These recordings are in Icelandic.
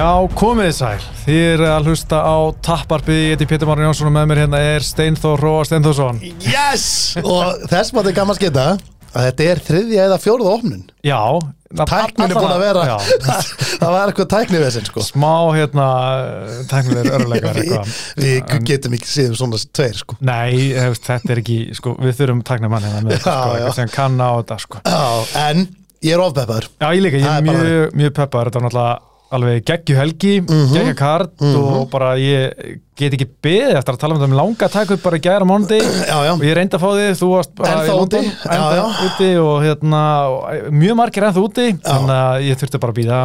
Já, komið sæl. Þið er að hlusta á tapparpið, ég heiti Pétur Márin Jónsson og með mér hérna er Steinþór Róa Steinþórsson. Yes! Og þess mátti gaman skita að þetta er þriðja eða fjóruða opnun Já. Tæknin er búin að vera Það var eitthvað tækni við þessin sko smá hérna tæknilegur örleikar Við, eitthvað. við getum ekki síðan svona tveir sko Nei, þetta er ekki, sko, við þurfum tæknamann hérna með, sko, þetta, sko. Já, en ég er ofbeppaður Já, ég líka, ég er er mjög, mjög peppar, þetta var náttúrulega alveg geggju helgi, Mhm. geggja kart og bara ég get ekki beðið eftir að tala um þetta með langa að taka upp bara í gæra já, og ég reyndi að fá þig, þú varst bara í London, já. úti og hérna, mjög margir ennþá úti þannig að ég þurfti bara að býða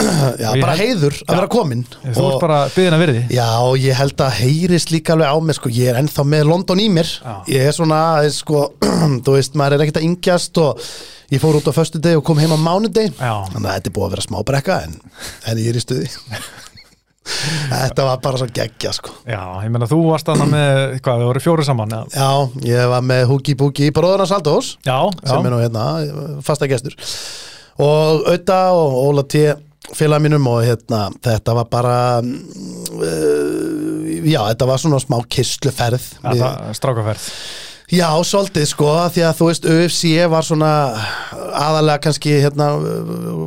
bara heiður að vera komin þú ert bara byðin að verði Já, og ég held að heyrist líka alveg á mér sko, ég er ennþá með London í mér. Já. ég er svona, sko þú veist, maður er ekkert að yngjast og ég fór út á föstu og kom heim á mánudeg Já. þannig að þetta er búið að vera smá brekka en, en ég er í stuði. Þetta var bara svo geggja sko. Já, ég meina þú varst þarna með, hvað, þau voru fjóri saman eða? Já, ég var með Búki í bróðurna Saldós Já, sem er já, nú hérna, fasta gestur. Og Auða og Óla T félag mínum og hérna þetta var bara uh, já, þetta var svona smá kistluferð. Strákaferð Já, svolítið sko, því að þú veist UFC var svona aðalega kannski hérna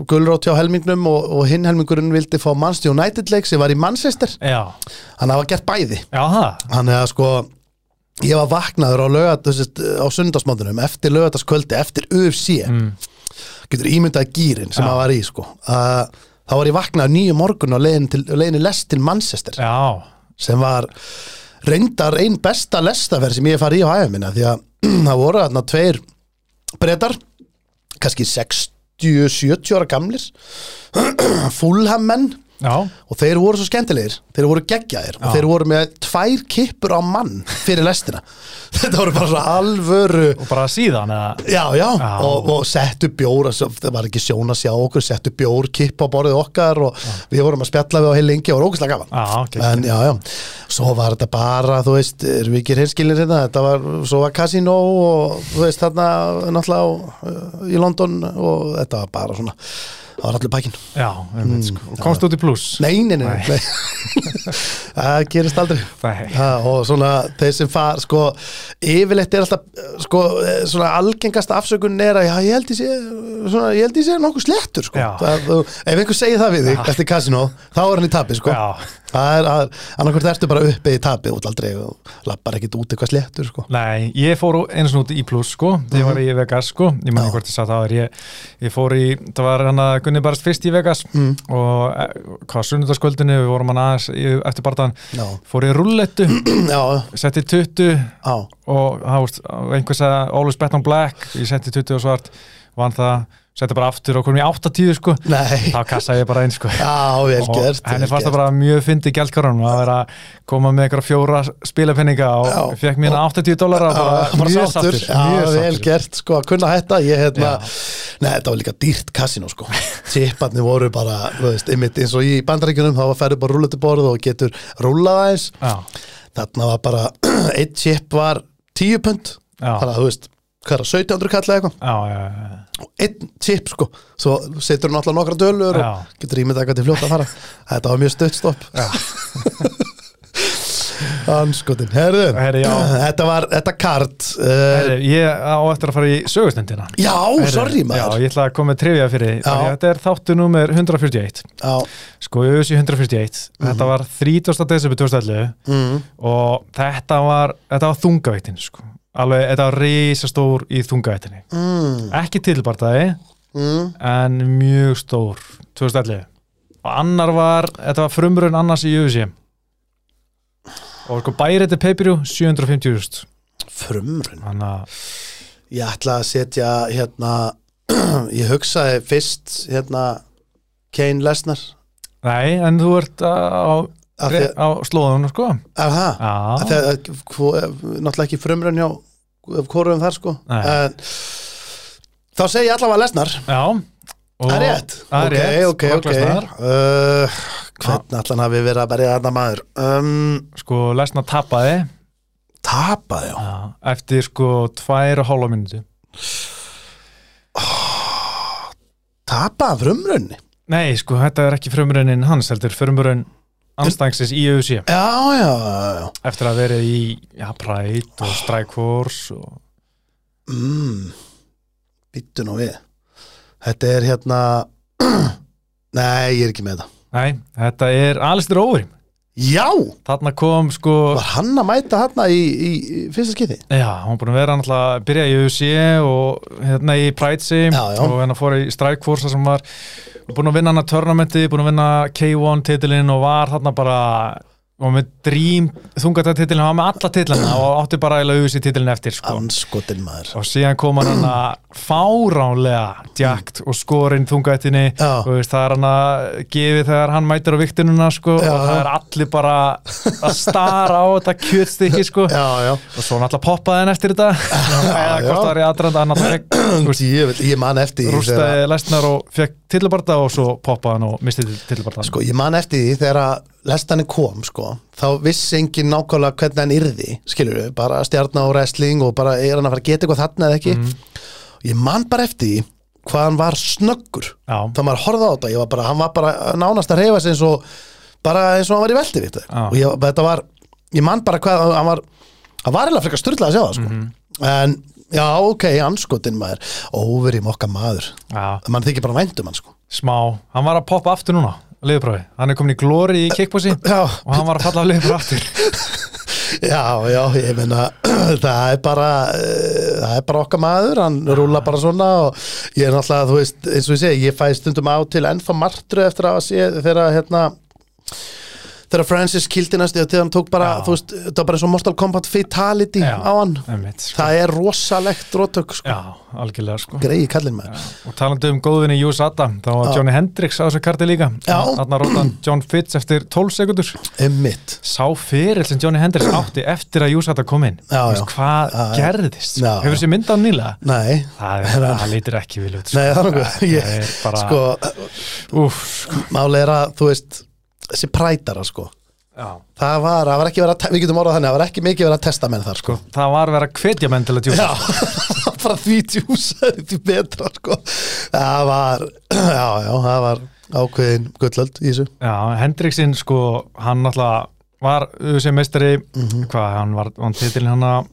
gulrót hjá helmingnum og, og hinn helmingurinn vildi fá Manchester United leik sem var í Manchester. Já, hann hafa gert bæði. Hann er að sko ég var vaknaður á lögat á sundarsmándunum eftir lögataskvöldi, eftir UFC mm. getur ímyndað gýrin sem Já. hann var í sko. Uh, þá var ég vaknaður nýju morgun á leiðin, til, leiðinni lest til Manchester. Já, sem var reyndar einn besta lestaferð sem ég hef farið í á hæfum minna því að það voru þarna tveir brettar kannski 60-70 ára gamlir fullhammenn já, og þeir voru svo skemmtilegir þeir voru geggjaðir og Já. þeir voru með tvær kippur á mann fyrir lestina. Þetta voru bara svo alvöru og bara síðan eða? Já, já, Já. Og, og settu bjór það var ekki sjón að sjá okkur, settu bjór kipp á borðið okkar og við vorum að spjalla við á heil lengi og var ógæslega gaman. Já, ok en já, já, svo var þetta bara þú veist, erum við ekki hinskilir hérna? Þetta var, svo var Casino og þú veist, þarna náttúrulega uh, í London og þetta var bara svona það var allir pakkin Já, einmitt, sko. og komst út í pluss. Nei, nei, nei, Nei. það gerist aldrei. Ha, og svona þeir sem far sko, yfirleitt er alltaf eh, sko, eh, svona algengasta afsökun er að já, ég held ég sé nokkuð slettur sko. Það, ef einhver segir það við þig eftir kasino, þá er hann í tapi sko. Já, það er að, annarkvært ertu bara uppi í tapi út aldrei og lappar ekkit út eitthvað slettur sko. nei, ég fór eins og út í pluss sko, þegar ég var í Vegas sko ég man Já. ekki hvort ég sagði það er ég, ég fór í, það var hann að Gunni barast fyrst í Vegas Mm. og e, hvað sunnudagskvöldinu við vorum hann aðeins eftir barðan já, fór í rullettu, setti 20 já, og það veist, einhver sagði always bet on black, ég setti 20 og svart vann það, setti bara aftur og komum í 80 sko, nei. Þá kassaði ég bara einn sko. Já, vel og gert henni vel fannst það bara mjög fyndi gjaldkarunum að vera að koma með einhverja fjóra spilapenninga og Já. fekk mér 80 dólar og bara, bara mjög sattur, já, mjög vel sattur. gert sko að kunna hætta ég hérna, neða þetta var líka dýrt kasino sko. Tipparnir voru bara, þú veist, einmitt eins og í bandaríkjunum þá ferðu bara rúlletuborð og getur rúllað aðeins. Þarna var bara, eitt chip var 10 pund, þannig að þú veist hvað er það, 1700 kalla eitthvað já, já, já. og einn chip sko, svo setur hún alltaf nokkra dölur Já. og getur ímyndað eitthvað til fljótt að fara þetta var mjög stutt stopp Anskotin, herðu Herri, já. þetta var, þetta kart uh, ég á eftir að fara í sögustendina Já, Herri, sorry Já, maður ég ætla að koma trivja fyrir. Já. Þetta er þáttu númer 141 Já, Sko, auðvitað 141 Þetta var 30. desember 2011 mm, og þetta var þetta var þungavættin sko. Alveg, þetta var risastór í þungavættinni mm, ekki tilbartaði mm, en mjög stór 2011 og annar var, þetta var frumrun annars í UFC og sko bærið peipiru 750.000 Frumrun þannig að Ég ætla að setja hérna Ég hugsaði fyrst hérna Kane Lesnar. Nei, en þú ert á, Því á slóðunum sko. Að það? Já, Þegar, náttúrulega ekki frumrun hjá hvorum þar sko. En, þá segi ég allavega lesnar. Já. Það er rétt. er ok, rétt, ok, ok. uh, hvernig allan hafi verið að berja þarna maður? Um, sko Lesnar tapaði. Tapaði já. Eftir sko tvær og hálfa minúti tapaði frumrunni nei, sko, þetta er ekki frumurinn hans, heldur frumurinn anstængsins í UFC Já, já, já, eftir að verið í Pride og Strike Force og... mm. Býttu nú við. Þetta er hérna Nei, ég er ekki með það. Nei, þetta er Alistair Overeem. Já, Þarna kom sko var hann að mæta hann í, í, í fyrsta skipti? Já, hún búin að vera náttúrulega að byrja í UFC og hérna í Pride Sim Já, já. og hérna fór í Strike Force sem var búin að vinna hana törnamenti, búin að vinna K1 titilinn og var þarna bara og með Dream þungatatitilinn, hann var með alla titlina og átti bara að UFC titilinn eftir sko. Anskotin maður. Og síðan kom hann hann að fáránlega djakt og skorinn þungatinni og veist, það er hann að gefi þegar hann mætir á viktinuna sko, Já. og það er allir bara að stara á þetta kjötstykki sko. Já, já, og svo náttúrulega poppaði hann eftir þetta. Eða hvort það var í aðranda hann náttúrulega fekk ég, man eftir rústaði lesnar og fekk tillibarda og svo poppaði hann og misti tillibarda Sko, ég man eftir því þegar að lestaninn kom, sko, þá vissi engin nákvæmlega hvernig hann yrði, skilur við, bara stjarnar og wrestling og bara er hann að fara að geta eitthvað þarna eða ekki. Ég man bara eftir því hvað hann var snöggur. Það maður horfði á þetta, ég var bara, hann var bara nánast að reyfa sig eins og, bara eins og hann var í veldi, við Já. Og ég, þetta var, ég man bara hvað, hann var, hann var eiginlega frekar styrlað að sjá það, sko. Mhm. En, já, ok, anskotin maður, óver í mokka maður. Já, Man þykir bara væntum hann, sko. smá, hann var að poppa aftur núna liðbráði, hann er komin í glóri í kickbossi Já, og hann var að falla af liðbráði aftur. Já, já, ég meina það er bara uh, það er bara okkar maður, hann rúla bara svona og ég er náttúrulega, þú veist, eins og ég segi ég fæ stundum á til ennþá martru eftir að sé þegar hérna þegar Francis kildi næstu og þegar hann tók bara, Já. þú veist, það var bara eins og Mortal Kombat Fatality Já. á hann Einmitt, sko. það er rosalegt rótök sko. Já, algjörlega sko greiði kallinn maður og talandi um góðvinni USA þá var Já. Johnny Hendricks á þessu karti líka Já. þarna róta hann John Fitz eftir 12 sekundur Emmitt sá fyrir sem Johnny Hendricks átti eftir að USA kom inn Já, Veist, já. hvað Já, já. gerðist Já, hefur já. þessi mynd á nýlega Nei, það, er, það lítir ekki vil út nei, það er nokkuð það ég, er bara sko, úf, máli er að, þú veist þessi prætara, sko já, það var, það var ekki verið að, við getum orðað þannig það var ekki mikið verið að testa menn þar, sko það var verið að hvetja menn til að djúsa Já, bara því djúsaði því betra sko. það var já, já, það var ákveðin gullöld í þessu Já, Hendriksinn sko, hann náttúrulega var sem meistari, Mhm. hvað, hann var hann titilin hann að.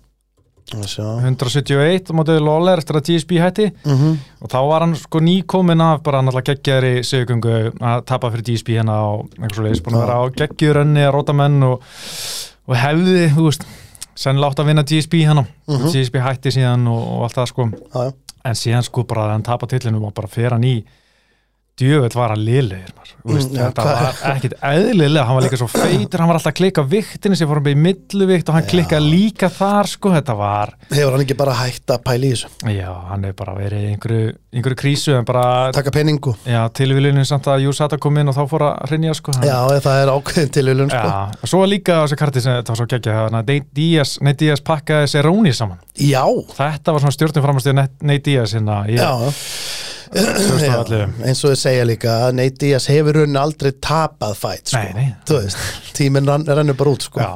171 á mótið Lawler eftir að GSP hætti Mhm. og þá var hann sko nýkomin af bara náttúrulega geggjaðri sigugöngu að tapa fyrir GSP hérna á einhvers leiðis, búin að vera á geggjurönni að róta menn og, og hefði, þú veist sennilega átt að vinna GSP hérna Mhm. GSP hætti síðan og, og allt það sko Já, já. en síðan sko bara að hann tapa tillinum og bara fer hann í djöfell var hann liðlegir Mm, já, þetta var ekkit eðlilega hann var líka svo feitur, hann var alltaf að klikka viktinu sem fór hann beigð milluvikt og hann klikkaði líka þar sko, þetta var hefur hann ekki bara hægt að pæla í þessu? Já, hann er bara verið í einhverju, einhverju krísu bara, taka peningu, já, tilvílinu samt að Júsata kom inn og þá fór að hrinja sko hann, já, það er ákveðin tilvílun sko. Já, svo líka á þessu karti sem þetta var svo geggja Nate Diaz, Nate Diaz pakkaði Seróni saman. Já, þetta var svona stjórnum framstöðu Ég, já, já. 2011 eins og þið segja líka að Nate Diaz hefur runni aldrei tapað fætt sko. Tíminn rann, rennur bara út sko. Já,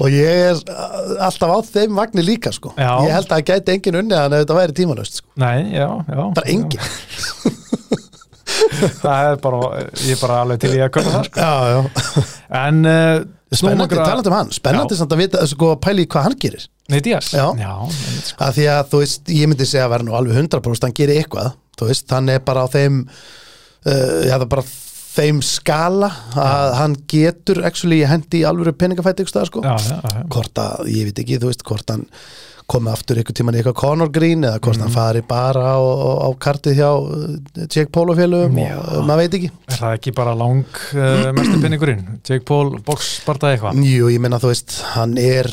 og ég er uh, alltaf á þeim vagnir líka sko. Ég held að það gæti engin unni að þetta væri tímanust sko. Nei, já, já bara engin Það er bara, ég er bara alveg til í að köpa það sko. já, já. En uh, spennandi, talandi um hann spennandi samt að vita, sko, pæli hvað hann gerir Nei, Díaz Já. já sko. að því að þú veist, ég myndi segja að vera nú alveg 100% hann gerir eitthvað, þú veist, hann er bara á þeim uh, já það er bara þeim skala að hann getur actually hendi í alvöru peningafætti ykkur stað sko, já, já, já. hvort að, ég veit ekki þú veist, hvort hann komi aftur ykkur tíman í eitthvað Conor Green eða hvort Mhm. hann fari bara á, á, kartið hjá uh, Jake Paul og félögum og uh, maður veit ekki Er það ekki bara lang uh, mestu pinningurinn? Jake Paul, box, sparta eitthvað Jú, ég meina þú veist, hann er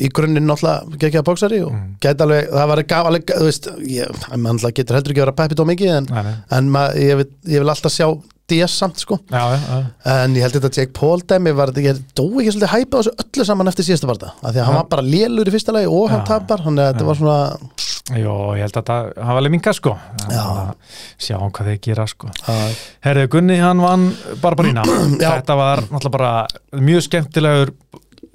í grunninn náttúrulega geggjaða bóksari og Mm. gæti alveg, það var gaf alveg, þú veist, ég, hann getur heldur ekki að vera peppið á mikið en, Nei, nei. en ma, ég, vil, ég vil alltaf sjá DS samt sko, Já, já, en ég held þetta Jake Paul dæmi var ég dó ekki svolítið hæpa þessu öllu saman eftir síðasta varta, af því að hann var bara lélur í fyrsta lagi og hann tapar, hann er, þetta var svona Jó, ég held að það hafa alveg minka sko Já. Sjá hvað þeir gera sko að, Herðu, Gunni, hann vann Barbarína. Þetta var náttúrulega bara mjög skemmtilegur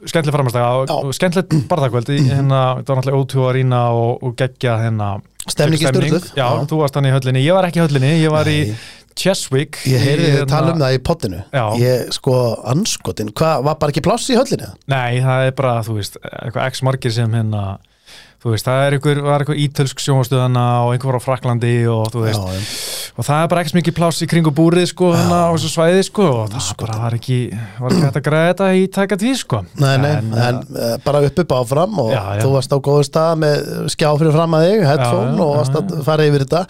skemmtileg framastæða og, skemmtilegt barðakvöld Mhm. hérna, þetta var náttúrulega ótjú að rýna og, og geggja hérna Stemning. Já, Já. þú varst hann í höllinni, ég var ekki í höllinni ég var Nei. í Cheswick Ég heyrði þið tala um hérna- það í pottinu. Ég, sko, anskotin Hvað, var bara ekki pláss í höllinni? Nei, það er bara, þú veist, eitthvað x margir sem hérna þú veist, það er einhver, var eitthvað ítölsk sjónastöðana og einhver frá Fraklandi og þú veist, Já, og það er bara ekki mikið pláss í kringu búrið, sko, hérna á þessu svæði, sko, og það bara var ekki var ekki hægt að græða þetta í tæka tíð, sko. Nei, nei, en, En, uh, bara upp upp áfram og Já, já. þú varst á góðu stað með skjá fyrir fram að þig, headphone og varst að fara yfir þetta.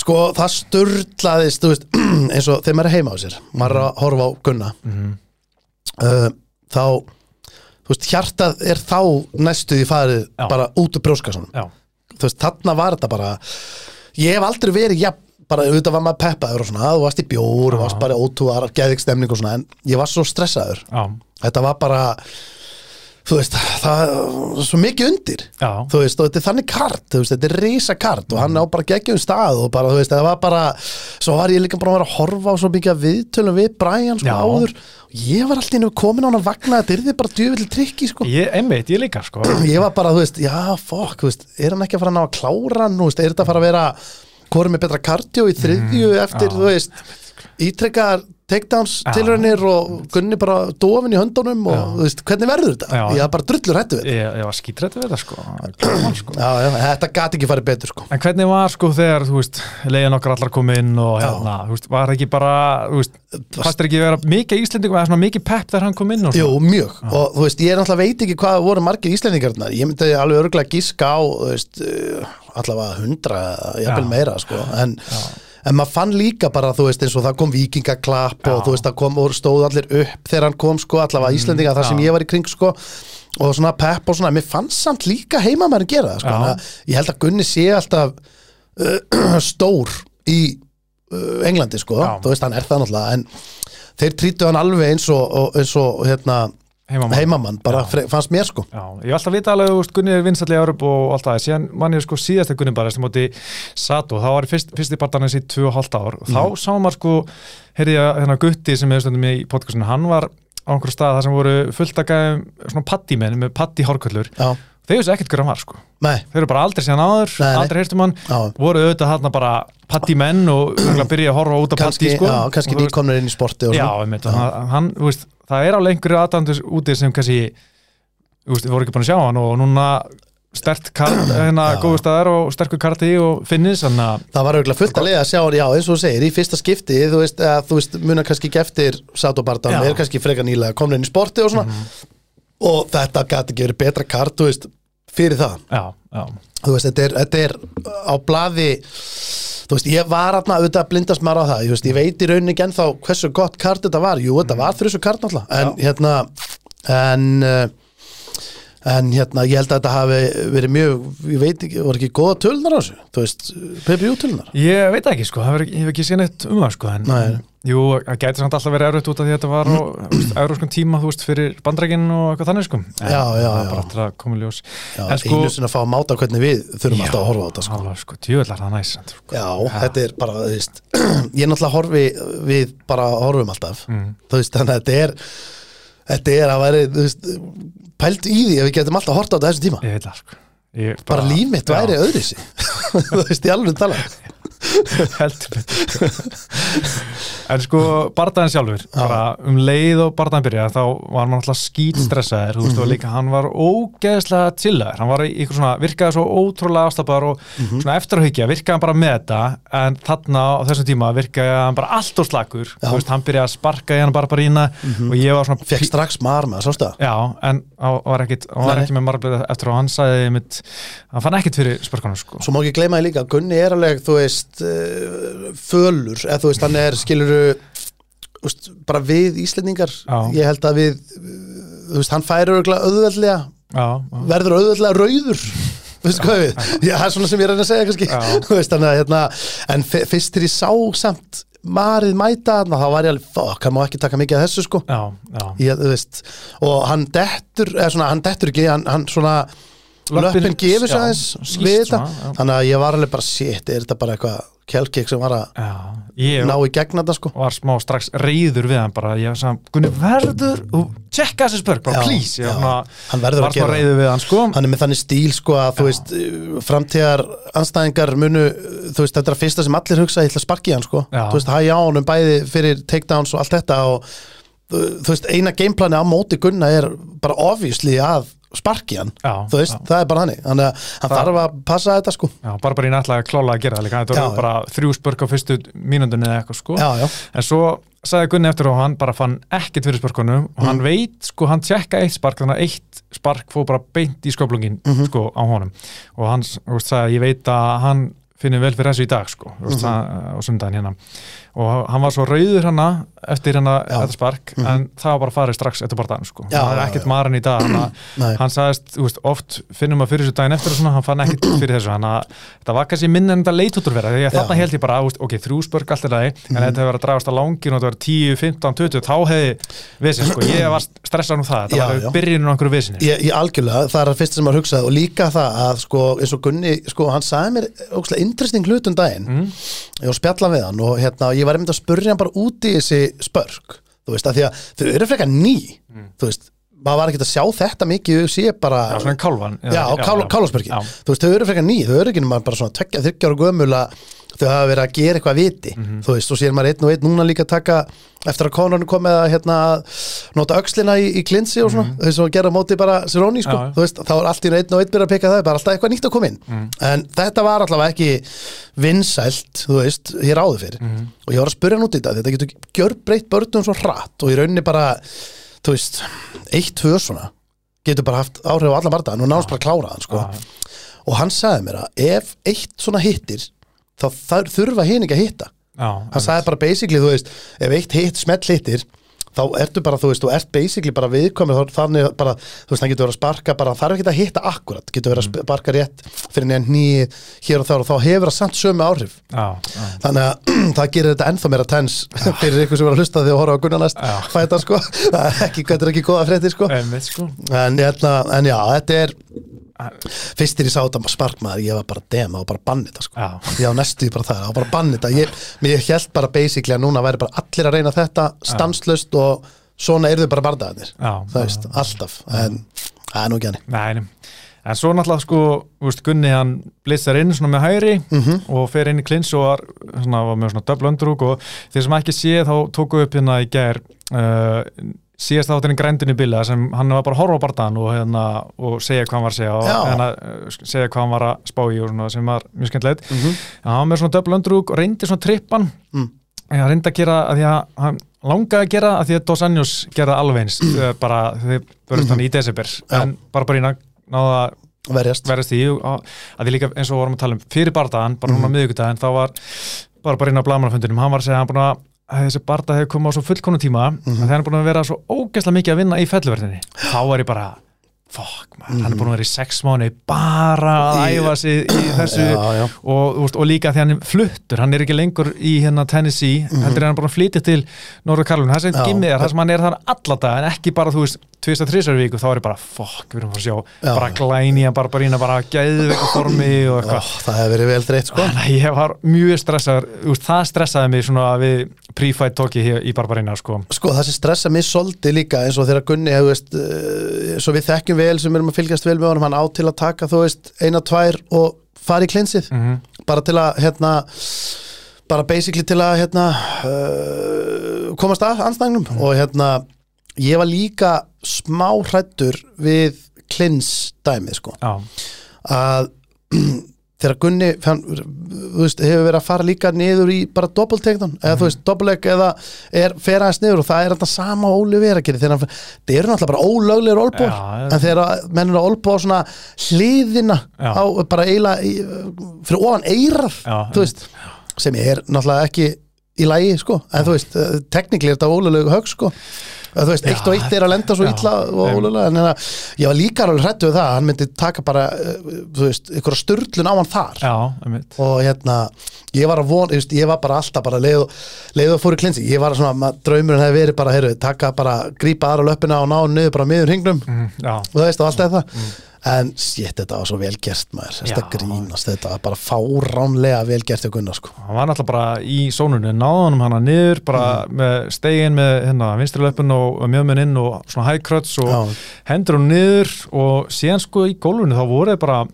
Sko, það sturlaðist, þú veist, eins og þegar maður er heima á sér maður er að horfa á Gunna. Mhm, uh, þá þú veist, hjartað er þá næstuði farið Já. bara út úr brjóskasunum þú veist, þarna var þetta bara ég hef aldrei verið, já, bara auðvitað var maður peppaður og svona, þú varst í bjór og varst bara ótúar, geðikstemning og svona en ég var svo stressaður, já, þetta var bara þú veist, það var svo mikið undir. Já, þú veist, og þetta er þannig kart, veist, þetta er risa kart og hann á bara geggjum stað og bara, þú veist, það var bara svo var ég líka bara að vera að horfa á svo mikið viðtölum við Brian, sko, Já. áður. Og ég var alltaf inn og komin á hann að vagna þetta er þið bara djöfileg trikki, sko. Ég, einmitt, ég líka, sko. Ég var bara, þú veist, já, fokk, þú veist er hann ekki að fara að ná að klára hann, þú veist, er þetta að fara að vera hvað er betra kardió í þriðju eftir, Mm, já. þú veist ítrekkar takedowns Já. tilraunir og gunni bara dofin í höndunum og, Já. þú veist, hvernig verður þetta? Já. ég var bara drullur hættu við ég, ég var skítrættu við þetta, sko, Gaman, sko. já, já, þetta gati ekki farið betur, sko En hvernig var sko þegar, þú veist, leiðin okkar allar kom inn og hérna, þú veist, var ekki bara, þú veist, fannst þér ekki vera mikið íslendingum eða svona mikið pepp þegar hann kom inn og Jú, mjög, og þú veist, ég er náttúrulega veit ekki hvað voru margir íslendingarnar, ég myndi alveg örgulega gíska á, þú veist, uh, allavega hundra, jafnvel Já. meira, sko, en, en maður fann líka bara, þú veist, eins og það kom vikingaklapp og þú veist, það kom og stóð allir upp þegar hann kom, sko, allavega íslendinga, þar sem ég var í kring, sko, og svona pepp og svona, mér fannst samt líka heima maður gera sko, að ég held að Gunni sé alltaf uh, stór í uh, Englandi, sko, Já. þú veist, hann er það náttúrulega, en þeir trýtu hann alveg eins og, og eins og hérna, Heimamann. heimamann, bara fre- fannst mér sko. Já, ég hef alltaf vitað alveg, þú veist, Gunni er vinstalli í Európ og allt það, síðan mann ég sko síðasta Gunni bara sem móti Sato, þá var fyrst, fyrst í barndanins í 2,5 ár. Og þá sá maður sko, heyrði ég hérna Gutti sem er stundum í podcastinu, hann var á einhverju stað þar sem voru fullt að gæðum svona pattimenn með patti hárköllur Já, þeir vissu ekkert hver hann var sko. Nei, þeir eru bara aldrei síðan áður, Nei, nei. aldrei heyrtum hann já. Voru auðvitað hann bara pattimenn og örugglega byrja að horfa út kannski, patti sko. já, kannski Og þú veist- nýkomnir inn í sporti og Já, svona. einmitt, hann, hann, þú veist, það er alveg einhverju aðdandur úti sem kannski þú veist, við voru ekki búin að sjá hann og núna stert kart, hérna góðu staðar og sterkur karti og finnis þannig að Það var auðvitað fullt að leiða að sjá hann, já, eins og þú segir, í fyrsta skipti, þú veist, að, þú veist, munar kannski ekki eftir Sátobartan, Já. Mhm. er kannski frekar nýlega komin inn í sporti og svona. Og þetta gæti ekki verið betra kart, þú veist, fyrir það. Já, já, þú veist, þetta er, þetta er á blaði þú veist, ég var aðna auðvitað að blindast maður á það, ég, veist, ég veit í rauninni ekki ennþá hversu gott kart þetta var, jú, þetta var þrjusu kart náttúrulega, en hérna en uh, en hérna, ég held að þetta hafi verið mjög, ég veit ekki, voru ekki góða tölunar á þessu, þú veist, PPU tölunar ég veit ekki sko, það ég hef ekki séð neitt um það sko, en Nei. jú, það gæti samt alltaf verið erfitt út af því að þetta var á euróskum tíma, þú veist, fyrir bandrækinn og eitthvað þannig sko, en Já, já, það er já. bara koma í ljós Já, en sko, einu sinni að fá að máta hvernig við þurfum alltaf að horfa á þetta, sko alveg, sko, djöðlar það næs sko. Já, þetta er bara, þú veist ég náttúrulega horfi, við bara horfum alltaf, Mm. þú veist, þannig að þetta er þetta er að væri, þú veist pælt í því ef við getum alltaf hort á þetta þessum tíma. Ég veit það sko. Bara líf mitt Já. væri öðru þú veist, ég alveg tala heldur en sko bardaðin sjálfur bara um leið og bardaðin byrja þá var maður alltaf skýt stressaður þú veist og líka hann var ógeðslega chillaður, hann var í svona virkaði svo ótrúlega ástafar og svona eftir að hyggja virkaði hann bara með þetta en þarna á þessum tíma virkaði hann bara allt og þú veist hann byrjaði að sparka í hann bara bara ína og ég var svona fekk strax mar með það, sástu það? Já, en hann var, ekkit, hann var ekki með marblið eftir og hann sagði mitt, hann fann ekkit fyrir spörkunum sko. Svo má ekki gleyma því líka, að Gunni er alveg, þú veist uh, fölur, eða þú veist, hann er skiluru, veist, bara við Íslendingar, Já. ég held að við uh, þú veist, hann færi örgulega auðveldlega verður auðvitað rauður. Veistu hvað við, já, það er svona sem ég reyna að segja kannski. Þú veist, þannig að hérna, en fyrst þegar ég sá samt marið mæta þarna, þá var ég alveg fokk, hann má ekki taka mikið af þessu sko. Já, ég, þú veist, og hann dettur eða svona, hann dettur ekki, hann, hann svona löppin gefur sér já, aðeins við þetta já. þannig að ég var alveg bara shit, er þetta bara eitthvað kjálkik sem var að Já, ná í gegn þetta sko var smá strax reyður við hann bara, ég sagði, Gunni verður tjekka þessi spörg, bara Já, please já. Hann verður að gera það. hann sko hann er með þannig stíl sko að þú veist framtíðar anstæðingar munu þú veist þetta er að fyrsta sem allir hugsa ég ætla að sparki hann sko, Já. þú veist hæja á hann um bæði fyrir takedowns og allt þetta og þú veist eina gameplani á móti Gunna er bara obviously að sparki hann, þú veist, það er bara hannig þannig að hann Það- þarf að passa þetta sko. Já, bara ég nættilega klála að gera það líka. Þetta voru bara þrjú spörk á fyrstu mínundunni eða eitthvað sko. Já, já, en svo sagði Gunni eftir og hann bara fann ekkert fyrir spörkunum og hann veit sko, hann tjekka eitt spark þannig að eitt spark fór bara beint í sköplungin Mhm. sko á honum. Og hann sagði ég veit að hann finnir vel fyrir þessu í dag sko. Mhm. það, á sundaginn hérna og hann var svo rauður hana eftir Já. þetta spark en það var bara farið strax eftir bara þann sko hann já, ekkert maran í dag hann að nei. Hann sagðist, veist, oft finnum maður fyrir þessu daginn eftir svona, hann fann ekkert fyrir þessu. Hann að það var kannski minn en þetta leit út úr vera því að þarna held ég bara, veist, ok, þrjú spörk allt er það, en þetta hefur verið að dragast á langin og þetta var 10, 15, 20, þá hefði vissin, sko, ég var stressað um það þetta já. var byrjunum á einhverju vissinni Ég, ég algjörlega, það er að fyrsta sem maður hugsaði og líka það að sko, eins og Gunni sko, hann sagði mér ógstlega Mm. ég var einmitt að spurja hann bara út í þessi spörk þú veist, að því að þau eru frekar ný þú veist, maður var ekki að sjá þetta mikið þau sé bara, Mm. já, svona kálvan já, á kál, kálaspörki Já. þú veist, þau eru frekar ný, þau eru ekki nema bara svona tvekja, þryggja ára gömul að þau hafa verið að gera eitthvað viti Mhm. þú veist, og sér maður einn og einn núna líka að taka eftir að konarnu komið að hérna, nota öxlina í, í klinsi og svona þess að gera á móti bara Siróni sko, Mhm. Já, já. þú veist, þá er allt í einn og einn byrja að peka það, bara alltaf eitthvað nýtt að koma inn Mhm. en þetta var allavega ekki vinsælt, þú veist, hér áður fyrir Mhm. og ég var að spyrja hann út í þetta þetta getur gjörbreytt börnum svo hratt og í rauninni bara, þú veist eitt, tvö svona getur bara haft áhrif á alla bardaðan og náðast bara að klára hann sko. Og hann sagði mér að ef eitt svona hittir þá þurfa hinn ekki að hitta. Já, hann sagði bara basically, þú veist ef eitt hitt smell hittir þá ertu bara, þú veist, þú ert basically bara viðkomið þannig bara, þú veist, hann getur verið að sparka bara, þarf ekki að hitta akkurat, getur verið að sparka rétt fyrir nýjan nýi hér og þar og þá hefur það samt sömu áhrif já, já. þannig að það gerir þetta ennþá meira tens fyrir ykkur sem var að hlusta þegar að horfa á Gunnar næst Já. fæta sko, það er ekki, þetta er ekki góða fréttir sko sko. en, hérna, en já, þetta er fyrstir ég sá þetta sparkmaður, ég var bara dem, það var bara bann þetta sko. Já. ég á næstu bara það, það var bara bann þetta ég, ég held bara basically að núna væri bara allir að reyna þetta stanslust og svona eru þau bara bardaðanir Já, það veist, alltaf. En það er nú ekki hann Nei, en svo náttúrulega sko veist, Gunni hann blitzar inn svona með hægri Mhm. og fer inn í klins og var, svona, var með svona underhook og þeir sem ekki sé þá tóku upp hérna í gær uh, síðast þátturinn grændin í billa sem hann var bara að horfa á bardaðan og, hérna, og segja hvað hann var að segja og hérna, uh, segja hvað hann var að spá í og svona, sem var mjög skemmtilegt mm -hmm. hann var með svona double underhook og reyndi svona trippan Mm. en hann reyndi að gera að því að hann langaði að gera að því að Dos Anjos gerði alveg eins þegar bara þau börjast hann í Mhm. Já. en bara bara ína náða verjast verðast í að að því líka eins og vorum að tala um fyrir bardaðan, bara Mhm. núna mm. miðvikudaginn þá var bara bara inn á blamanafundunum hann var að segja að hann búin að að þessi barda hefur komið á svo fullkonu tíma Mhm. að þegar hann er búin að vera svo ógeðslega mikið að vinna í fellverðinni þá er ég bara fuck man, hann er búin að vera í sex mánu bara að æfa sig í þessu já, já. og, veist, og líka því hann fluttur hann er ekki lengur í hérna Tennessee heldur er hann bara að flytja til Norður Karlun það sem. Já. gimmið er, það sem hann er þar alla dag en ekki bara, þú veist, tvist að þrísar viku þá er ég bara, fuck, við erum að sjá Já. bara glæni hann bara bara ína, bara gæðveiku formi og eitthvað það hefur verið vel dreitt sko Þannig að ég var mjög veist, það stressaði mig svona við pre-fight hér í Barbarina sko. Sko það sem stressa mig svolítið líka eins og þegar Gunni veist, uh, svo við þekkjum vel sem erum að fylgjast vel með honum hann á til að taka þú veist eina, tvær og fara í klinsið. Mm bara til að hérna bara basically til að hérna uh, komast að anstæðingum og hérna ég var líka smá hrættur við klins dæmið sko. Já, að þegar Gunni fann, veist, hefur verið að fara líka niður í bara doppeltegnan eða þú veist, doppelleg eða er fer aðeins niður og það er þetta sama Óli vera að gera þegar hann, það eru náttúrulega bara ólöglegir olbúr Já, já. en þegar að menn eru að olbúa svona hliðina Já. á bara í- fyrir ofan eirar Já, þú veist, sem er náttúrulega ekki í lægi sko, en þú veist teknikli er þetta ólöglegu hög sko þú veist, eitt og eitt er að lenda svo illa og ólega, en hérna, ég var líka alveg hrættu við það, hann myndi taka bara eh, þú veist, ykkur styrlun á hann þar. Já, og hérna, ég var að von ég, var bara alltaf bara leið, og fór í klinsi, ég var svona, draumurinn hefði verið bara, heyrðu, taka bara, grípa aðra löppina og ná niður bara miður hingnum mm, og þú veist, og allt eða það en shit, þetta var svo vel gert maður. Þetta grínast, þetta var bara fáránlega vel gert hjá Gunnar sko. Hann var náttúrulega bara í sónunni náðunum hana niður, bara Mhm. með stegin með hérna vinstri löpun og, mjögmenn inn og svona high crutch og Já. hendur hún niður og síðan sko í gólfinu þá voru þeir bara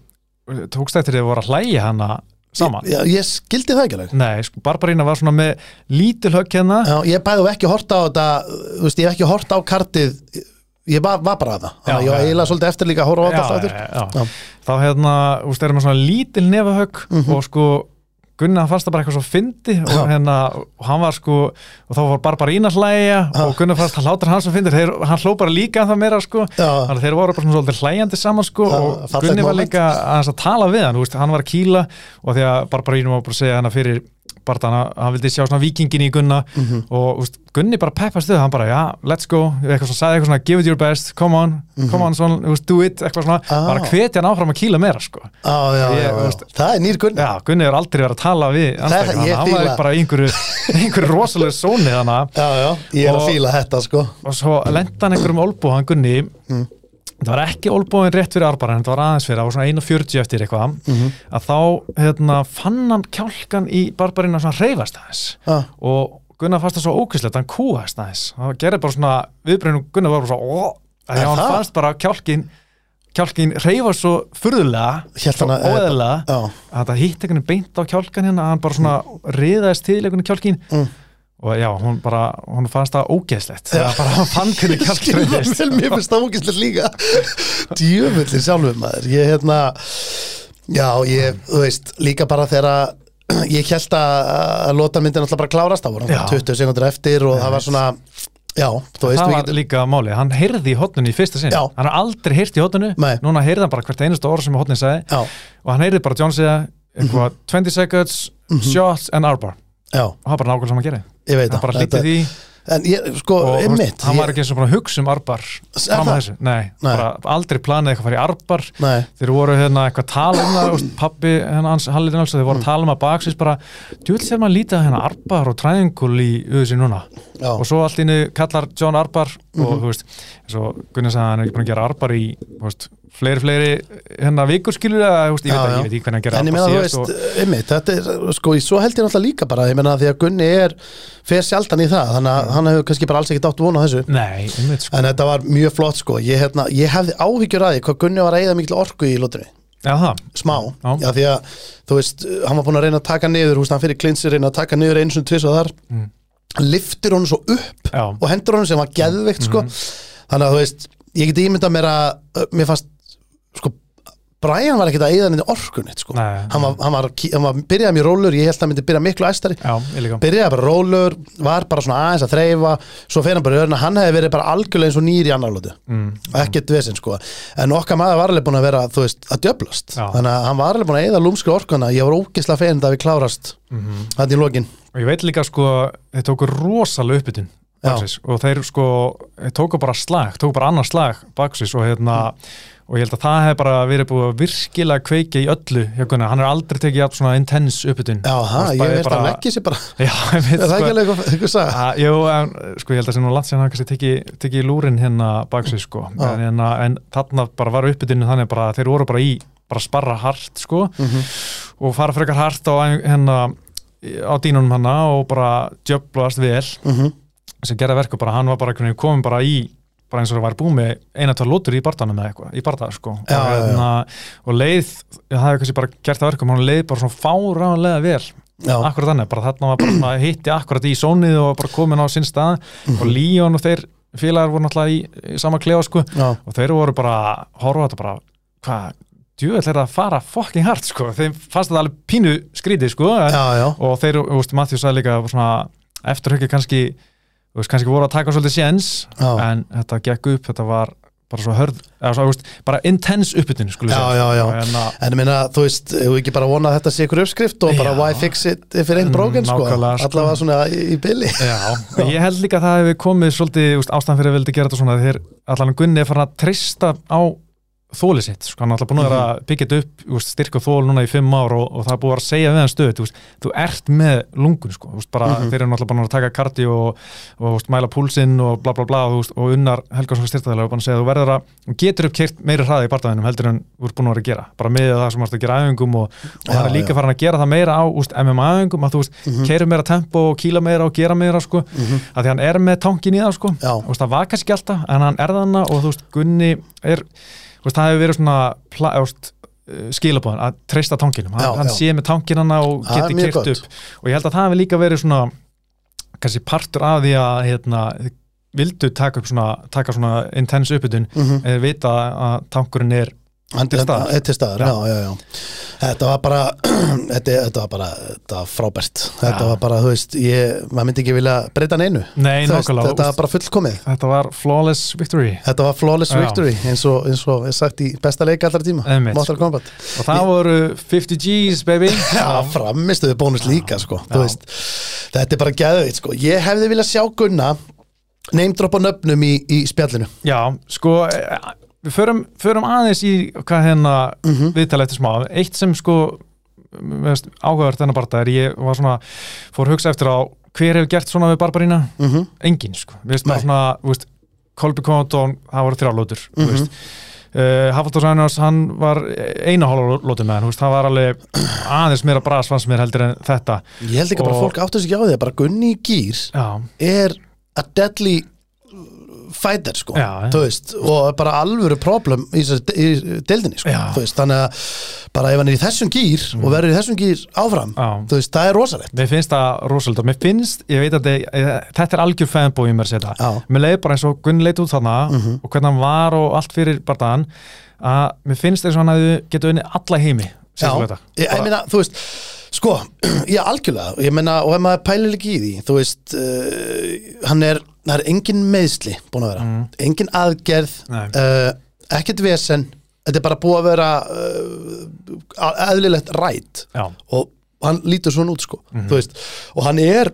tókst eftir því að voru að hlæja hana saman. Já, ég skildi það ekki alveg. Nei, sko, Barbarína var svona með lítil högg hérna. Já, ég bæði ekki horta á þetta þú veist, ég hef ekki horta á kartið ég var, var bara að það að Já, ég var já. eiginlega svolítið eftir líka að horfa á þetta já, já. Já. Þá hérna, þú veist, erum við svona lítil nefahögg og sko Gunni hann fannst það bara eitthvað svo fyndi og Já. hérna, og hann var sko og þá var Barbarína að hlæja og Gunni fannst hann látur hann svo fyndi, þeir, hann hló bara líka það meira sko, Já. þannig að þeir voru bara svona svolítið hlæjandi saman sko Já, og Gunni var líka að, að tala við hann, þú veist, hann var að kýla og því að Barbarína var bara að segja hann fyrir Bardana, hann vildi sjá svona vikingin í Gunna Mhm. og úst, Gunni bara peppast við hann bara, já, let's go, eitthvað svona, sagði eitthvað svona give it your best, come on, come on svona, úst, do it, eitthvað svona. Ah. bara hvetja hann áfram að kýla meira, sko Já, já, Ég, já, veist- það er nýr Gunnar já, Gunni er aldrei verið að tala við ég hann var bara í einhverju, einhverju rosalega sóni þannig Já, já, ég er Og- að fíla þetta sko og svo lenda hann einhverjum olbú, hann Gunni Mm. Það var ekki olbúin rétt fyrir Arbara en það var aðeins fyrir, það var svona 1.40 eftir eitthvað Mhm. að þá hérna, fann hann kjálkan í Barbarina svona reyfast aðeins. Já, og Gunnar fannst það svo ókvæslegt hann kúast aðeins, það gerði bara svona viðbreynu Gunnar var bara svo ó, að hann fannst bara kjálkin kjálkin reyfa svo furðulega Hélt svo hann að- það hitt einhvern veginn beint á kjálkan hérna að hann bara svona riðaðist til einhvern kjálkin Mm. Og já, hún bara hún fannst það ógeðslegt. Það bara hann fann skilur það reyðist mér finnst það ógæslega líka. Djöfullir sjálfur maður. Ég hérna já ég, þú veist, líka bara þegar ég held að, lota myndin alltaf bara klárast, það voru Já. 20 sekundur eftir og það var svona já, það var getum líka máli, hann heyrði í hotnunni í fyrsta sinn, Já. hann har aldrei heyrt í hotnunni Nei. núna heyrði hann bara hvert einasta orð sem hotnin sagði. Já, og hann heyrði bara John segja eitthvað 20 seconds, shots and arbar já, og var bara nákvæmlega sem hann gerði ég veit hann bara það hlítið því. En ég, sko, einmitt hann var ekki eins og bara að hugsa um arbar það? nei, Nei. aldrei planið eitthvað að fara í arbar. Nei, þeir voru hérna eitthvað að tala um það pappi hérna hans Hallin alls þeir voru að tala um að baksins bara djúvill sér maður lítið að hérna arbar og træðingul í auðvitað núna? Já, og svo allt innu kallar John Arbar og þú veist, eins og Gunnar sagði að hann er ekki búin að gera Arbar í þú veist, fleiri, fleiri hérna vikur skilur eða ég, veit, ekki, ég veit ekki hvernig hann gera en ég meina þú veist, og, einmitt, þetta er, sko, svo held ég náttúrulega líka bara, ég meina því að Gunni er fer sjaldan í það, þannig að hann hefur kannski bara alls ekki dátt vona þessu nei, einmitt sko En þetta var mjög flott sko Ég, hérna, ég hefði áhyggjur að því hvað Gunni var að eigða mikil orku í lótunni já, það, Smá, Já. já. því að þú veist, hann var búin að reyna að taka niður húst, hann fyrir klinsir reyna að taka niður einu sem tvis og þar Mm. hann liftir honum svo upp já, og hendur honum sem var geðveikt sko Mhm. þannig að þú veist, ég geti ímyndað mér að uh, mér fannst, sko Brian var ekkert að eigða niður orkunni sko. Hann, hann, hann var byrjaði mjög rólur ég held að hann myndi byrja miklu æstari. Byrjaði bara rólur, var bara svona aðeins að þreyfa svo fer hann bara í örna, hann hefði verið bara algjörlega eins og nýr í annar lóti mm, ekkert vesinn sko. En okkar maður var alveg búin að vera þú veist, að djöblast Já. þannig að hann var alveg búin að eigða lúmskri orkuna. Ég var ógislega feginn það við klárast mm hann í lokin. Og ég veit líka sko þeir tóku rosalega uppbytun og þeir sko tóku bara slag, tóku bara annar slag baksis og hérna og ég held að það hef bara verið búið að virkilega kveikja í öllu hjá Gunnar, hann er aldrei tekið jafn svona intense uppbytun. Já, það, ég veist að hann ekki sér bara Já, ég veit er það sko. ekki alveg eitthvað- að, Jú, en, sko ég held að sem nú sem hann kannski tekið teki lúrin hérna baksis sko. Já. en, en, en þarna bara var uppbytun þannig bara þeir voru bara í, bara sparra hart sko. Mhm. og fara frekar hart á hérna á dínunum hana og bara djöblast vel. Mhm. sem gerða verku bara, hann var bara komin bara í bara eins og það var búið með eina tvað lótur í barðanum eða eitthvað, í barða sko. Já, og, hérna, og leið, það hefði kannski bara gert það verkum, hann leið bara svona fáránlega vel. Já, akkurat þannig, bara þarna var bara svona hitti akkurat í sónið og bara komin á sinn stað. Mhm. og Líón og þeir félagar voru náttúrulega í, í sama klefa sko. Já, og þeir voru bara, horfa þetta bara hvað, djúvel er það að fara fucking hart sko, þeim fannst þetta alveg pínu skrítið sko, en, og þeir, þú veist, Matthew sagði líka svona, eftirhauki kannski þú veist, kannski voru að taka svolítið séns Já. en þetta gekk upp, þetta var bara svo hörð, eða svo, þú veist, bara intense uppbytun, skulum Já, já, já. en að, En ég meina, þú veist, hefur ekki bara vonað að þetta sé ykkur uppskrift og bara Já. why fix it if it ain't broken, sko sko. Allavega svona í, í billi já, ég held líka að það hefur komið svolítið, þú veist, ástæðan fyrir að vildi gera þetta svona þegar allan Gunni er farin að treysta á þólið sitt, sko, hann er alltaf búin að að byggja þetta upp, þú veist, styrka þól núna í fimm ár og, og það er búið að segja við hann stöð þú, veist, þú ert með lungun, sko, þú veist, bara þeir eru náttúrulega búin að taka kardi og, og mæla púlsinn og bla bla bla og, unnar Helgarsson styrtaðilega og búin að segja þú verður að, þú getur upp kert meiri hraði í bardaðinum heldur en þú ert búin að vera að gera, bara með það sem þú ert að gera æfingum og, og Já, það er líka já. farin að gera það meira á, MMA æfingum að þú mm -hmm. meira tempo og kýla meira og gera meira, sko, að því hann er með tankin í það, sko, það var kannski alltaf en hann er þarna og þú veist, Gunni er, veist, það hefur verið svona veist, skilabóðan að treysta tankinum, hann, Já, hann já. sé með tankinana og geti gott. upp og ég held að það hefur líka verið svona kannski partur af því að hérna, vildu taka upp svona taka svona intense uppbytun mm Mhm. eða vita að tankurinn er staðar. er Já. já, já, Þetta var bara þetta, þetta var bara, þetta var frábært. Þetta var bara, þú veist, ég maður myndi ekki vilja breyta neinu. Nei, veist, Þetta var bara fullkomið. Þetta var flawless victory. Þetta var flawless victory eins og, eins og sagt í besta leika allra tíma Einmitt, Mortal. Kombat. Og það voru 50 G's baby. Framistuðu bónus líka sko. Veist, Þetta er bara geðveit sko. Ég hefði viljað sjá Gunna neymdropp á nöfnum í, í spjallinu. Já, sko við förum, förum aðeins í hvað hérna mm Mhm. viðtalið eftir smá eitt sem sko áhugavert þennan barða er ég var svona fór að hugsa eftir á hver hefur gert svona við Barbarína mm -hmm. enginn sko, veist bara svona veist, Kolby Compton, það voru þrjálótur mm. -hmm. uh, Hafaldur Sænars hann var eina hálflótu með hann, það var alveg aðeins meira bras fannst mér heldur en þetta Ég held ekki bara Og- að fólk áttu sig ekki á því að bara Gunni gýr Já, er a deadly fighter sko. Já, veist, og bara alvöru problem í, í deildinni sko. Veist, þannig að bara ef hann er í þessum gýr og verður í þessum gýr áfram veist, það er rosalegt. Mér finnst það rosalega, mér finnst, ég veit að þetta, þetta er algjör í mér að Já. þetta Mér leiði bara eins og Gunn leit út þarna og hvernig hann var og allt fyrir barðan að mér finnst eins og hann hefði getið unni alla heimi Já, ég, ég meina, þú veist sko, ég algjörlega. Ég meina, og ef maður pælir ekki í því þú veist, uh, hann er það er engin meðsli búin að vera. Engin aðgerð Mm. Uh, ekkert vesen. Þetta er bara búið að vera uh, eðlilegt rætt. Já, og hann lítur svona út sko þú veist, og hann er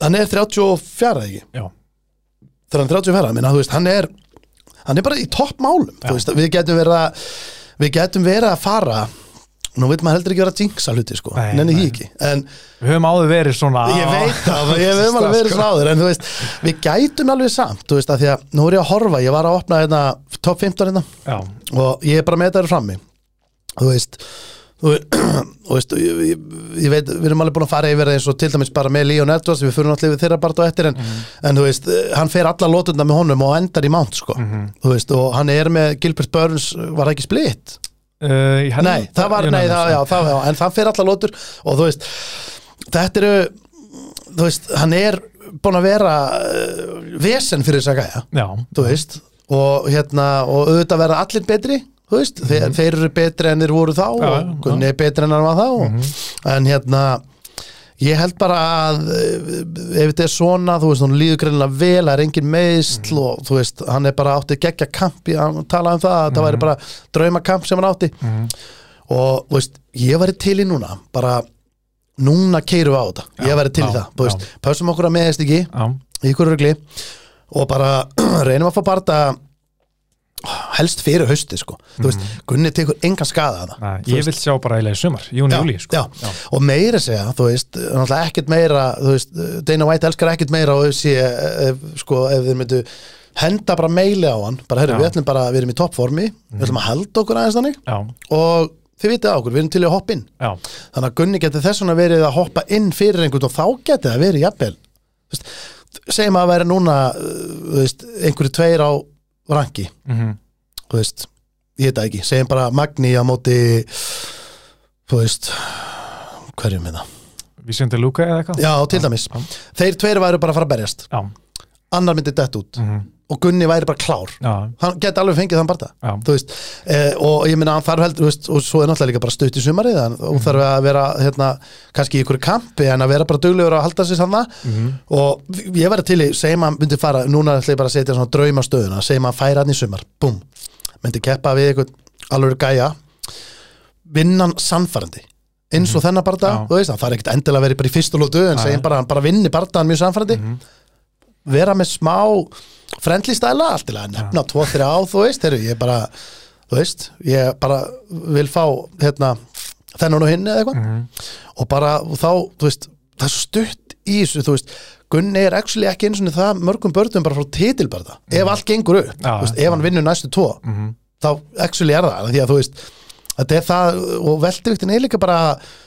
hann er 34 eða ekki? Já, þegar hann er 34, minna, þú veist, hann er hann er bara í toppmálum við getum verið að við getum verið að fara nú veit maður heldur ekki vera að jinxa hluti sko, Nei, nenni því ekki. En við höfum áður verið svona ég veit það, ég veit alveg verið svona áður en þú veist, við gætum alveg samt þú veist, að því að nú er ég að horfa, ég var að opna hérna, top 15 hérna. Já, og ég er bara með þetta frammi. Þú veist þú veist, ég, ég, ég veit, við erum alveg búin að fara yfir eins og til dæmis bara með Leon Edwards, við fyrir náttúrulega við þeirra bara á eftir en, en þú veist, hann fer alla lótunda með honum og endar í mount sko. Þú veist, og hann er með Gilbert Burns var ekki splitt? Uh, held- Nei, það var, nei, það, já, það, já, en það fer alla lótur og þú veist, þetta eru þú veist, hann er búin að vera uh, vesen fyrir þess að gæja Já, þú veist og hérna, og auðvitað verða allir betri þú veist, þeir, þeir eru betri en þeir voru þá Mhm. Og Mhm. Er betri en hann var þá og, en hérna ég held bara að eh, ef þetta er svona, þú veist, hún líður greinilega vel það er engin meðsl Mhm. og þú veist, hann er bara átti geggja kamp hann talaði um það, að það Mhm. væri bara draumakamp sem hann átti og þú veist, ég væri til í núna bara núna keirum við á þetta, ég Já, væri til í já, það þú veist, já. pössum okkur að meðist ekki já, í ykkur rugli og bara reynum að fá barða helst fyrir hausti sko. þú veist, Gunni tekur engan skada að Mhm. það ég vil sjá bara eiginlega í sumar, júni, júli sko. og meira segja, þú veist ekkert meira, þú veist Dana White elskar ekkert meira og sé, ef, sko, ef þeir myndu henda bara meili á hann, bara herru. Mhm. við ætlum bara við erum í toppformi, við ætlum að halda okkur aðeins þannig já, og þið vitið á okkur, við erum til að hoppa inn já, þannig að Gunni geti þess vegna verið að hoppa inn fyrir einhvern og þá geti það verið jafnvel segjum að vera núna uh, þú veist, einhverju tveir á ranki. Mhm, þú veist, ég veit það ekki. Segjum bara Magni á móti þú veist hverjum með það, Vicente Luca eða eitthvað? Já til dæmis. Já, þeir tveir væru bara að fara að berjast. Já, annar myndi dett út. Mhm, og Gunni væri bara klár. Já, hann geti alveg fengið þann barða eh, og ég minna hann þarf heldur veist, og svo er náttúrulega líka bara stutt í sumarið hann, og þarf að vera hérna, kannski í ykkur kampi en að vera bara duglegur að halda sér sanna mhm, og ég verði til í, segjum að hann myndi fara núna ætla ég bara að setja svona draumastöðuna segjum að hann færa hann í sumar, búm myndi keppa við eitthvað alveg gæja vinnan sannfærandi. Eins og þennan barða, þú veist, hann fari ekkert endilega að vera bara í fyrstu lótu en segjum bara bara vinni barðan mjög sannfærandi. Mhm, vera með smá friendly stæla allt til að nefna tvo, þrjá, þú veist, heru, ég bara þú veist, ég bara vil fá hérna, þennan og hinn eða eitthvað Mhm. og bara og þá, þú veist, það er svo stutt í þessu, þú veist, Gunni er actually ekki eins og það mörgum börnum bara frá titilbarða ef allt gengur upp, Mhm. Þú veist, ef hann vinnur næstu tvo Mhm. þá actually er það, því að þú veist þetta er það, og veldiviktin er líka bara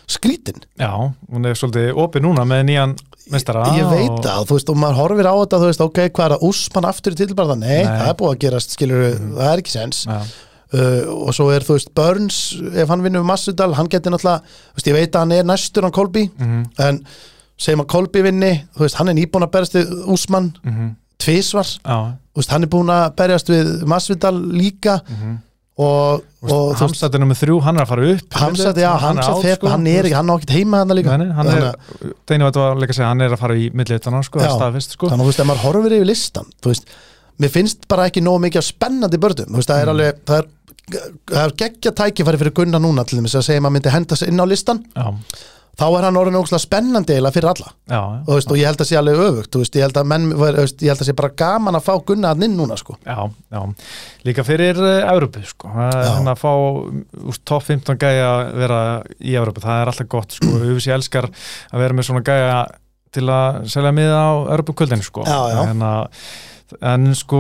skrítin, Já, hún er svolítið opið núna með nýjan mestara ég veit og, það þú veist, og maður horfir á þetta, þú veist, ok, hvað er að úsmann aftur í titilbarða, nei, Nei. Mhm. það er búið að gerast skilur, það er ekki sens uh, og svo er, þú veist, Burns ef hann vinnur Massudal, hann getur náttúrulega þú veist, ég veit að hann er næstur hann Kolby mhm, en segjum að Kolby vinni þú veist, hann er nýbúin að berjast við Úsmann mhm, þú veist, hann er búin að berjast við Masvidal líka. Mhm og, og Hamsat er nummið þrjú, hann er að fara upp. Hamsat, já, Hamsat fer, sko, hann er ekki, hann á ekkert heima hann líka. Nei, hann er, Deini veit að líka að segja, hann er að fara í millitana, sko, Já. staðfist, sko. Þannig að þú veist, ef maður horfir yfir listan þú veist, mér finnst bara ekki nógu mikið spennandi börnum, þú veist, það Mm. er alveg það er, það er geggja tækifæri fyrir Gunnar núna til þess að segja að maður myndi henda sig inn á listan Já, þá er hann orðin ógslag spennandi eiginlega fyrir alla já, og, veist, og ég held að sé alveg öfugt veist, ég held menn, veist, ég held að sé bara gaman að fá Gunnar inn núna sko. já, já Líka fyrir Európu, sko Það er Já. Hann að fá úst, top 15 gæja að vera í Európu, það er alltaf gott, sko Ufis ég elskar að vera með svona gæja til að selja miða á Európu-kvöldinu, sko Já, já. En, að, en sko,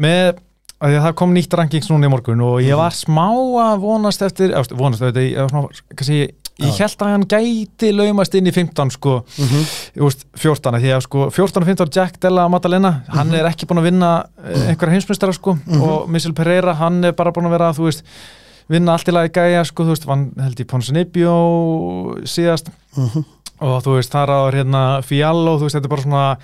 með að það kom nýtt rankings núna í morgun og Mhm. ég var smá að vonast eftir vonast eftir, ég var smá, kannski ég held að hann gæti laumast inn í 15 sko, mm -hmm. veist, 14 því að sko 14 og 15 Jack Della Maddalena hann Mhm. er ekki búin að vinna mm. einhverja heimsmeistara sko og Missile Pereira hann er bara búin að vera, þú veist vinna allt í lagi gæja sko, þú veist, hann held í Ponsanibio síðast Mhm. og þú veist, þar á hérna Fiallo, þú veist, þetta er bara svona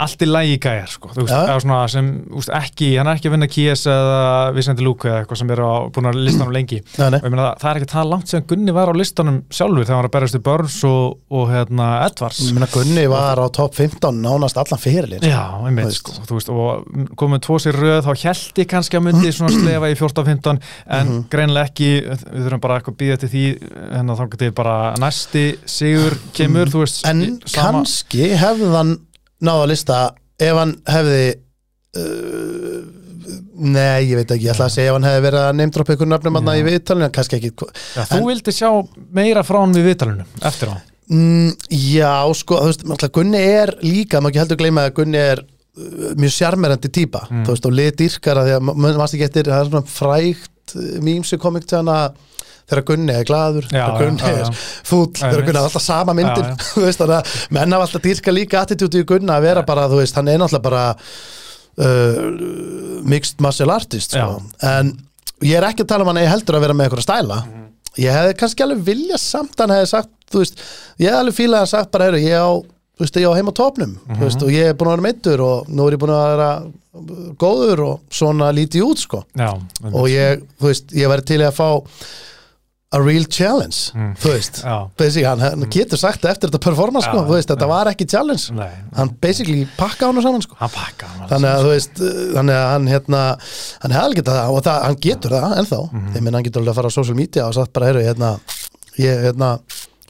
allt í lagi gæjar sko, veist, Ja. svona sem, veist, ekki, hann er ekki að vinna Kies eða Vicente Luque eða eitthvað sem er á, búin að listanum lengi nei. og ég meina það, það er ekki það langt sem Gunni var á listanum sjálfur þegar hann var að berast í Burns og, og hérna Edwards Ég meina, Gunni var á top 15 nánast allan fyrirlin Já, einmitt, Þú veist. sko, veist, og komið tvo sér röð, þá held ég kannski að myndi slefa í 14-15, en Mhm. greinilega ekki, við þurfum bara eitthvað að býða til því, en þá getið bara næsti sigur kemur, þú veist, en sama, kannski hefði hann náða að lista ef hann hefði uh, nei, ég veit ekki, ég ætla að segja ef hann hefði verið að neymdroppa ykkur nöfnum Já. í viðtalinu, kannski ekki já, þú en- vildi sjá meira frá hann við viðtalinu, eftir á. mm, Já, sko, þú veist, náttúrulega Gunni er líka, maður ekki heldur gleyma að Gunni er uh, mjög sjarmerandi típa Mm. þú veist, og lit dýrkara því að maður ekki eftir, það er svona frægt mýmsi komik til hann að þegar Gunni er glaður, Já, þegar Gunni er fúll, þegar. Gunni er alltaf sama myndin þannig að menn hafa alltaf dýrka líka attitúti í Gunna að vera bara, þú veist, hann er náttúrulega bara uh, mixed martial artist sko. en ég er ekki að tala um hann að ég heldur að vera með eitthvað stæla Mhm. ég hefði kannski alveg vilja samt hann hefði sagt, þú veist, ég hefði alveg fílað að sagt bara, heyrðu, ég á, þú veist, ég á heim á Mhm. þú veist, og ég er búin að vera meittur og nú er ég búin að vera góður og svona lítið út, sko Já, og ég, þú veist, ég væri til að fá a real challenge Mm. þú veist, Já, basically, hann, hann getur sagt eftir þetta performance, sko, Já, þú veist, þetta já. var ekki challenge. Nei, hann basically pakka hann saman, sko. Hann pakka hann þannig að þú veist, uh, þannig að hann hérna, hann hefði getað það og það, hann getur það ennþá, mm ég minn hann getur alveg að fara á social media og sagt bara, heyrðu, hérna ég, hérna,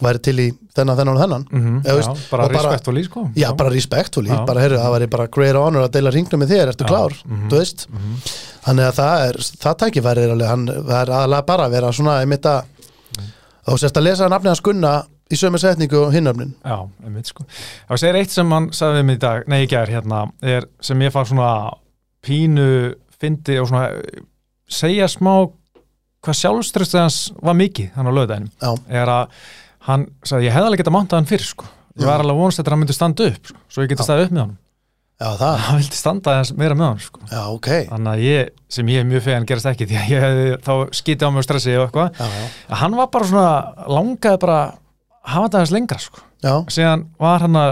væri til í þennan, þennan og þennan. Mhm, Eða, veist, já, bara og bara- respekt og líf, sko. já, bara respektfully, Já. bara, heyrðu, það væri bara great honor að deila ringnum með þér, ertu Já, klár? Mhm. þú veist, Mhm. þannig að það er það tækifæri alveg, hann það er aðalega bara að vera svona, ég mitt að og sérst að lesa nafnið hans Gunna í sömu setningu og hinnöfnin Já, einmitt sko. Það segir eitt sem hann sagði mig í dag, nei, í gær hérna, er sem ég fann svona pínu fyndi og svona eh, segja smá hvað sjálfströstið hans var mikið hann á lögdæðinum, já, er að hann sagði, ég hefði alveg getað mántað hann fyrr sko. ég var alveg vonast eftir að hann myndi standa upp sko, svo ég geti staðið upp með hann já, það, hann vildi standa meira með hann sko. já, ok. Þannig að ég, sem ég er mjög fegin gerast ekki, því að ég hefði þá skítið á mig og stressi og eitthvað, já, já, hann var bara svona langaði bara hafa þetta aðeins lengra sko. Já, síðan var hann að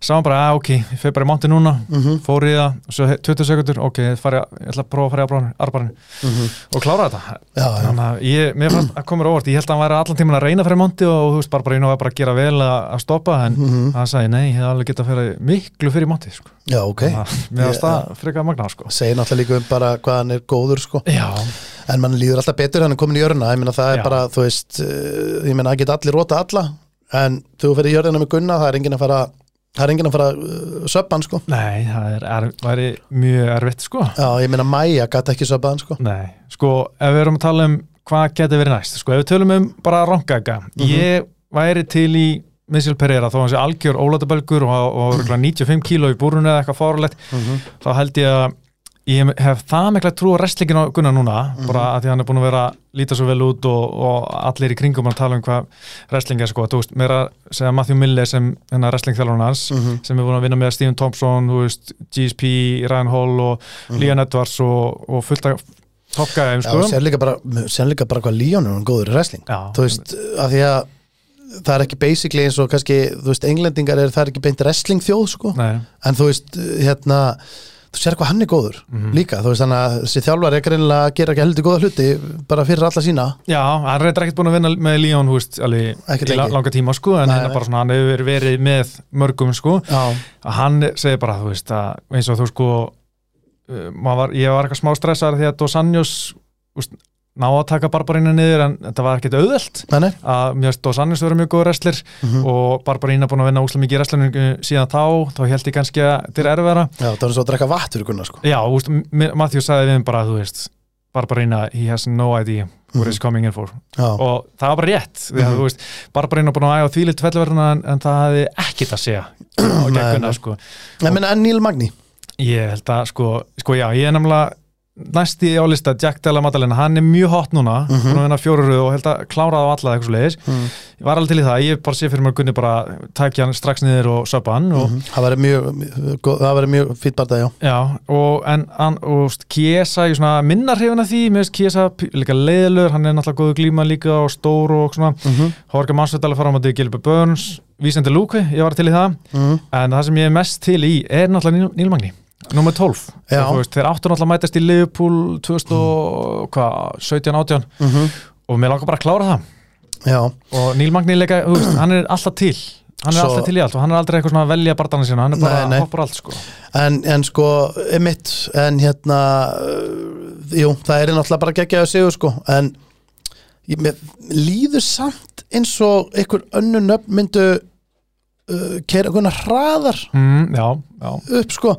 sá hann bara, að ok, ég fyrir bara í monti núna. Mhm, fór í það, og svo he- 20 sekundur ok, ég, fari, að- ég ætla að prófa að fara í arbarinu mhm. Og klára þetta. Já, þannig að ég, mér fannst að koma óvart. Ég held að hann væri allan tíman að reyna fyrir monti og þú veist, bara bara einu var bara að gera vel að, að stoppa en mhm, hann sagði, nei, ég hef alveg getað að fyrir miklu fyrir monti, sko. Já, ok. Að mér Ég- varst það frekar magna, sko. Segir náttúrulega líka um bara hvað hann er góður sko. já, en mann líður alltaf betur hann er komin í jörna ég meina það er Já. bara, þú veist uh, ég meina það geta allir róta alla. En þú fyrir í jörðina með Gunna það er enginn að fara það er enginn að fara uh, söpban sko. Nei, það er, er, væri mjög erfitt sko. Já, ég meina Maja gæti ekki söpban sko. Nei, sko, ef við erum að tala um hvað getur verið næst, sko, ef við tölum um bara rangaga, ég væri til í Missil Pereira, þó hann sé algjör ólátabölgur og, og, og 95 kíló í búrunu eða eitthvað fárlegt, þá held ég að ég hef það mikla trú á restlingin á Gunnar núna, bara að því hann er búin að vera líta svo vel út og, og allir í kringum að tala um hvað wrestling er sko, þú veist, meira að segja Matthew Mille sem hennar wrestlingþjálfurinn hans sem er búin að vinna með Stephen Thompson, þú veist GSP, Ryan Hall og Leon Edwards og, og fullt af toppgæðum Já, sko. sér líka bara, hvað Líón er hann góður í wrestling. Já. Þú veist, af því að það er ekki basically eins og kannski, þú veist, englendingar er það er ekki beint wrestling þjóð sko. Nei, en þú veist, hérna þú sér hvað hann er góður Mhm. líka, þú veist, þannig að þessi þjálfar er greinilega að gera ekki heldur góða hluti bara fyrir alla sína Já, hann er ekkert búin að vinna með Ekkert í langa tíma, sko, en Nei, hérna nei. bara svona, hann hefur verið með mörgum, sko, Já, að hann segir bara, þú veist, að eins og þú sko, uh, var, ég var eitthvað smá stressaður því að Dos Anjos, ná að taka Barbarínu niður, en þetta var ekkert auðvelt að mér finnst Dos Anjos vera mjög góð wrestler Mhm. og Barbarína búin að vinna úslega mikið í wrestlinu síðan þá, þá held ég kannski að þetta er erfæra. Já, það er svo að drekka fyrir Gunnar sko Já, veist, M- Matthew sagði við bara, þú veist, Barbarína, he has no idea what Mhm. he's coming in for Já, og það var bara rétt því að Mhm. þú veist, Barbarín var búin að æga þvílitt fellverðina en, en það hefði ekkit að segja á Nei, nei. sko ég meina en Neil Magni ég held að sko, sko já, ég er nefnilega næsti á lista Jack Della Maddalena, hann er mjög hot núna. Mhm. búin að vinna fjóruðu og held að klára það á alla eitthvað svo leiðis, mm. ég var alveg til í það. Ég bara sé fyrir mér Gunni bara tækja hann strax niður og söpa hann og, Mhm. það væri mjög, mjög mjög fýtt barða, já. Já, og en hann, og veist, Kiesa, ég svona minna hrifin af því. Mér finnst Kiesa líka leiðilegur hann er náttúrulega góðu glíma líka og stór og svona. Mm Horka Mansvöldal að fara á móti Gilbert Burns. Vísandi Lúkvi, ég var til í það. -hmm. en það sem ég er mest til í er náttúrulega Níl Magni, nummer 12 Já. Og þú veist, þeir áttu náttúrulega að mætast í Liverpool 2017-18 Mm og mér langar bara að klára það. Já, og Níl Magni leika, veist, hann er alltaf til. Hann er Svo- alltaf til í allt og hann er aldrei eitthvað svona að velja barndana sína, hann er bara Nei, nei. hoppar allt sko. En, en sko emitt, en hérna jú, það er náttúrulega bara geggjaðu sigur sko, en ég, mér líður samt eins og einhver önnu nöfn myndu uh, keira einhverna hraðar mm, Já, já, upp sko,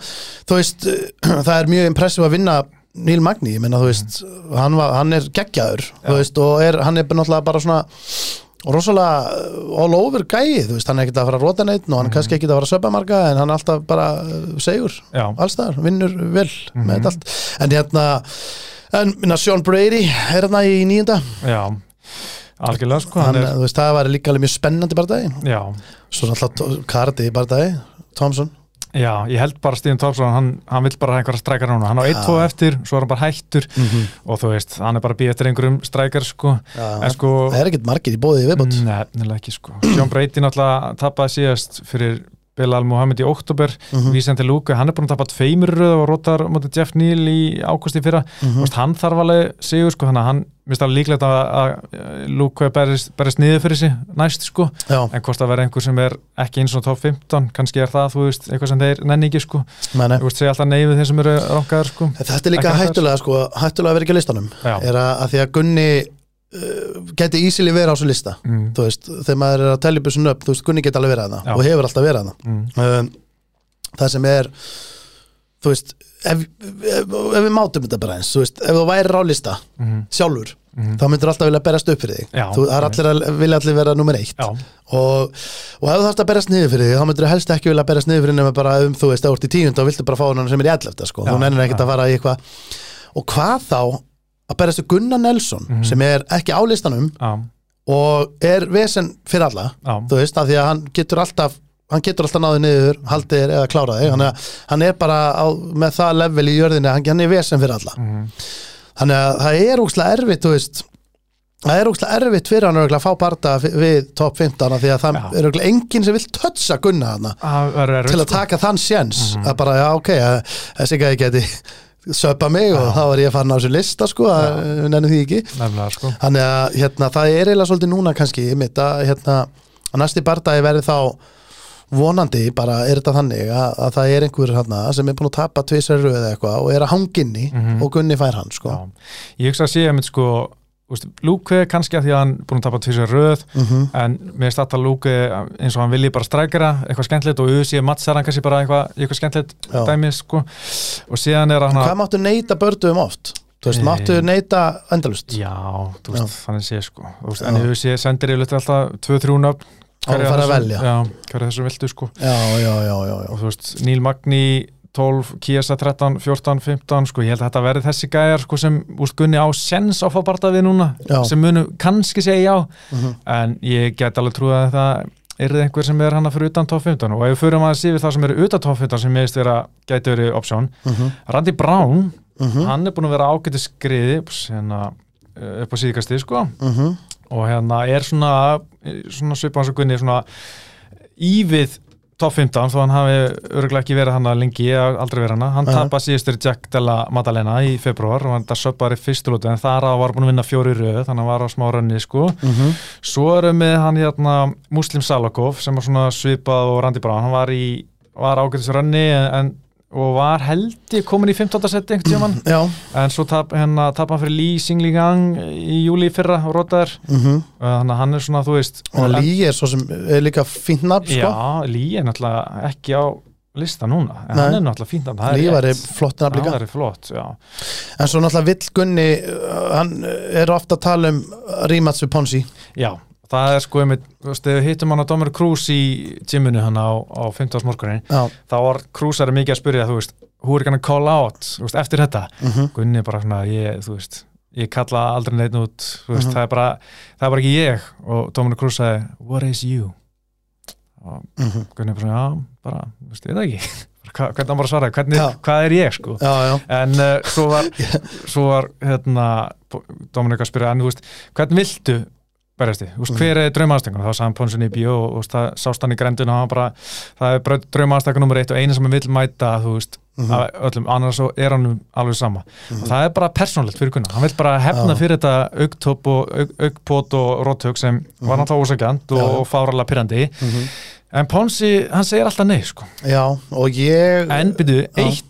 þú veist uh, það er mjög impressið að vinna Níl Magni, ég menna þú veist hann, var, hann er geggjaður, veist og er, hann er bara náttúrulega bara svona rosalega uh, all over gæi þú veist, hann er ekkert að fara að rota neitt og hann er kannski ekkert að fara að söpa marga en hann er alltaf bara uh, segur allstaðar, vinnur vel með þetta allt. En hérna en minna Sean Brady er hérna í nýjunda Já, algjörlega sko hann, hann er, veist, það var líka alveg mjög spennandi bardagi. Já, svo náttúrulega Cardi bardagi Thompson. Já, ég held bara Stíðan Thompson, hann, hann vill bara einhverja strækar núna, hann á 1-2 eftir, svo er hann bara hættur. Og þú veist, hann er bara býja eftir einhverjum strækar sko, en sko það er ekkert margir í bóðið í viðbót. Nefnilega ekki sko, Sjón Breyti náttúrulega tapaði síðast fyrir Bilal Mohamed í oktober, Mhm. Vísandi Lúka hann er búin að tapa tveimur í röð og rótar mútið Jeff Neal í ágústi fyrra. Mm veist, hann þarf alveg sigur sko, að hann alveg líklegt að, að Lúka berist, berist niður fyrir sig næst sko. Já, en hvort það verði einhver sem er ekki eins og top 15 kannski er það, þú veist, eitthvað sem þeir nenni ekki sko, þú veist, segja alltaf nei við þeir sem eru rankaðar sko. Þetta er líka hættulega sko, hættulega að vera ekki á listanum. Já. er að, að því að Gunni geti ísili verið á þessu lista. Mm, þú veist, þegar maður er að upp þessu upp, þú veist, Gunni geti alveg verið að Já. það og hefur alltaf verið að mm, það um, það sem er þú veist ef, ef, ef við mátum þetta bara eins þú veist, ef þú værir á lista mm, sjálfur mm, þá myndir alltaf vilja berast upp fyrir þig. Já, þú, er allir að vilja allir vera nummer eitt. Já, og, og ef þú þarfst að berast niður fyrir þig þá myndir þú helst ekki vilja berast niður fyrir nema bara um þú veist, þú ert í tíund þá viltu bara fá hann sem er í ellefta sko, Já, þú nennir ekkert já. að fara í eitthvað. Og hvað þá að berast við Gunnar Nelson Mhm. sem er ekki á listanum já, og er vesen fyrir alla já, þú veist, af því að hann getur alltaf hann getur alltaf náðið niður, haldið þér eða klárað þig, hann, er- hann er bara á, með það level í jörðinni, hann, er vesen fyrir alla mm, þannig að það er úkslega erfitt þú veist, það er úkslega erfitt fyrir hann að fá parta við top 15 af því að það Já. er örugglega enginn sem vill tötsa gunna hana það verður erfitt, til að sko. taka þann sjens Mhm. að bara, já ok, þessi gæði geti söpa mig og þá var ég farin á þessu lista sko, að við nennum því ekki. Nefnilega sko. Þannig að hérna, það er eiginlega svolítið núna kannski mitt að, hérna, að næsti bardagi verði þá vonandi bara er þetta þannig að, að það er einhver hérna, sem er búin að tapa tvisar röð eða eitthvað og er að hanginni Mhm. og Gunni fær hann sko. ég hugsa að sé að mitt sko Lúke kannski að því að hann búin að tapa tvisar röð Mhm. en mér alltaf Lúke eins og hann vilji bara strækjara eitthvað skemmtilegt og auðvitað mattsar hann kannski bara eitthvað, eitthvað skemmtilegt dæmi sko. og síðan er hann Hvað máttu neyta bördu um oft? Þú veist, máttu neyta endalust? Já, þú veist, þannig sé sko þú veist, en auðvitað sendir yfirleitt alltaf 2-3 nöfn hverja að þessum- viltu sko Já, já, já, já, já. og þú veist, Níl Magni 12, Kiesa 13, 14, 15 sko, ég held að þetta verði þessi gæjar sko, sem úst, Gunni á sens á að fá barða við núna Já. sem munu kannski segja já Mhm. en ég get alveg trúið að það er einhver sem er hana fyrir utan top 15 og ef við fyrir maður sífið það sem eru utan top 15 sem meðist vera, gæti verið option Mhm. Randy Brown, Mhm. hann er búin að vera ágæti skriði hérna, eh, upp á síðkasti sko og hérna er svona, svona svipað hans og Gunni svona ívið top 15 þó hann hafi örgulega ekki verið hann lengi, ég hef aldrei verið hann hann Nei. tapast síðustur Jack Della Maddalena í februar og hann það söpbar í fyrsturlótu en þar að var búin að vinna fjóri röð þannig að hann var á smá rönni sko Mhm. svo erum við hann hérna Muslim Salakov sem var svona svipað og Randy Brown hann var var ágætis rönni en, en og var held ég komin í 15. seti en svo tap, hérna, hann fyrir Lee Singlingang í júli fyrra og rótaður Mhm. þannig að hann er svona, þú veist Og Lý er svo sem er líka fínt nafn, sko. Já, Lee er náttúrulega ekki á lista núna, en Nei. hann er náttúrulega fínt Lý var flott nafn líka. flott, En svo náttúrulega vill Gunni, uh, hann er ofta að tala um rímats við Ponsi. Já, það er sko einmitt, þú veist, við hittum hann á Dómur Krús í gyminu hann á, á 15. morgunin þá var Krúsari mikið að spyrja, þú veist who are gonna call out, þú veist, eftir þetta Mhm. Gunni bara svona, ég, þú veist ég kalla aldrei neitt út, þú veist, Mhm. það er bara það er bara ekki ég og Dómur Krús sagði, what is you og Mhm. Gunni bara, já, bara, þú veist, ég það ekki hvernig hann bara svaraði, hvernig, Já. hvað er ég sko Já, já. en uh, svo var svo var hérna Dominika að spyrja, en þú veist, hvernig viltu berjast veist, Mhm. hver er draumaðstönguna þá sagði Ponsun í bíó og veist, það sást hann í grendun og hann bara, það er draumaðstönguna nummer eitt og eina sem hann vill mæta, þú veist Mhm. af öllum, annars er hann alveg sama Mhm. og það er bara persónlegt fyrir Gunnar hann vill bara hefna fyrir þetta augtopp og aug, augpót og róttök sem var Mhm. náttúrulega ósækjant og, og fáralega pyrrandi Mhm. en Ponsi, hann segir alltaf nei sko. Já, og ég... en byrju, eitt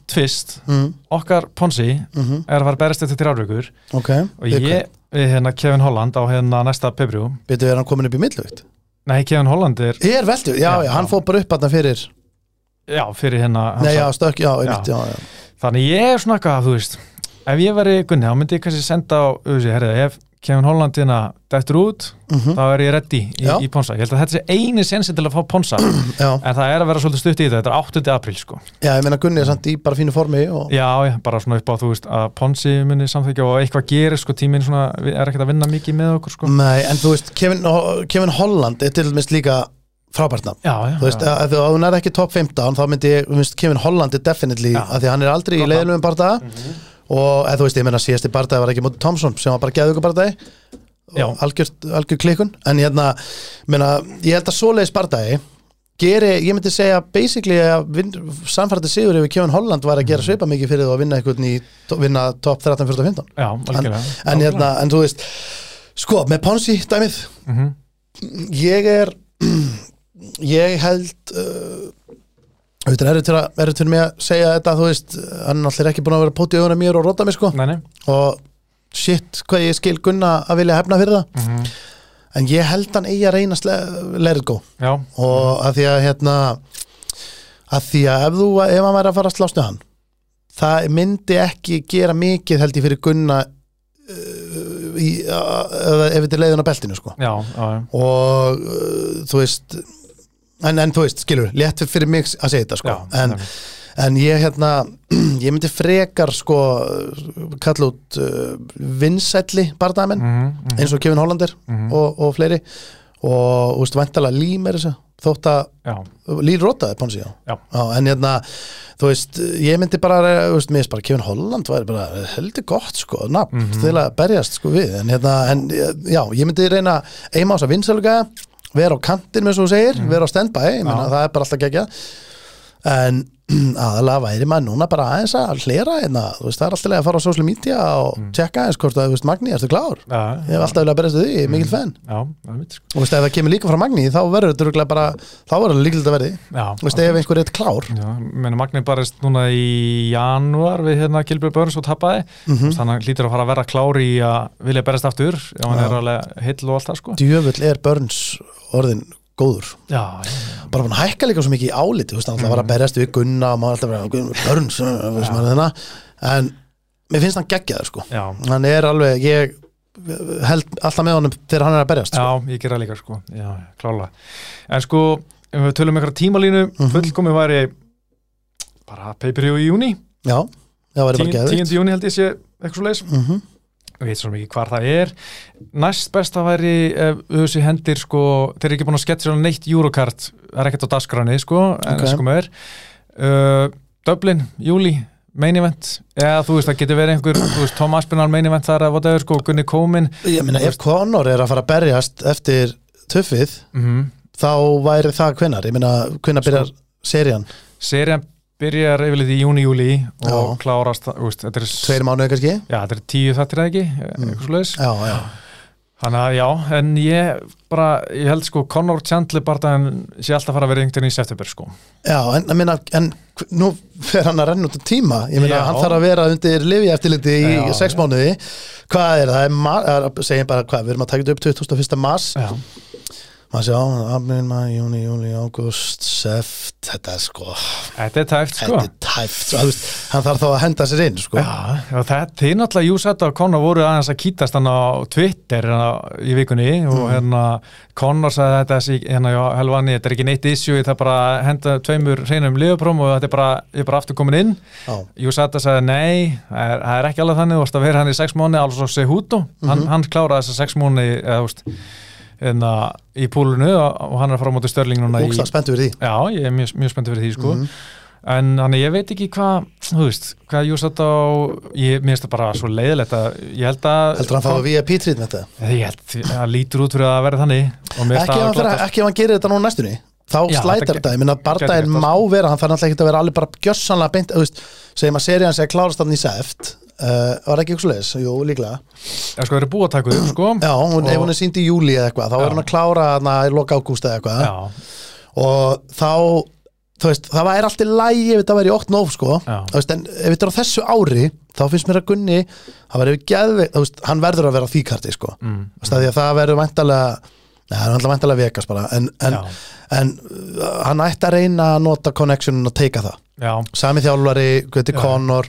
Mm, okkar Ponsi mhm, er að fara berjast eftir þrjárvíkur Ok. og ég, við hérna Kevin Holland á hérna næsta pebru Býtu, er hann komin upp í millvögt? nei, Kevin Holland er, Ég er veldu, já, Já, já, hann fór bara upp að fyrir... já, fyrir hérna Nei, já, stökk, já, einmitt, já, já. þannig ég er svona eitthvað, þú veist ef ég veri Gunni, þá myndi ég kannski senda á auðvitað, herrið, ef Kevin Holland hérna dettur út, Mhm, þá er ég ready í, í Ponsa, ég held að þetta sé eini sensi til að fá Ponsa, en það er að vera svolítið stutt í þetta, þetta er 8. apríl sko. Já, ég meina Gunni er samt í bara fínu formi og... já, já, bara svona upp á, þú veist, að Ponsi muni samþykja og eitthvað gerir, sko, tíminn svona er ekkert að vinna mikið með okkur, sko. Nei, en þú veist, Kevin, Kevin Holland er til dæmis líka frábært nafn. Já, já, Þú veist, já. ef þú er ekki top 15 þá myndi ég, þú veist, Kevin Holland er definitely Já. að því að hann er aldrei í Gott leiðilugum bardaða og eða þú veist, ég meina síðasti bardaði var ekki mútið Thompson sem var bara geðugu bardaði Já. og algjör, algjör klikkun. En hérna, meina, ég held að svoleiðis bardaði geri, ég myndi segja basically að samfærdi sigur yfir Kevin Holland var að gera svipa mikið fyrir þú að vinna einhvern í, vinna top 13, 14, 15 já, algjörlega. en hérna, en þú veist sko, með Ponsi dæmið Mhm. ég er ég held uh, Þetta er erfitt fyrir mig að segja þetta, þú veist, hann náttúrulega er ekki búin að vera pótið auðvitað mér og róta mig, sko. Nei, nei. Og shit, hvað ég skil Gunna að vilja hefna fyrir það, Mhm. en ég held hann eigi að reyna að let it go. Já, og að því að hérna að því að ef þú, ef hann væri að fara að slástu hann það myndi ekki gera mikið held ég fyrir Gunna uh, í, uh, ef þetta er leiðin á beltinu, sko. Já, já, já. og uh, þú veist en, en þú veist, skilur, létt fyrir mig að segja þetta sko, Já, en, en ég hérna ég myndi frekar sko kalla út uh, vinsælli bardamenn, Mhm, mhm, eins og Kevin Hollander mhm. og, og fleiri og þú veist, væntalega Lím er þessu þótt að, já, Lím Rótaði Ponsi. Já. en hérna þú veist, ég myndi bara þú veist, mér finnst bara Kevin Holland væri bara heldur gott sko, nafn Mhm. til að berjast sko við, en hérna, en já, ég myndi reyna eima á þess að vinsæluga vera á kantin með svo segir, vera á standby ég. Já. það er bara alltaf gegja en aðalega væri maður núna bara aðeins að hlera hérna, þú veist, það er alltaf að fara á social media og Mm. tjekka eins hvort að, þú veist, Magni, ertu klár? Já, Ég hef alltaf viljað berast við því, ég er fenn já, það er mitt sko. og þú veist, ef það kemur líka frá Magni, þá verður þetta örugglega bara, þá verður það líkilegt að verði. Já, þú veist, ef einhver er klár. Já, menn Magni barist núna í janúar við hérna Gilbjörn Börns og tappaði Mhm. þannig að hann hlýtur að fara að vera klári í að vilja berast aftur ef hann er alveg góður. Já, já, bara hann hækka líka svo mikið í áliti hann alltaf var að berjast við Gunna og maður alltaf maður þennan en mér finnst hann geggjaður sko. Já, hann er alveg, ég held alltaf með honum þegar hann er að berjast sko. já, ég gera líka sko. Já, klála En sko, ef við tölum ykkur tímalínu Mhm. fullkomi væri bara pay-per-view í júni já, það væri bara 10. geðvitt júni held ég sé eitthvað svo leis mm -hmm. Ég veit svo mikið hvar það er. Næst besta væri þessi hendir sko, þeir eru ekki búin að sketsa neitt Eurocard, það er ekkert á dagskráni sko, en Ok. sko með er. Uh, Dublin, júli main event, eða þú veist það getur verið einhver, þú veist, Tom Aspinall main event þar whatever, sko, Gunni Komin ég meina ef Conor er að fara að berjast eftir tuffið mm þá væri það hvenar, ég meina hvenar Sko- byrjar serían, Serían byrjar yfirleitt í júni, júli og klárast, er tveir mánuði kannski? Já, þetta er tíu þattir eða ekki, Mm. eitthvað svo leiðis já, já, Þannig að já, en ég bara, ég held sko Conor Chandler bardaðan sé alltaf fara að vera veginn í september sko. Já en, meina, en nú fer hann að renna út á tíma. Ég meina hann þarf að vera undir lifi eftirliti í sex mánuði. Hvað er það, er er- segjum bara hvað, við erum að taka þetta upp 21. mars. Já, maður sé á, april, maður, júni, júli, ágúst seft, þetta er sko þetta er tæft sko er tæft, veist, hann þarf þá að henda sér inn sko. Já, já það, þið náttúrulega Júsett og Conor voru aðeins að kýtast hann á Twitter hérna, í vikunni og Mm. hérna Conor sagði þetta þessi, hérna, já, helvani, þetta er ekki neitt issue, það er bara að henda tveimur hreinum liðupróm og þetta er bara, er bara aftur komin inn Já. Júsett sagði nei, það er, er ekki alveg þannig, þú varst að vera hann í sex mánu alveg svo Sehuto, hann, Mhm. hann kláraði þessa sex mánu eða, þú veist, hérna, í púlunu og, hann er að fara á móti störling núna í spenntu fyrir því. Já, ég er mjög, mjög spenntið fyrir því sko. Mhm. en þannig ég veit ekki hvað þú veist, hvað Júsat á ég, mér finnst það bara svo leiðilegt að ég held að heldur hann fá að VIP treatment eða? ég held að lítur út fyrir að vera þannig. Ekki ef hann, hann gerir þetta nú næstunni. Þá slætar þetta þetta, ég minna gert það, má vera hann þarf náttúrulega ekki að vera alveg bara gjössanlega beint, þú veist, segjum að serían sé að klárast hann í seft uh, var ekki ykkur leis, jú líklega. Ég sko, þeir eru búið að taka þau sko. Já, hún, Og- ef hún er sínd í júli eða eitthvað. Þá Já. er hún að klára hann í loka ágúst eða eitthvað. Já, og þá þú veist, það væri alltaf lægi ef þetta væri í 8 nóf sko. Já. Þú veist, en ef þetta er á þessu ári þá finnst mér að Gunni það væri geðveikt, þú veist, hann verður að vera á því karti sko, mm, því að það verður væntalega neða, það er alltaf væntalega vekas bara. En, en, já, en uh, hann ætti að reyna að nota connectionin og teika það. Já, sami þjálfari, Já. Conor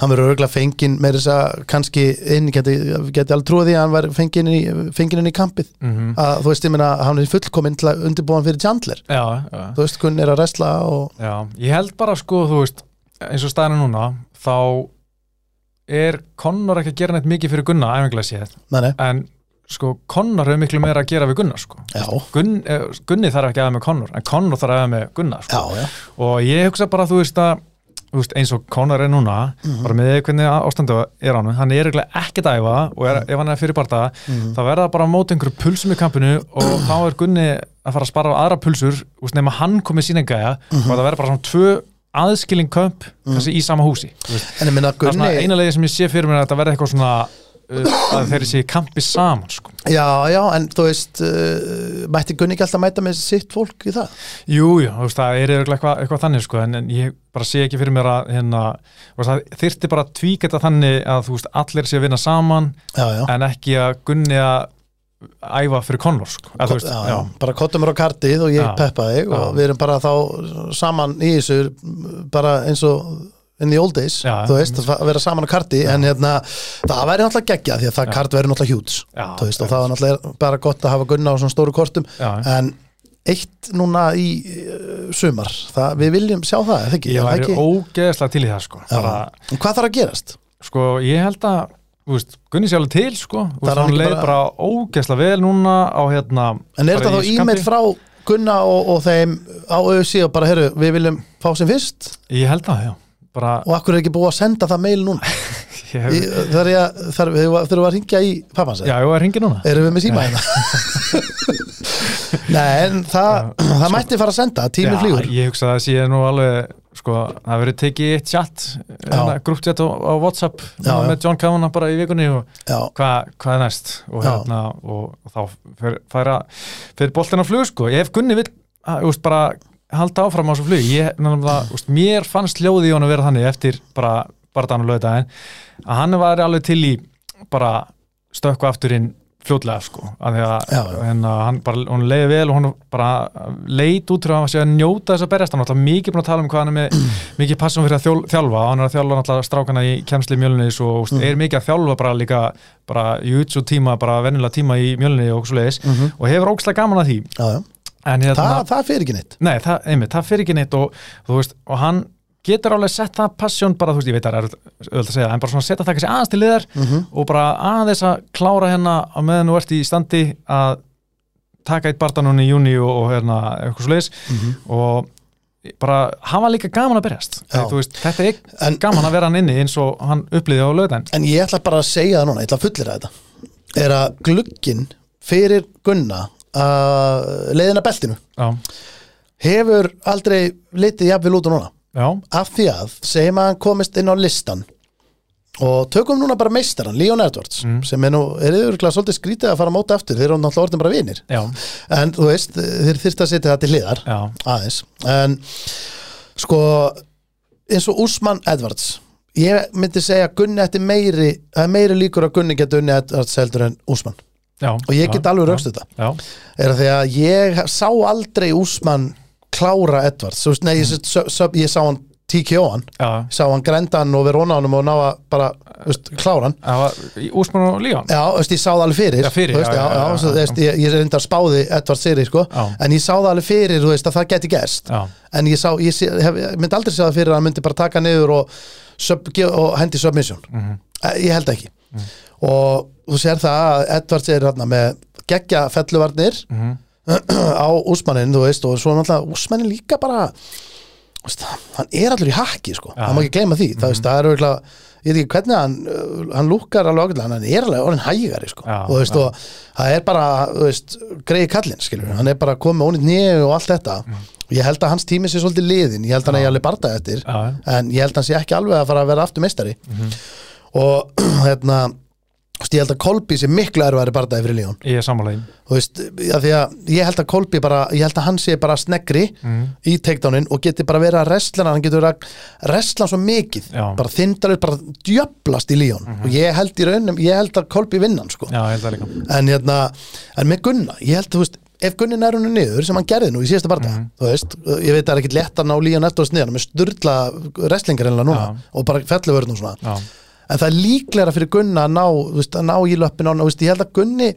hann verður örgulega fenginn með þess að kannski inn, geti, geti alveg trúið því að hann verður fenginn inn í, fenginn inn í kampið. Mm að þú veist, ég meina, hann er fullkominn til að undirbúa hann fyrir Chandler. Já, já, þú veist, Gunn er að resla og já ég held bara sko, þú veist eins og staðinu núna, þá er Conor ekki að gera neitt mikið fyrir Gunna, æfingilega séð. Nei, nei, en sko, Conor hefur miklu meira að gera við Gunna sko. Gunn, eh, Gunni þarf ekki að hafa með Conor en Conor þarf að hafa með Gunna sko. og ég hugsa bara þú veist að veist, eins og Conor er núna Mhm. bara með hvernig ástandu er hann hann er eiginlega ekkert að æfa og er, ef hann er fyrir barða Mhm. þá verða bara á móti einhverju pulsum í kampinu og þá er Gunni að fara að spara á aðra pulsur veist, nema hann komið sína gæja Mhm. og það verða bara svona tvö aðskilin kömp kannski í sama húsi það er svona eina leiði sem ég sé fyrir mér að þetta verði eitthvað svona að þeir sé í kampi saman sko. já, já, en þú veist uh, mætti Gunni ekki alltaf mæta með sitt fólk í það Jú, jú, þú veist, það er eitthvað, eitthvað þannig sko, en, en ég bara sé ekki fyrir mér að hérna, þyrfti bara að tvíka þetta þannig að þú veist, allir sé að vinna saman já, já, en ekki að gunni að æfa fyrir Conor sko. þú veist, já, já. bara kottum mér á kartið og ég Já. peppa þig og Já. við erum bara þá saman í þessu bara eins og in the old days, Já. þú veist, að vera saman á karti en hérna, það væri náttúrulega geggja því að það Já. kart verður náttúrulega hjúts Já, þú veist, og það var náttúrulega bara gott að hafa gunna á svona stóru kortum, já, en eitt núna í uh, sumar það, við viljum sjá það, eða ekki, ég væri ekki? ógeðslega til í það sko. Já. bara, hvað þarf að gerast? sko, ég held að þú veist, Gunni sé alveg til sko, ekki leið bara- bara ógeðslega vel núna á hérna En er þetta þá e-mail frá Gunna og, og þeim á auðvitað og bara, herru, við viljum fá sem fyrst ég held að, já bara, og akkur er ekki búið að senda það mail núna? Ég hef, Í- þar ég þar, þurfum við að ringja í pappans já, ég var að ringa núna? Erum við með síma hérna? Nei, en það, það mætti fara að senda tími Já, flýgur. ég hugsa að það sé nú alveg sko, það verið tekið eitt chat grúptjátt á, á Whatsapp Já, já. með John Kavanagh bara í vikunni og já, hvað hva er næst? Og, Já. hérna, og, og þá fer, færa, fyrir boltin á flug sko. ef Gunni vill úst, bara halda áfram á þessu flug ég, úst, mér fannst ljóði í honum vera þannig eftir bara, bara þannig lögdæðin að hann var alveg til í bara stökku aftur inn fljótlega sko að því að Já, já. hérna, hann bara, hún leiði vel og hún bara leit út fyrir að hann sé að njóta þess að berjast. Hann er alltaf mikið búin að tala um hvað hann er með mikið passum fyrir að þjól, þjálfa. Hann er að þjálfa náttúrulega strákana í kemsli mjölnis og mm. er mikið að þjálfa bara líka bara jutsu tíma, bara venjulega tíma í mjölni og svo leiðis og hefur ógslag gaman að því. Já, hérna, Það, það fyrir ekki neitt. Nei, það, einmitt, það fyrir ekki neitt og, veist, og hann getur alveg sett það passjón bara, þú veist, ég veit að það er öll að segja, en bara svona setja það kannski aðeins til liðar og bara aðeins að klára hérna á meðan þú ert í standi að taka eitt bardanun í júni og, og hérna, eitthvað svo leiðis og bara hafa líka gaman að berjast. Veist, þetta er En- en, gaman að vera hann inni eins og hann upplýði á lögðan En ég ætla bara að segja það núna, ég ætla að fullera þetta er að glugginn fyrir Gunna að leiðina beltinu. Já, hefur aldrei litið jafnvel út og núna. Já, af því að segjum að hann komist inn á listan og tökum núna bara meistaran Leon Edwards sem er nú, er yfirlega svolítið skrítið að fara að móta aftur, þeir eru náttúrulega orðin bara vinir. Já, en þú veist, þeir þyrst að setja það til hliðar já, aðeins. En sko eins og Úsmann Edwards ég myndi segja að Gunni ætti meiri er meiri líkur að Gunni geti unni Edwards heldur en Úsmann já og ég get alveg raukst þetta já, er því að ég sá aldrei Úsmann klára veist, nei, ég, sá, sá, ég sá hann TKO hann. Ég sá hann grænda hann og verið honum og ná að bara veist, klára hann. Úsmann og Líón Já, veist, ég sá það alveg fyrir. Já, fyrir, veist, svo, ég, ég reyndar spáði Edvard Siri, sko, en ég sá það alveg fyrir að það geti gerst. Já, en ég, sá, hef, myndi aldrei sjá það fyrir að hann myndi bara taka niður og, sub, og hendi submission. Mhm. Eh, ég held ekki. Og þú sér það að Edvard er hérna með geggja felluvarnir Mhm. á úsmannin, þú veist og svo náttúrulega úsmannin líka bara veist, hann er allur í hakki sko, Já. hann má ekki gleyma því. Það, veist, það er auðvitað, ég veit ekki hvernig hann uh, hann lúkkar alveg ágætlega, hann er alveg orðin hægari sko, Já, og veist, já. og það er bara, greiði kallinn skilur, hann er bara komið ónýtt nýju og allt þetta. Ég held að hans tími sé svolítið liðin ég held að hann eigi alveg barda eftir. En ég held að hann sé ekki alveg að fara að vera aftur meistari. Mhm. og hérna ég held að Kolby sé miklu erfæri bardaði fyrir Líón ég er að ég held að Kolby bara, ég held að hann sé bara sneggri Mhm. í takedownin og geti bara verið að resla hann, getur verið að hann svo mikið. Já. Bara þindalur, bara djöblast í Líón og ég held í raunum, ég held að Kolby vinna hann sko, já, en hérna en með Gunna, ég held, þú veist ef Gunni nær henni niður, sem hann gerði nú í síðasta barða Mhm. þú veist, ég veit að það er ekkit lett að ná Líón eftir hann er með sturla reslingar en það er líklega fyrir Gunna að ná, veist, að ná í löppin á hann, ég held að Gunni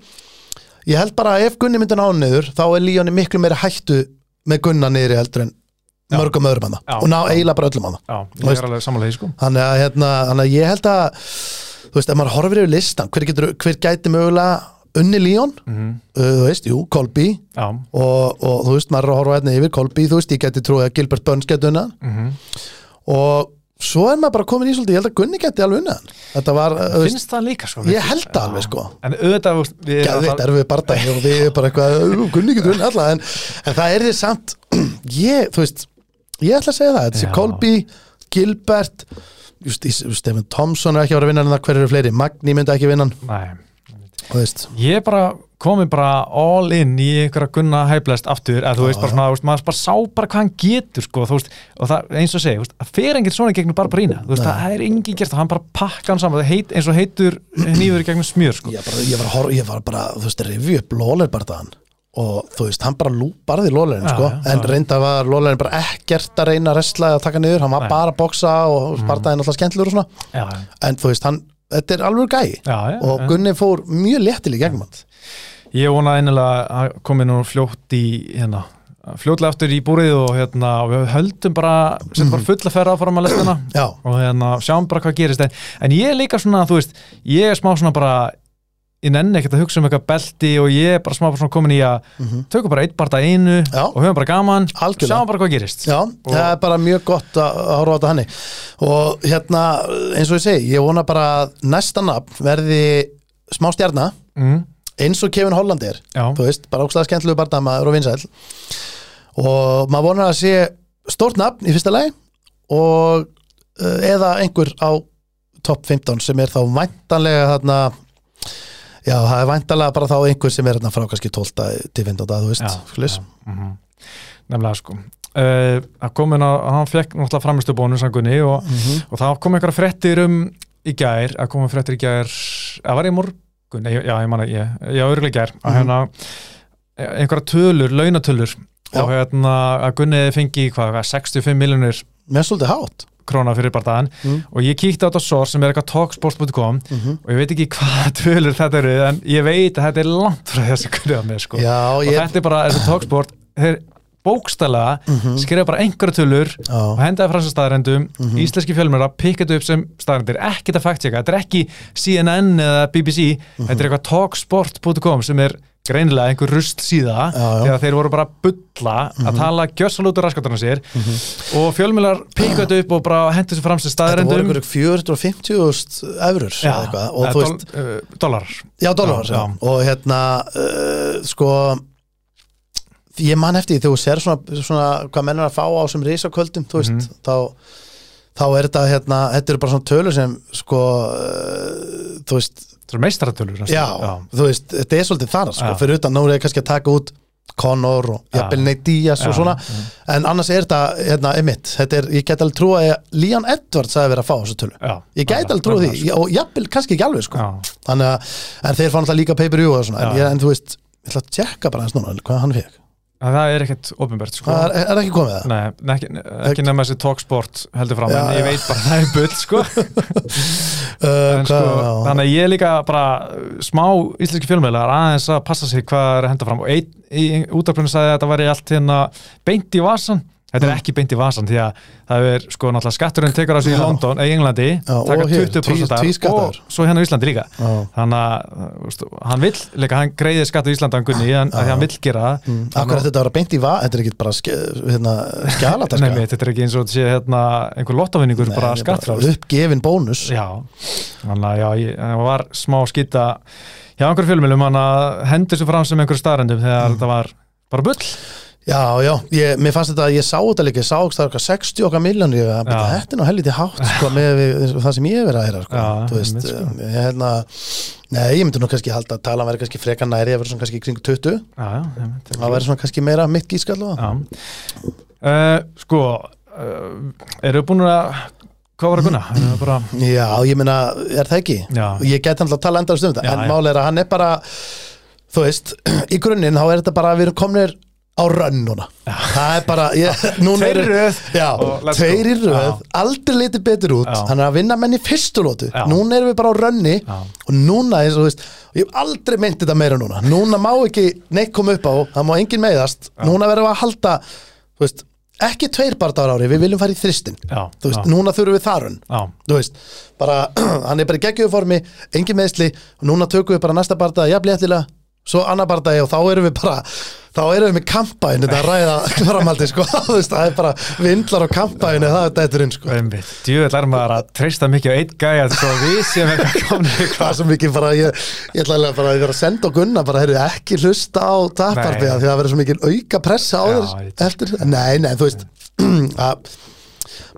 ég held bara að ef Gunni myndi ná hann niður þá er Líóni miklu meira hættu með Gunna niður heldur en Já. mörgum öðrum hann og ná eiginlega bara öllum hann er sko. Þannig að, hérna, ég held að þú veist, ef maður horfir yfir listan hver, getur, hver gæti mögulega unni Líón Mhm. uh, þú veist, jú, Kolby. Og, og þú veist, maður að horfa hérna yfir Kolby, þú veist, ég gæti trúið að Gilbert Burns gæti unna mhm. og svo er maður bara komin í svolítið, ég held að Gunni gæti alveg unna þetta var, finnst það líka sko ég held það alveg sko. En auðvitað, við erum Gæðvitt alltaf- erum við barndagi og við erum bara eitthvað "Ú, kunni ekki unni alla. En, en það er því samt ég, þú veist, ég ætla að segja það þetta sé Já. Colby, Gilbert just, Stephen Thompson er ekki að vera að vinna en það hver eru fleiri, Magni myndi ekki vinna hann, Nei, veist. Ég bara komið bara all in í einhverja gunna hæflest aftur, eða þú veist bara svona, veist, maður bara sá bara hvað hann getur sko, veist, og það eins og veist, það fer enginn svona gegnum Nei. það er enginn gert og hann bara pakka hann saman, heit, eins og heitur nýfur í gegnum smjör, sko. ég, bara, ég, var, að ég var bara, þú veist, revju upp Lóler bardaðan og þú veist, hann bara lúparði Lólerin, Já, sko, já, en já. reynda var Lólerin bara ekkert að reyna að resla eða taka niður, hann var bara að boksa og bardaðin alltaf skemmtilegur og svona. Já, en þú veist, hann, þetta er alveg gæi. Já, já, og. Gunni fór mjög léttileg gegnum hann Ég vona einilega að komi nú fljótt í, hérna, fljótlega aftur í búrið og hérna, við höldum bara, setjum bara fulla ferra áfram að lestina. Já, og hérna, sjáum bara hvað gerist. En, en ég er líka svona, þú veist, ég er smá svona bara, ég nenni ekkert að hugsa um eitthvað belti og ég er bara smá komin í að Mhm. tökum bara eitt barða einu Já. og höfum bara gaman, Algjörlega. sjáum bara hvað gerist Já, það er bara mjög gott að að horfa á þetta hannig og hérna, eins og ég segi ég vona bara að næsta nafn verði smá stjarna mm, eins og Kevin Holland er þú veist, bara ógstæða skemmtilegu barndamaður og vinsæl og maður vonar að sé stórt nafn í fyrsta lagi og uh, eða einhver á topp 15 sem er þá væntanlega þarna já, það er væntanlega bara þá einhver sem er þarna frá kannski 12 til 15 þú veist, sklis mhm. nefnilega sko uh, að komin að hann fekk náttúrulega framistu bónus hann Gunni og, Mhm. og það kom einhverja frettir um í gær, að koma frettir í gær að var ég morgun, já ég manna ég, já örgulega í gær, að Mhm. hérna einhverja tölur, launatölur Já. og hérna að Gunni fengi hvað, 65 miljonir mér er svolítið hátt króna fyrir bardaðan Mm. og ég kíkti á þetta sór sem er eitthvað talksport.com Mhm. og ég veit ekki hvaða tölur þetta eru en ég veit að þetta er langt frá þessi kurið á mig sko. já, og ég þetta er bara, þessi talksport þeir bókstælega Mhm. skrifa bara einhverja tölur og já, hendaði frá þessum staðarendum Mhm. íslenski fjölmjöra pikka þetta upp sem staðarendir ekkert að fact-checka, þetta er ekki CNN eða BBC, Mhm. þetta er eitthvað talksport.com sem er greinilega einhver rusl síða, Já, já. þegar þeir voru bara að bulla að tala gjössalút úr raskatarna sér og fjölmjölar pikka þetta upp og bara hendur þessu fram sem þetta voru einhverjum 450.000 eurur eitthvað, og þú veist, uh, dólarar já, Já, já. og hérna, uh, sko ég man eftir því þú sér svona, svona hvað menn er að fá á sem risaköldum, þú veist, Mhm. þá þá er þetta hérna, þetta eru bara svona tölur sem sko, uh, þú veist meistaratölur næstum. já, þú veist, þetta er svolítið þar sko, Já. fyrir utan, ég kannski að taka út Conor og Já. jafnvel Nate Diaz og Já, svona, já. en annars er þetta hérna, emitt, þetta er, ég get alveg trúa að Leon Edwards hafi verið að fá þessu tölu Já, ég gæti alveg trúa því, og jafnvel kannski ekki alveg sko. Já. þannig að, en þeir fann alltaf líka pay-per-view og svona, en, Já. ég, en þú veist ég ætla að tjekka bara hans núna, hvað hann fekk En það er ekkert ofinbært sko. það er, er ekki komið það? Nei, ne- ekki, ekki nema þessi talksport heldur fram, Já, en ég veit bara að það er bull sko. Uh, en, sko, hvað, þannig að ég er líka bara uh, smá íslenski fjölmiðlar aðeins að passa sig hvað er að henda fram og einn í útarplunum sagði að þetta væri allt hérna beint í vasan þetta er ekki beint í vasan því að það er sko náttúrulega skatturinn tekur á sig í. London eða í Englandi, Já, taka og hér, 20% tví- af tvískattaður. og svo hérna á Íslandi líka. Þannig að hann vill líka, hann greiði skatt á Íslandi hann gunni, en, að því hann vill gera það. Mm. Akkur þetta að vera beint í va, þetta er ekki bara hérna, skjálataska Nei, mitt, þetta er ekki eins og þetta sé hérna, einhver lottafinningur bara skattfrálst uppgefin bónus. Já, þannig að já, ég, það var smá skýta hjá einhver fjölmjölum hann að hendur sér fram sem einhver staðrendum þegar Mm. þetta var bara bull Já, já, ég, mér fannst þetta, ég sá þetta líka, ég sá það eitthvað 60 okkar miljónir, ég að Já. þetta er nú helviti hátt, sko, með það sem ég verið að heyra, sko, Já, þú veist, sko. ég hérna, nei, ég myndi nú kannski halda að tala verið kannski frekar næri, ég verið svona kannski kring 20, Já, já, það verið svona kannski meira mitt gískall og já. Uh, Sko uh, eru búin að hvað var að gunna? Bara, Já, ég meina, er það ekki? Ég get hann að tala endast um þetta, en já. mál er að hann er bara, þú veist, í grunninn þá er þetta bara að við erum komnir á rönn núna. Það er bara, ég, núna Tveir í eru- röð. Já, og let's go. tveir í röð, Já. aldrei litið betur út. Já. hann er að vinna menn í fyrstu lótu Já. núna erum við bara á rönni. Já. og núna eins og þú veist, ég hef aldrei meint þetta meira núna, núna má ekki neitt koma upp á, það má engin meiðast. Núna verðum við að halda, veist ekki tveir bardagar ári, við viljum fara í þristin já, veist, já, núna þurfum við þarun já, hann er bara í geggjöðu formi engin meðsli, núna tökum við bara næsta bardaga, jafnlega svo annar bardagi og þá erum við bara þá erum við með kampæn þetta að ræða framaldi sko, það er bara vindlar á kampæn það er dætturinn sko. Einmitt. Djúvel er maður að treysta mikið á einn gæja að við séum eitthvað komin það er svo mikið bara, ég, ég ætla að vera að senda á Gunna, bara heyrðu ekki hlusta á taparbi, Nei. því það verður svo mikið auka pressa á þér eftir, nei, nei, þú veist að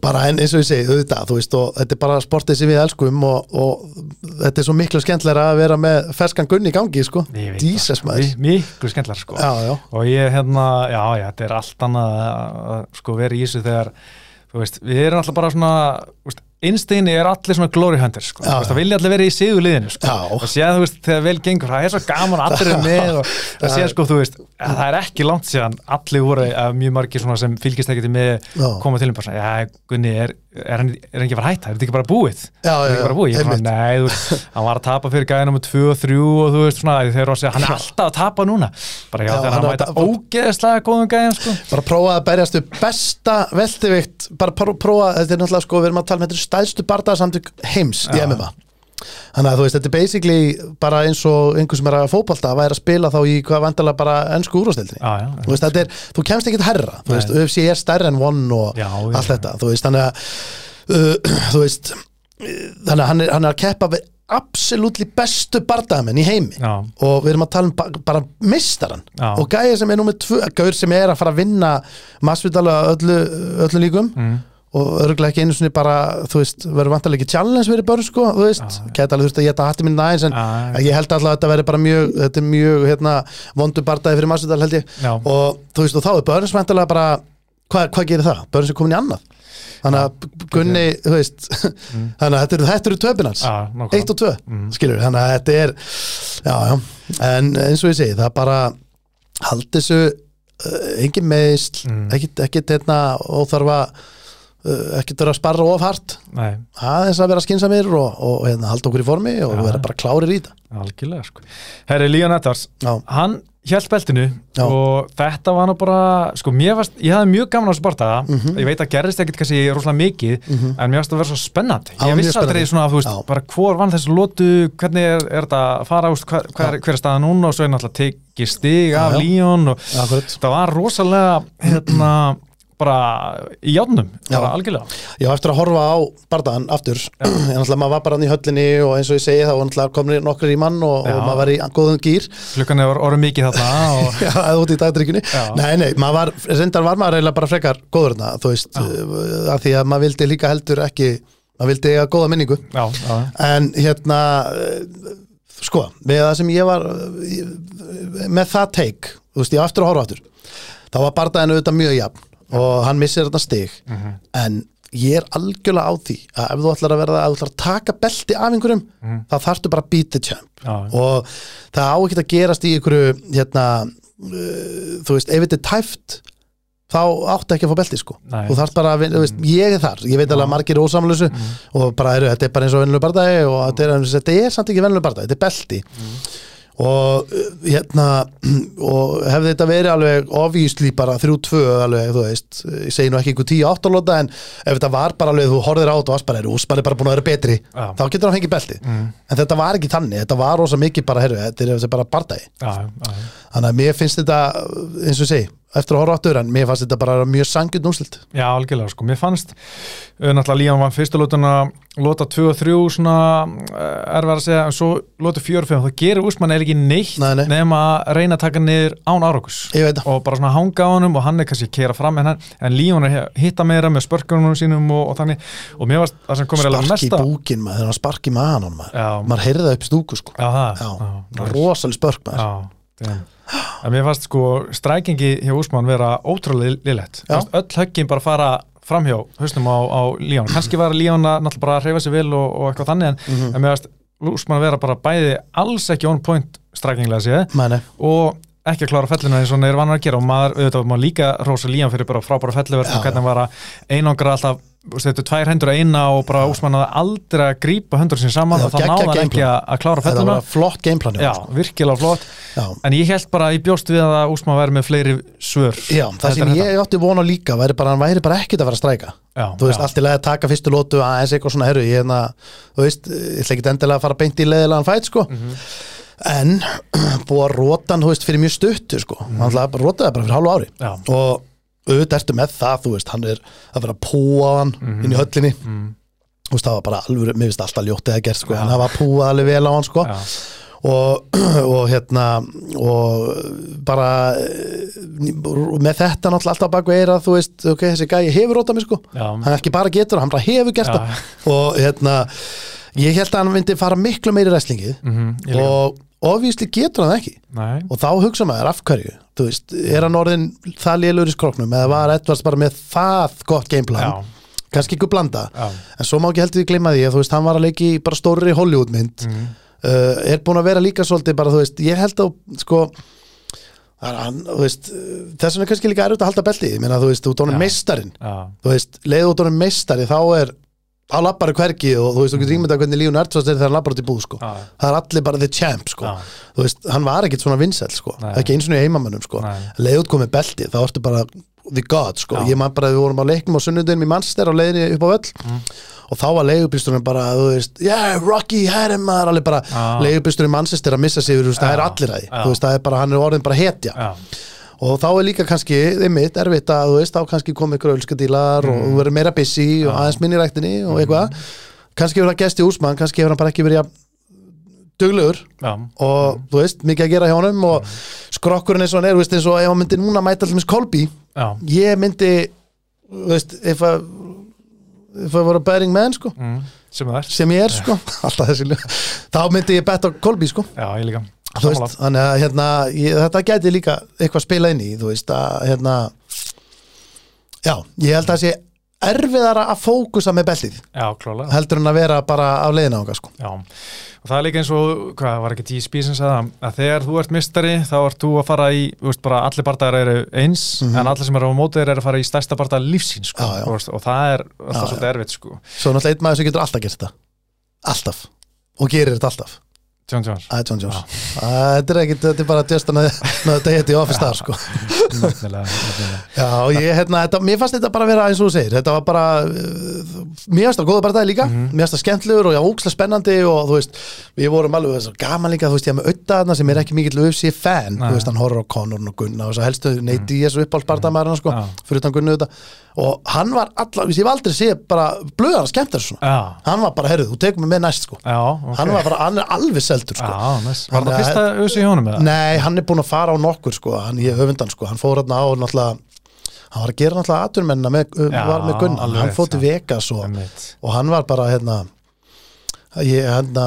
bara eins og ég segi, auðvitað, þú veist og þetta er bara sportið sem við elskum og, og þetta er svo miklu skemmtilega að vera með ferskan Gunni í gangi, sko. Jesus það. maður, Mi- Miklu skemmtlar sko. Já, já. Og ég hérna, já, já, þetta er allt annað að sko vera í þessu þegar þú veist, við erum alltaf bara svona veist, innstinni er allir svona glory hunters sko. Já. það vilja allir vera í sigur liðinu sko. Já. og séð, þú veist, þegar vel gengur það er svo gaman að allir er með og það sé sko, þú veist, að það er ekki langt síðan allir voru, að mjög margir svona sem fylgist ekkert með koma til um bara, svona, já, Gunni, er, er, hann, er hann ekki að fara að hætta, er þetta ekki bara búið? Já, er þetta ekki bara búið, ég nei, þú veist hann var að tapa fyrir gæðina með 2 og 3 og þú veist svona, þeir eru að segja, hann er alltaf að tapa núna. Bara já, þegar hann að- ógeðslega góðum gæðin sko. bara prófa að berjast upp besta veltivikt, bara pró- prófa þetta er náttúrulega sko, við erum að tala með eru stæðstu bardaðsamtök heims í Já. MMA þannig að þú veist, þetta er basically bara eins og einhver sem er að fótbolta að væri að spila þá í hvað vandalega bara ennsku úrvastildri já, já, þú veist, þetta er, þú kemst ekkert herra þú veist, UFC er stærri en one og Já, já. allt þetta, þú veist, þannig að uh, þú veist þannig að hann er, hann er að keppa við absoluttli bestu bardamenn í heimi. Já, og við erum að tala um ba bara mistaran Já. og gæja sem er nummið tvö, gæður sem er að fara að vinna massvitala öllu, öllu líkum. Mm, og örgulega ekki einu sinni bara þú veist, verður vantarlega ekki challenge fyrir börn sko, þú veist, Já. geta alveg þurft að geta hatti minn aðeins en Já, ég held alltaf að þetta verður bara mjög þetta er mjög, hérna, vondu bardaði fyrir Masvidal held ég, já, og þú veist, og þá er börn sem vantarlega bara, hvað, hvað gerir það? Börn sem komin í annað. Þannig að Gunni, þú veist þannig að þetta eru, þetta eru töpinans eitt og tvö, Mm. skilur þannig að þetta er, já, já. En eins og ég segi, það bara hald þessu uh, engin meðisl, Mm. ekkit, ekkit hérna, óþarfa uh, ekkit vera að sparra of hart Nei, aðeins að vera skinsamir og, og hérna, halda okkur í formi og Já. vera bara klárir í þetta algjörlega sko. Herri, Leon Edwards, já, hann hjælt beltinu Já. og þetta var nú bara sko, mér varst, ég hafði mjög gaman á þessu bardaga Mhm. ég veit að gerist ekkit kannski rosalega mikið en mér varst að vera svo spennandi Já, ég mjög vissi aldrei svona, þú veist, Já. bara hvor vann þessu lotu hvernig er, er þetta að fara úst, hver, hver, hver er staða núna og svo er náttúrulega tekið stig Já, af já. Leon og akkurat það var rosalega hérna, bara í játnum, bara algjörlega. Já, eftir að horfa á bardaðan aftur en náttúrulega maður var bara hann í höllinni og eins og ég segi þá náttúrulega komin nokkur í mann og, og maður var í góðum gýr klukkan er orðið mikið þarna og Já, eða út í dagdrykjunni Já. Nei, nei, maður var, reyndar var maður eiginlega bara frekar góður þarna, þú veist uh, að því að maður vildi líka heldur ekki maður vildi eiga góða minningu. Já, já, en hérna uh, sko, með það sem ég var uh, með það teik þú veist, ég á eftir að horfa aftur þá var bardaðinu auðvitað mjög jafn og hann missir þetta stig. Mhm. en ég er algjörlega á því að ef þú ætlar að verða, ef þú ætlar að taka belti af einhverjum, þá þarftu bara að the champ. Mhm. og það á ekki að gerast í einhverju hérna, uh, þú veist, ef þetta er tæft þá áttu ekki að fá belti sko. Nei. þú þarf bara að, vinna, veist, ég er þar. Ég veit alveg að margir er ósamlösu og bara eru, þetta er bara eins og vennilega bardagi og þetta er, þetta er samt ekki vennilega bardagi, þetta er belti og uh, hérna og hefði þetta verið alveg ofísli bara 3-2 alveg, þú veist, ég segi nú ekki einhver 10-8 lóta en ef þetta var bara alveg, þú horfir á þetta og varst bara, er úsmann er bara búin að vera betri Já. þá getur hann fengið belti Mm. en þetta var ekki þannig, þetta var rosa mikið bara, herru, þetta er bara bardagi já, já, þannig að mér finnst þetta, eins og segi eftir að horfa áttur, en mér fannst þetta bara mjög sangjut núslilt Já, algjörlega, sko, mér fannst uh, náttúrulega Líán var fyrstu lótuna lóta 2 og 3 svona uh, er verið að segja, en svo lóta 4 og 5 það gerir úsmann eða ekki neitt Nei, nei. nema að reyna að taka niður án árakus og bara svona hanga á honum og hann er kannski að kera fram en, hann, en Líón er að hitta meira með spörkunum sínum og, og þannig. Og mér varst það sem komir eiginlega sparki í mesta búkin maður, þegar hann það það en mér fannst sko strækingi hjá Úsmann vera ótrúlega lillett Já. öll höggin bara fara framhjá hausnum á, á Líón. Kannski var Líón að náttúrulega bara hreyfa sig vel og, og eitthvað þannig en, Mhm. en mér fannst Úsmann vera bara bæði alls ekki on point strækinglega séð og ekki að klára fellinu eins og hann er vannar að gera. Og maður auðvitað má líka rosa Líón fyrir bara frábæra felluverð Já, og hvernig hann var að einangra alltaf þetta er tvær hendur að eina og bara Úsmann að aldrei að grípa hendur sín saman Já, og náða hann ekki að, að klára þetta felluna var flott gameplan Já, virkilega flott. Já. En ég held bara, ég bjóst við að Úsmann væri með fleiri svör Já, það sem ég átti vona líka væri bara, hann væri bara ekkit að fara að stræka. Já, þú veist, allt í leið að taka fyrstu lótu aðeins eitthvað svona, herru, ég hérna þú veist, ég ætla ekki endilega að fara beint í leiðilegan fæt, sko. Mhm. en búið að róta hann, þú veist, fyrir mjög stuttu, sko, Mhm. Hann auðvitað ertu með það, þú veist, hann er að vera að púa hann Mhm. inn í höllinni. Mm, þú veist, það var bara alveg, mér finnst alltaf ljótið að gert, sko, en það var púað alveg vel á hann, sko. Já, og, og hérna og bara eh, með þetta náttúrulega alltaf baku eira þú veist, ok, þessi gæi hefur rótað mig sko. Já, hann ekki bara getur, hann bara hefur gert það. Og hérna ég held að hann myndi fara miklu meiri wrestlingið ég líka. og ofvísli getur hann ekki. Nei, og þá hugsa maður af hverju? Þú veist, er hann orðin það lélur í skroknum eða var Edvards bara með það gott gameplan, kannski ykkur blanda. Já. En svo má ekki heldur við gleyma því að þú veist, hann var að leiki bara stórri Hollywoodmynd mm, uh, er búin að vera líka svolítið bara, þú veist, ég held að sko hann, veist, uh, þess vegna er kannski líka erfitt að halda beltið, ég meina, þú veist, Já. meistarinn, Já, þú veist, leiðu út honum meistari, þá er á lappari hvergi og þú veist, þú getur ímyndað hvernig Líun Ertsvast er þegar hann lappar út í búð, sko. Já, það er allir bara the champ, sko. Já, þú veist, hann var ekkit svona vinsæll, sko. Ekki eins og í heimamönnum, sko. Nei, leiðu út komið beltið, þá ertu bara the god, sko, Já. ég man bara við vorum á leiknum á sunnudinum í Manchester á leiðinni upp á völl. Mm. og þá var leigubýsturinn bara, þú veist, yeah, Rocky, herri maður, alveg bara Já. leigubýsturinn í Manchester að missa sig, það er allir að því. Þú veist, það er bara, hann er orðin bara hetja og þá er líka kannski, einmitt, erfitt að þú veist, þá kannski komið ykkur ölskadílar og Mm. þú verður meira busy og Já. aðeins minni í ræktinni og eitthvað. Kannski hefur það gæst í úsmann, kannski hefur hann bara ekki verið jafn duglegur já, og þú veist, mikið að gera hjá honum og skrokkurinn eins og hann er, þú veist, eins og ef hann myndi núna mæta allir Kolbi, já, ég myndi þú veist, ef að þau voru bearing menn sko. Mm, sem sem ég er sko, alltaf þessi þá myndi ég betta Kolby sko. Já, veist, þannig að hérna, ég, þetta gæti líka eitthvað spila inn í, þú veist að hérna já, ég held að það sé erfiðara að fókusa með beltið Já, heldur en að vera bara á leiðina ánga sko. Já, og það er líka eins og, hvað var ekki DSP sem sagði það, að þegar þú ert mistari þá ert þú að fara í, veist bara allir bardagar eru eins, en allir sem eru á mótið eru að fara í stærsta bardag lífsín sko. Já, veist, og það er alltaf svolítið erfitt sko. Svo náttúrulega einn maður sem getur alltaf gert þetta. Alltaf, og gerir þetta alltaf John Jones. Er John Jones. Æ, Þetta er ekkit, þetta er bara just another day at the office þar sko. Nefnilega, nefnilega. Já, og ég, hérna, þetta, mér fannst þetta bara vera eins og þú segir, þetta var bara uh, mér fannst það góða bara það líka, mér fannst það skemmtlegur og já, ókslega spennandi og þú veist, við vorum alveg þess að gaman líka, þú veist, ég hef með auðdaðna sem er ekki mikill UFC fan, þú veist, hann horfir á Conor og Gunna og þess að helstu neyti í þessu uppálsbartamæðurna sko, Já. fyrir utan Gunnu þetta og hann var allar, ég hef aldrei séð bara blöðan skemmt þessu svona, hann var bara, herruð, þú tekur mig með næst sko, hann var bara, hann er alveg seldur sko, Já, næs Var það fyrsta auðvitað í honum eða? Nei, hann er búinn að fara á nokkur sko, hann ég höfundan sko, hann fór hérna á náttúrulega, hann var að gera náttúrulega aturmennina með, Já, var með Gunnar, alveg hann til já. Vegas og, og hann var bara hérna ég, hérna,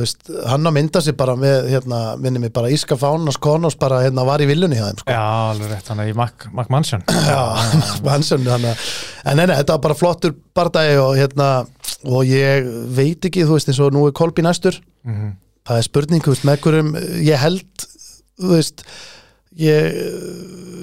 veist, hann að mynda sig bara með, hérna, minni mig bara Íska Fánas Konós bara, hérna, var í viljunni hjá þeim sko. Já, alveg rétt, hann er í Mac, Mac Mansion Já, Hansson, hann að en nei, nei, þetta var bara flottur bardagi og hérna, og ég veit ekki, þú veist, eins og nú er Kolbi næstur Mhm. Það er spurning, veist, með hverjum ég held, veist ég,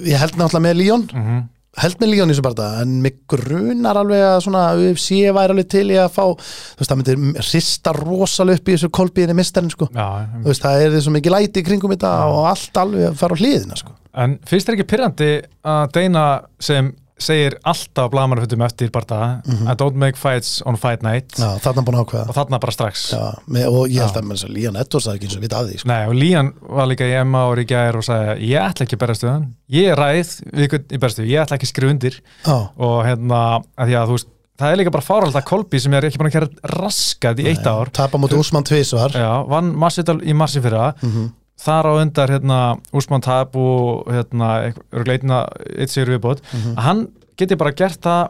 ég held náttúrulega með Líón. Mhm. held með Líón í þessu barða en mig grunar alveg að svona UFC væri alveg til í að fá veist, það myndir rista rosalega upp í þessu kolbiðinni mistarinn, sko. Já, það er svo mikið læti í kringum þetta og allt alveg að fara á hliðina, sko. En finnst þér ekki pyrrandi að Deina sem segir alltaf blamarfutum eftir barða I don't make fights on fight night. Já, þarna búin ákveða. Og þarna bara strax. Já, með, og ég held að þess að Líón Edwards það er ekki eins og við að því, sko. Nei, og Lían var líka í Emma í gær og sagði ég ætla ekki að berast við hann. Ég ræð í bestu, ég ætla ekki að skrifa undir. Já, og hérna, að því að þú veist það er líka bara fáralt að Kolbi sem er ekki búin að kæra raskat í eitt ár tapa mútið Úsmann tvísvar Já, vann í massi fyrra Mhm. Þar á undar hérna Úsmann Tab og hérna, eitt sigur viðbót, Mhm. að hann geti bara gert það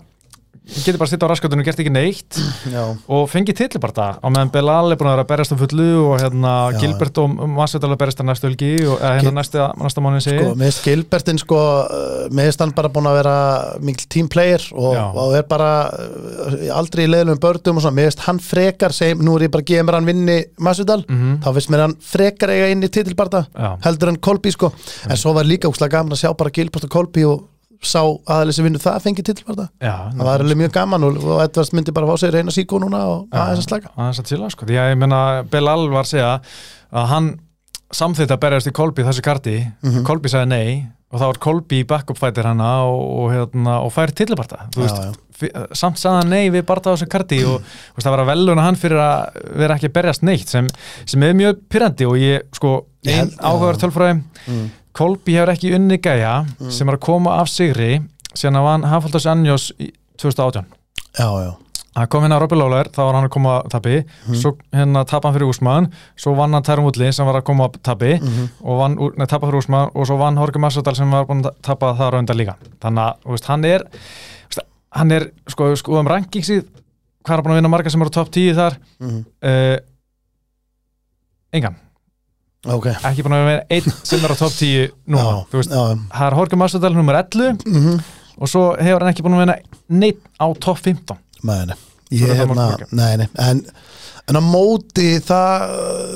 geti bara sitt á raskatunum og gert ekki neitt. Já, og fengið tillibarta á meðan Belal er búin að vera að berjast um fullu og hérna Já, Gilbert og Masvidal að berjast að næstu helgi og hérna næsta, næsta segi sko, meðist Gilbertin sko, uh, meðist hann bara búin að vera mikil team player og, og er bara uh, aldrei í leiðlum bördum og svona, meðist hann frekar sem, nú er ég bara að gefa mér hann vinni Masvidal, Mhm. þá finnst mér hann frekar eiga inn í titilbarta, Já. heldur en Kolby sko, en svo var líka úkslega gaman að sjá bara Gilbert og Kolby og sá aðalega sem vinnu það fengið titilbarta, Já, það var alveg mjög gaman og, og Edvards myndi bara fá sig reyna síkó núna og aðeins að slaka. aðeins að tila sko. ég menna Belal var að segja að hann samþýtt að berjast í Kolbi þessu karti, Mhm. Kolbi sagði nei og þá var Kolbi í backup fighter hana og, og, hérna, og fær fi- samt sagði hann nei við barta á þessu karti og veist, það var að veluna hann fyrir að vera ekki að berjast neitt sem, sem er mjög pyrrandi og ég sko, Ég ein held- áhugaður tölfræði. Mm. Kolbi hefur ekki unni gæja sem er að koma af sigri síðan að vann Hafaldas Anjos í 2018 Já, já, hann kom hérna Robby Lawler, þá var hann að koma að tabi, svo hérna tapa hann fyrir Úsmann svo vann hann Tyron Woodley sem var að koma að tabi og vann, nei, tapa fyrir Úsmann og svo vann Jorge Masvidal sem var búin að tapa þar á undan líka. Þannig að veist, hann er veist, hann er, sko, sko um rankingsið hvað er búin að vinna marga sem eru top 10 þar? Mm. uh, engan, ok. Ekki búin að vinna einn sem er á top 10 núna, Já, þú veist, það er Jorge Masvidal nummer 11 mhm. og svo hefur hann ekki búin að vinna neitt á top 15 Nei, nei, ég það hérna, nei, en en á móti það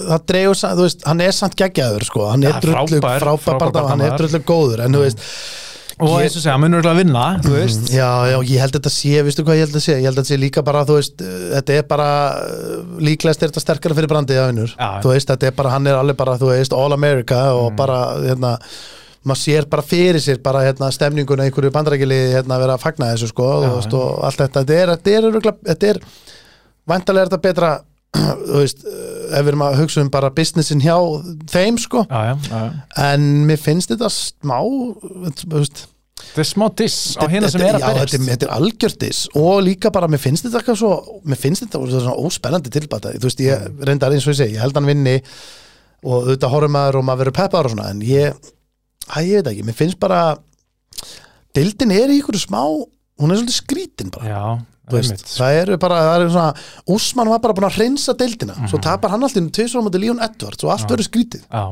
það dregur, sa- þú veist, hann er samt geggjaður sko, hann er drullu frábær, frábær, frábær frábær hann er drullu góður, en þú veist og eins og segja, hann munur að vinna veist, já, já, ég held þetta sé, veistu hvað ég held þetta sé ég held þetta sé líka bara, þú veist, uh, þetta er bara uh, líklegast er þetta sterkara fyrir brandið að vinnur, þú veist, þetta er bara hann er alveg bara, þú veist, all America og bara, hérna maður sér bara fyrir sér bara hérna stemninguna einhverju bandarækili hérna að vera að fagna þessu sko Já, þú veist, og allt þetta, þetta er, þetta er, örugglega- þetta er væntalega er þetta betra þú veist, ef við erum að hugsa um bara businessin hjá þeim sko. Já, já, já, en mér finnst þetta smá þetta er smá diss á hérna sem er að berjast. þetta, er- er algjörtis og líka bara, mér finnst þetta eitthvað svo mér finnst þetta svona óspennandi tilbata. Þú veist, ég reyndar eins og ég segi, ég held hann vinni og auðvitað horfum maður og maður verður peppar og svona, en ég að ég veit ekki, mér finnst bara deildin er í ykkur smá hún er svolítið skrítin bara. Já, veist, það eru bara, það eru svona Úsmann var bara búin að hreinsa deildina. Mhm. svo tapar hann alltaf tvisvar á móti Líón Edwards og allt verður skrítið, Já,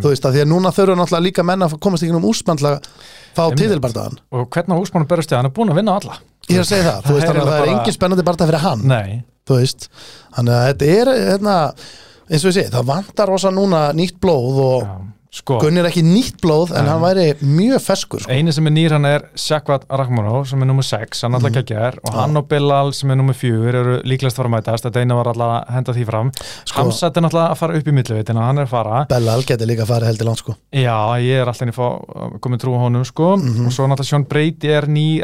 þú veist að því að núna þurfa náttúrulega líka menn að komast ekki um Úsmann til að fá Einmitt. titilbardaðan og hvernig Úsmann berist þið, hann er búin að vinna alla. Ég er að segja það, Það veist er það er bara- engin spennandi barndað fyrir hann. Nei, þú veist, þannig að þetta er hérna, eins og ég segi, það vantar rosa núna nýtt blóð og já, sko. Gunni er ekki nýtt blóð en Nei. hann væri mjög feskur sko. Einu sem er nýr hann er Shakvat Rakhmonov sem er nummer 6, hann alltaf geggjar og hann og Bilal sem er nummer 4 eru líklegast að fara að mætast, þetta eina var alltaf að henda því fram. Sko- Hamsat er náttúrulega að fara upp í millivitina, hann er að fara. Bellal geti líka farið heldur langt sko. Já, ég er alltaf fá komið trú á honum sko. Mhm. og svo náttúrulega Sean Brady er ný,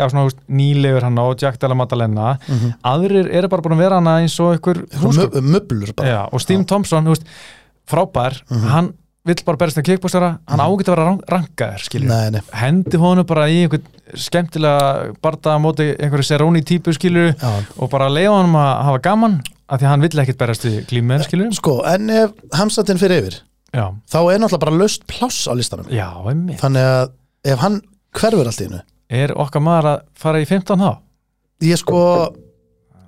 nýlegur hann og Jack Della Maddalena. Mhm. aðrir eru bara búin að vera hana eins og einhver möblur bara. Já, og Steve Thompson, veist, frábær. Mhm. hann vill bara berist að kickbústara hann ágætt að vera rankaður, hendi honum bara í einhvern skemmtilega barda á móti einhverju seróni típu skilur já. og bara leiða honum að hafa gaman af því að hann vill ekkert berast við glímen skilur Sko, en ef hamsatinn fyrir yfir já, þá er náttúrulega bara löst pláss á listanum. Já, þannig að ef hann hverfur allt í hennu er okkar maður að fara í 15 þá? ég sko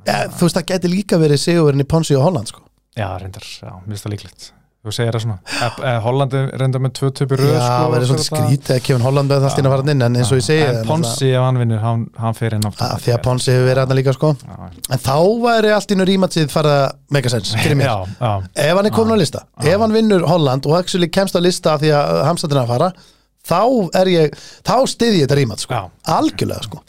ja, þú veist það geti líka verið sigurinn í Ponsi og Holland sko. Já, reyndar, já, mér finnst það líklegt þú segir það svona, e, e, Hollandi reyndar með tvö töpur röð já, sko, verið og svolítið svo þetta- skrítið að Kevin Holland veið allt inn að fara inn en eins og ég segi en Ponsi ef hann vinnur, hann, hann fer inn að því að Ponsi hefur verið aðna líka sko. já, en þá væri allt í nú rímatsið farið að make a sense, fyrir mér. Já, já, ef hann er komin á lista, ef hann vinnur Holland og actually kemst á lista af því að er að fara þá er ég, þá stiði ég þetta rímat sko. algjörlega sko.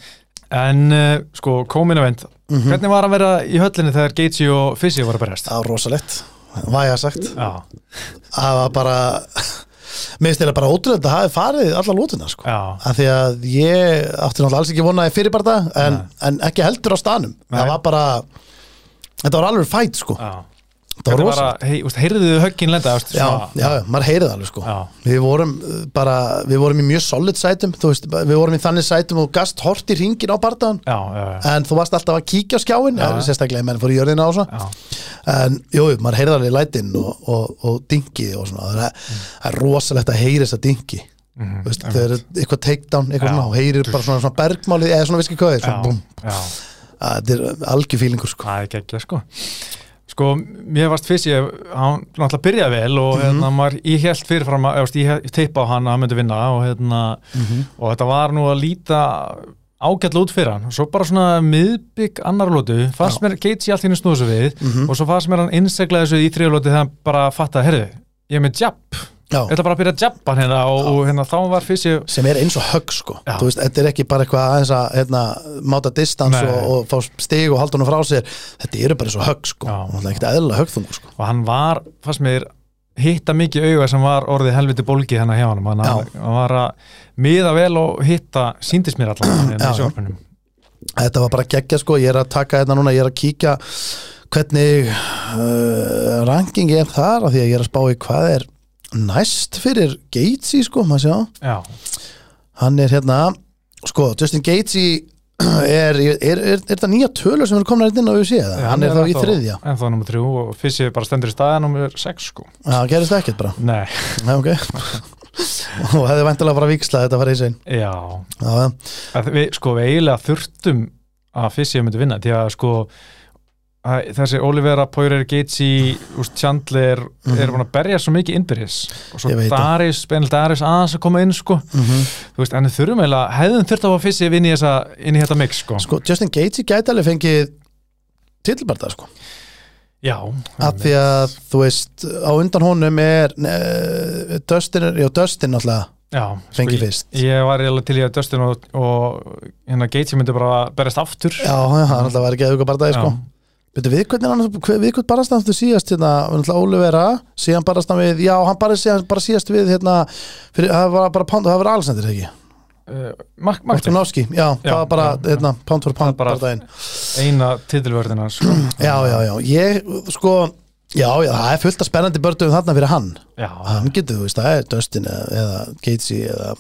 En uh, sko, komin að vend Mhm. Hvernig var að vera í höllinni þegar Gaethje og Fissi voru að berjast? það var rosalegt, væga sagt. Já, það var bara mér finnst þetta bara ótrúlega að það hafi farið alla lótuna sko. já, af því að ég átti náttúrulega alls ekki vonaði fyrirbarta en, en ekki heldur á stanum Nei. það var bara þetta var alveg fætt sko. Já það var Hvernig var rosalegt. að, hei, úst, heyrðu þið höggin lenda? Úst, Já, já, maður heyrið alveg sko. Við vorum uh, bara, við vorum í mjög solid sætum veist, við vorum í þannig sætum og gast hort í ringin á já, En þú varst alltaf að kíkja á skjáin Já. ja. Sérstaklega menn fór í jörðina á svo já, En jú, maður heyrið alveg lætin og, og, og dingi og svona. Það er, það er rosalegt að heyri þess að dingi mhm, Þú veist, þegar er eitthvað takedown, eitthvað svona og heyrir bara svona, svona bergmálið eða svona viski svona já, Það er algjör fílingur sko. Það er geggja sko mér varst Fissi, hann náttúrulega byrjaði vel og Mhm. hérna, maður, ég held fyrirfram að, ég teipa á hann að hann myndi vinna og hérna, Mhm. og þetta var nú að líta ágætla út fyrir hann svo bara svona miðbygg annar lótu fannst mér Gates í allt hinn snúðu svo við Mhm. og svo fannst mér hann innseglaði þessu í þriðlóti þegar hann bara fattaði, herðu, ég er með jab Já, ég ætla bara að byrja að jabba hann hérna og, og hérna þá var Fissi sem er eins og högg sko. Já. þú veist, þetta er ekki bara eitthvað aðeins að hérna, máta distans og, og fá stig og halda honum frá sér. Þetta eru bara eins og högg sko. Það er ekkert eðla höggþungur sko. Og hann var, fannst mér hitta mikið auga sem var orðið helviti bólgi hennar hjá hann, hann, hann var að miða vel og hitta síndist mér allan hérna í sjórpunum þetta var bara geggja sko, ég er að taka þetta núna ég er að kíkja hvernig uh, ranking er þar af því að ég er að spá í hvað er næst fyrir Gatesy sko, maður sjá. Já, hann er hérna, sko, Justin Gatesy er, er, er, er, er þetta nýja tölur sem er komin inn á UFC eða? hann er þá í þriðja. en þá nummer þrjú og Fissi bara stendur í staðan nummer sex sko. Já, það gerist ekkert bara. Nei, Nei, ok. Og hefði væntalega bara vikslað þetta farið í sein já. Já, að við, sko, við eiginlega þurftum að Fissi myndi vinna því að sko að, þessi Olivera, Poirier, Gaethje Chandler Mhm. eru búin að berja svo mikið innbyrðis. Og svo. Daris, Benil Daris aðeins að koma inn sko. Mm þú veist, en við þurfum eiginlega, hefðum þurft að fá Fissi inn í, þessa, inn í þetta mix sko. Sko, Justin Gaethje gæti alveg fengið titilbarda sko. Já, af því að þú veist á undan honum er ne, Dustin, er- já Dustin náttúrulega já, fengið ég, fyrst. ég var eiginlega til í að Dustin og, og hérna Gaethje myndi bara berjast aftur. Já, já, hann náttúrulega var ekki eða bardaði sko við hvernig hann, hver- við hvernig barast hann þú síðast hérna, Ólivera síðan barast hann við, já, hann bara, síðan, bara síðast við hérna, fyrir, það var bara pound, það var Alexander, ekki? uh, Mark, Mark Martinovski, já, það Já, var bara, já, hérna, pound for pound Það er bara- bardaginn. eina titilvörðina sko. Já, já, já, ég, sko Já, já, það er fullt af spennandi börnum þarna fyrir hann já, Hann getur, þú veist, það er Dustin eða, eða Gatesy eða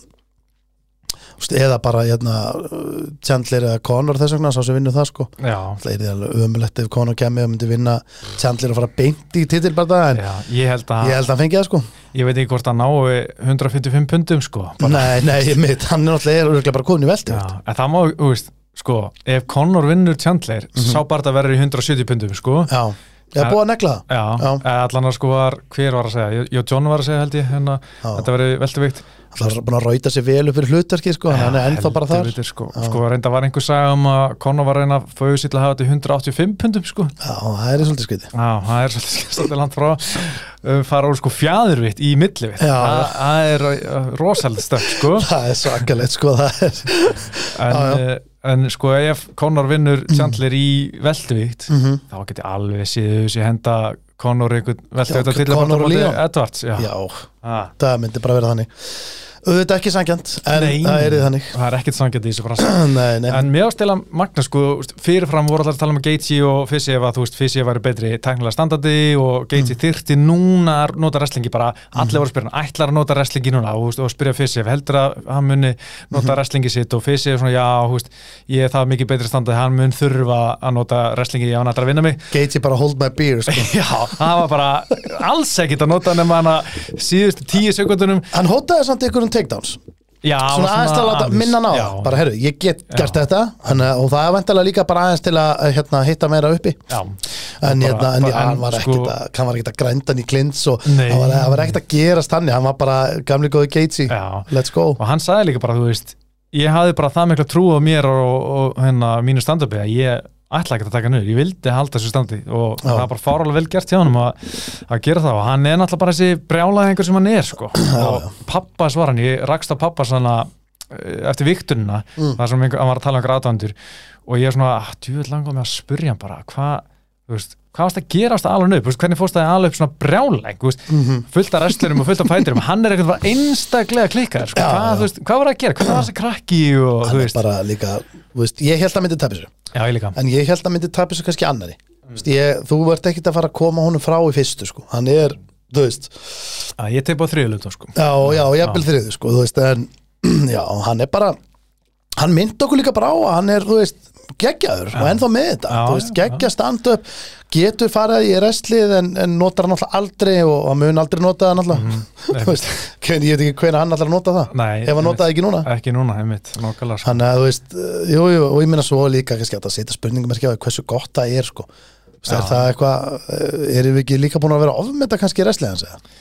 eða bara, hérna Chandler eða Conor þess vegna, sá sem vinnur það, sko. Já, Það er alveg ömulegt ef Conor kemur og myndi vinna Chandler og fara beint í titilbarða en já ég held að ég held að hann fengi það, sko. Ég veit ekki hvort að ná 155 pundum sko bara, Nei, nei, mitt, hann er náttúrulega bara komin í veldi já, en það má, þú veist sko, ef Conor vinnur Chandler sá bara þetta verður í 170 pundum sko. Já, er búið að negla það. Já, Já. allan að sko var, hver var að segja, Jó John var að segja held ég, hérna, Já. þetta verið velduvikt Er búin að rauta sér vel upp fyrir hlutverki sko, hann er ennþá bara þar. Heldur, sko, sko reynda var einhver sagði um að Conor var að reyna að fóðu sér til að hafa þetta í 185 pundum sko. Já, það er svolítið skriti Já, það er svolítið svolítið langt frá um, fara úr sko fjæðurvitt í millivitt það, er uh, rosalega stökk sko. Það er svakalegt sko, það er. En, Já, já. uh, en sko ef Conor vinnur Chandler í Mhm. þá geti alveg séð þessi henda Conor velduvikt Já, til Conor. Edwards já. Já, Ah. það myndi bara vera þannig auðvitað ekki sangjant, en Nei. það er þannig það er ekkert sangjandi í þessu nei, En mér ástila Magna sko, fyrirfram voru allar að tala um Gaethje og Fissi ef að þú veist, Fissi væri betri teknilega standandi og Mm. Gaethje þyrfti núna að nota wrestlingi bara, allir voru að spyrja hann, ætlar að nota wrestlingi núna og, og spyrja Fissi ef heldur að hann muni Mhm. nota wrestlingi sitt og Fissi er svona, já, veist, ég er það mikið betri standandi, hann mun þurfa að nota wrestlingi ef hann ætlar að vinna mig Gaethje bara hold my beer sko. Já, það var bara alls ekkit að nota nema hann takedowns. Já, Svona aðeins til að láta minna ná Já. Bara herru, ég get gert þetta hann, Og það er vantilega líka bara aðeins til að hérna, hitta meira uppi. Já, En, bara- hérna, en bara- já, hann var ekkit sko- að, að grænda hann í klins og Nei. hann var, hann var ekkit að gerast hann hann var bara gamli góði Já. Let's go. Og hann sagði líka bara, þú veist ég hafði bara það mikla trú á mér og, og hérna, mínu stand-upi að ég ætla ekki að taka nöður, ég vildi halda þessu standi og Já. það er bara fáralega vel gert hjá hann að, að gera það. Og hann er náttúrulega bara þessi brjálaðingur sem hann er sko. Og pappas var hann, ég rakst á pappas hann eftir viktunina. Mm. þar sem hann var að tala um gráðvandur og ég er svona, ah, djúvel langar með að spurja hann bara, hvað, þú veist hvað varst að gera ást að alveg upp, veist, hvernig fórst það alveg upp svona brjálæg, veist, Mhm. fullt af wrestlerum og fullt af fæturum, hann er eitthvað einstaklega klikkar, sko, hvað, veist, hvað var að gera, hvernig var þessi krakki og, þú Hann er bara líka, veist, ég held að myndi ég líka. En ég held að myndi tapja sér kannski annari veist, ég, Þú ert ekkit að fara að koma honum frá í fyrstu sko. Hann er, þú veist. Að ég teipa á þriðlutum, sko. Já, já, jafnvel þriðu sko, þú veist, en já, hann er bara hann myndi okkur líka bara á að hann er, þú veist, geggjaður og ennþá með þetta, geggja stand-up getur farið í restlið en, en notar hann alltaf aldrei og hann mun aldrei nota það veist hvern, ég veit ekki hvernig hann alltaf nota það. Nei, ef hann notaði ekki núna. Ekki núna, einmitt, nokkulega, sko. Þannig að þú veist, uh, jú, jú, og ég minna svo líka kannski að það setja spurningum ekki á hversu gott það er sko, er það eitthvað uh, erum við ekki líka búin að vera ofmynda kannski í restlið hans eða?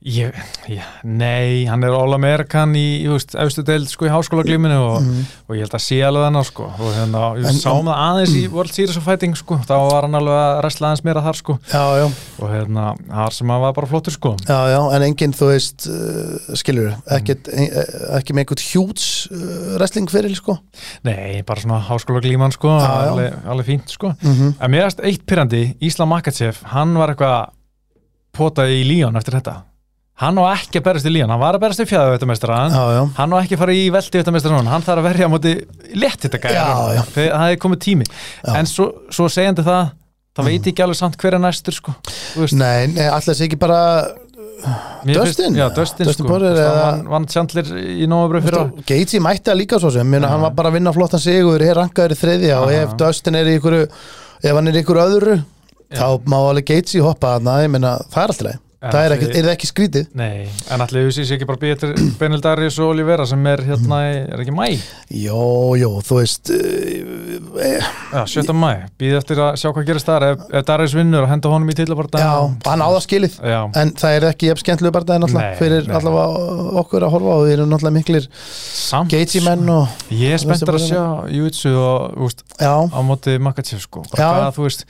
Ég, já, nei, hann er All-American í, þú veist, efstu deild sko í háskóla glíminu og, og ég held að sé alveg hann sko og hérna, ég Mhm. En- sáum það aðeins í World Series of Fighting sko, þá var hann alveg að wrestla aðeins meira þar sko. Já, já, og hérna, þar sem hann var bara flottur sko. Já, já, en enginn, þú veist uh, skilur, ekkit, Mm. e, ekki með einhvern hjúts uh, wrestling fyrir sko. Nei, bara svona háskóla glíman sko alveg, alveg fínt sko. Mm En mér erst eitt pyrrandi, Íslam Makachev hann var eitthvað potaði í Líón eftir þetta hann á ekki að berast í Líón, hann var að berast í fjæðu já, hann á ekki að fara í veldi þetta mestar hann þarf að verja á móti létt þetta þegar það er komið tími. Já. en svo, svo segjandi það það veit ekki alveg samt hver er næstur sko. Nei, nei, allir sé ekki bara mér Dustin? Dustin, sko. Hann vann Chandler í nómabröð fyrir á Gaethje mætti að líka svo sem, Mjörna, hann var bara að vinna flottan sigur, er rankaður í þriðja og ef Dustin er í ykkur ef hann er í ykkur öðru þá má alveg Gaethje hoppa ég meina, það er alltaf leið Já, það er, ekki, því- er ekki skrítið? Nei, en allir við sér ekki bara til Benil Darius og Olivera sem er hérna, er ekki mæ? Jó, jó, þú veist eh, Já, 7. mæ, býða eftir að sjá hvað gerist þar. Ef, ef Darius vinnur og henda honum í tillabarta Já, hann á það skilið. Já, en það er ekki jafn skemmtlegu bara það Nei, fyrir allavega okkur að horfa og við erum náttúrulega miklir Gaethje menn og Ég er spenntur að sjá Júitsu á móti Makachev sko. Bara þú veist,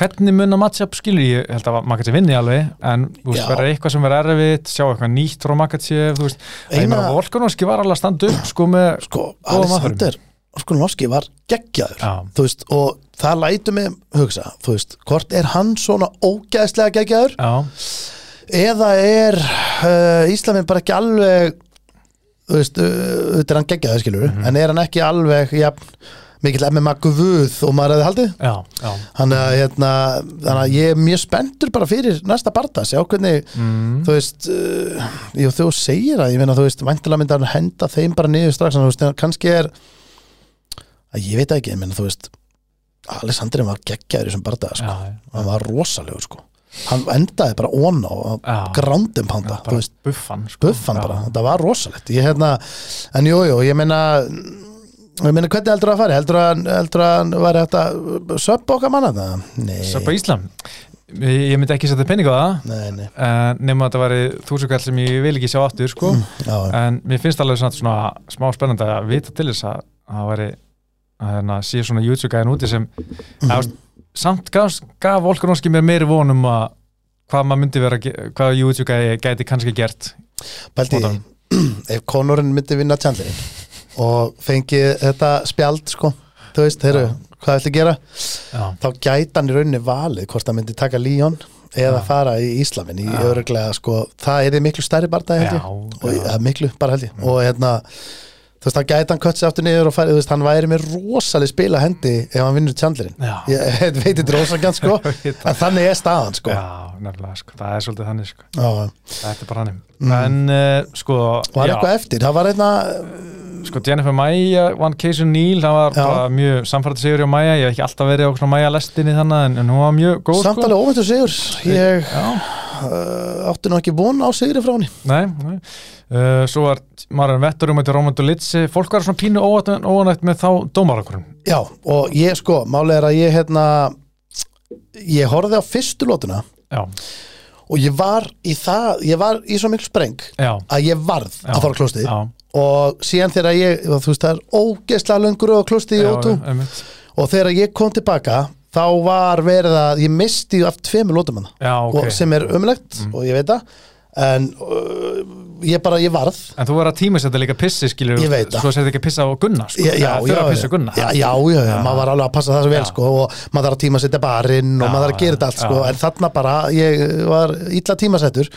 hvernig mun að matchup skilur ég held að Makachev vinni alveg en þú veist, verður eitthvað sem verður erfitt sjá eitthvað nýtt frá Makachev þú veist, Eina... ég Eina- meina Volkanovski var alveg að standa upp sko með, sko, Alexander Skolnovski var geggjaður já, þú veist, og það lætu mig hugsa, þú veist, hvort er hann svona ógæðslega geggjaður? Já, eða er uh, Íslamin bara ekki alveg þú veist, uh, þetta er hann geggjaður skilur Mhm. en er hann ekki alveg jafn, mikill MMA gufuð og maður hefði haldið. Hann að, hérna, þannig ég er mjög spenntur bara fyrir næsta barda, sjá hvernig mm. þú veist, uh, jú, þú segir að ég meina, þú veist, væntilega myndi hann henda þeim bara niður strax, en þú veist, kannski er að ég veit það ekki, ég meina, þú veist Alessandrin var geggjaður í þessum bardaða, sko, hann var rosalegur, sko. Hann endaði bara ón á Já. grándum panda, þú bara veist. buffan sko. buffan bara, þetta var rosalegt. Ég hérna, en jú, jú, ég meina ég meina hvernig heldur það að fara heldur að, heldur að hægt að söppa okkar manna það? Nei, Söpa Íslam? Ég, ég myndi ekki setja penning á það. Nei, nei. Uh, nema að þetta væri þúsugall sem ég vil ekki sjá aftur sko. Já, en mér finnst alveg svona, svona smá spennandi að vita til þess að að það væri að hérna, sé svona YouTube-gæðin úti sem mm. samt gaf, gaf Volkanovski mér meiri vonum að hvað maður myndi vera að hvað YouTube-gæði gæti kannski gert. Mótan. ef konurinn myndi vinna tjandurinn og fengi þetta spjald sko, þú veist, heyrðu, hvað ætli að gera? Já, þá gæti hann í rauninni valið hvort hann myndi taka Líón eða Já. fara í Íslamin í öruglega sko, það er miklu stærri barndagi og ja, miklu bara held ég. Og hérna þú veist, hann gæti hann kött sér aftur niður og færi, þú veist, hann væri með rosalega spila hendi ef hann vinnur tjandurinn Já. ég veit þetta rosalega sko. En þannig er staðan sko. Já, nefnilega, sko, það er svolítið þannig sko. Já. þetta er bara þannig. En uh, sko, var já, eitthvað eftir, það var einna sko Jennifer Maia vann Casey Neal, það var Já. bara mjög samfært sigur hjá Maia, ég hef ekki alltaf verið á svona Maia lestinni þannig, en, en hún var mjög góð sko. samtalið óvæntur sigur. Ég uh, átti nú ekki von á sigri frá henni. Nei, nei. Uh, svo var Marjan Vettur um þetta Rómundur Litsi, fólk var svona pínu óanætt með þá dómarakurinn já, og ég sko, málið er að ég hérna ég horfði á fyrstu lótuna Já, og ég var í það, ég var í svo miklu spreng já, að ég varð Já. að fara já, og síðan þegar ég, þú veist það er ógeðslega löngur á klóstið í ótú og þegar ég kom tilbaka þá var verið að ég misti af tveimur lótum hana. Já, ok. Mm. og sem er umlegt og ég veit það en uh, ég bara, ég varð. En þú verður að tíma þetta líka pissi, skilur Ég veit það. Svo setja ekki pissa á Gunna, sko. Já, já, Eða já, þurfa að já, pissa á Gunna já, já, já, já, maður var alveg að passa það svo vel Já. sko, og maður þarf að tíma setja barinn og Já, maður þarf að gera þetta allt já. sko, en þarna bara, ég var illa tímasettur.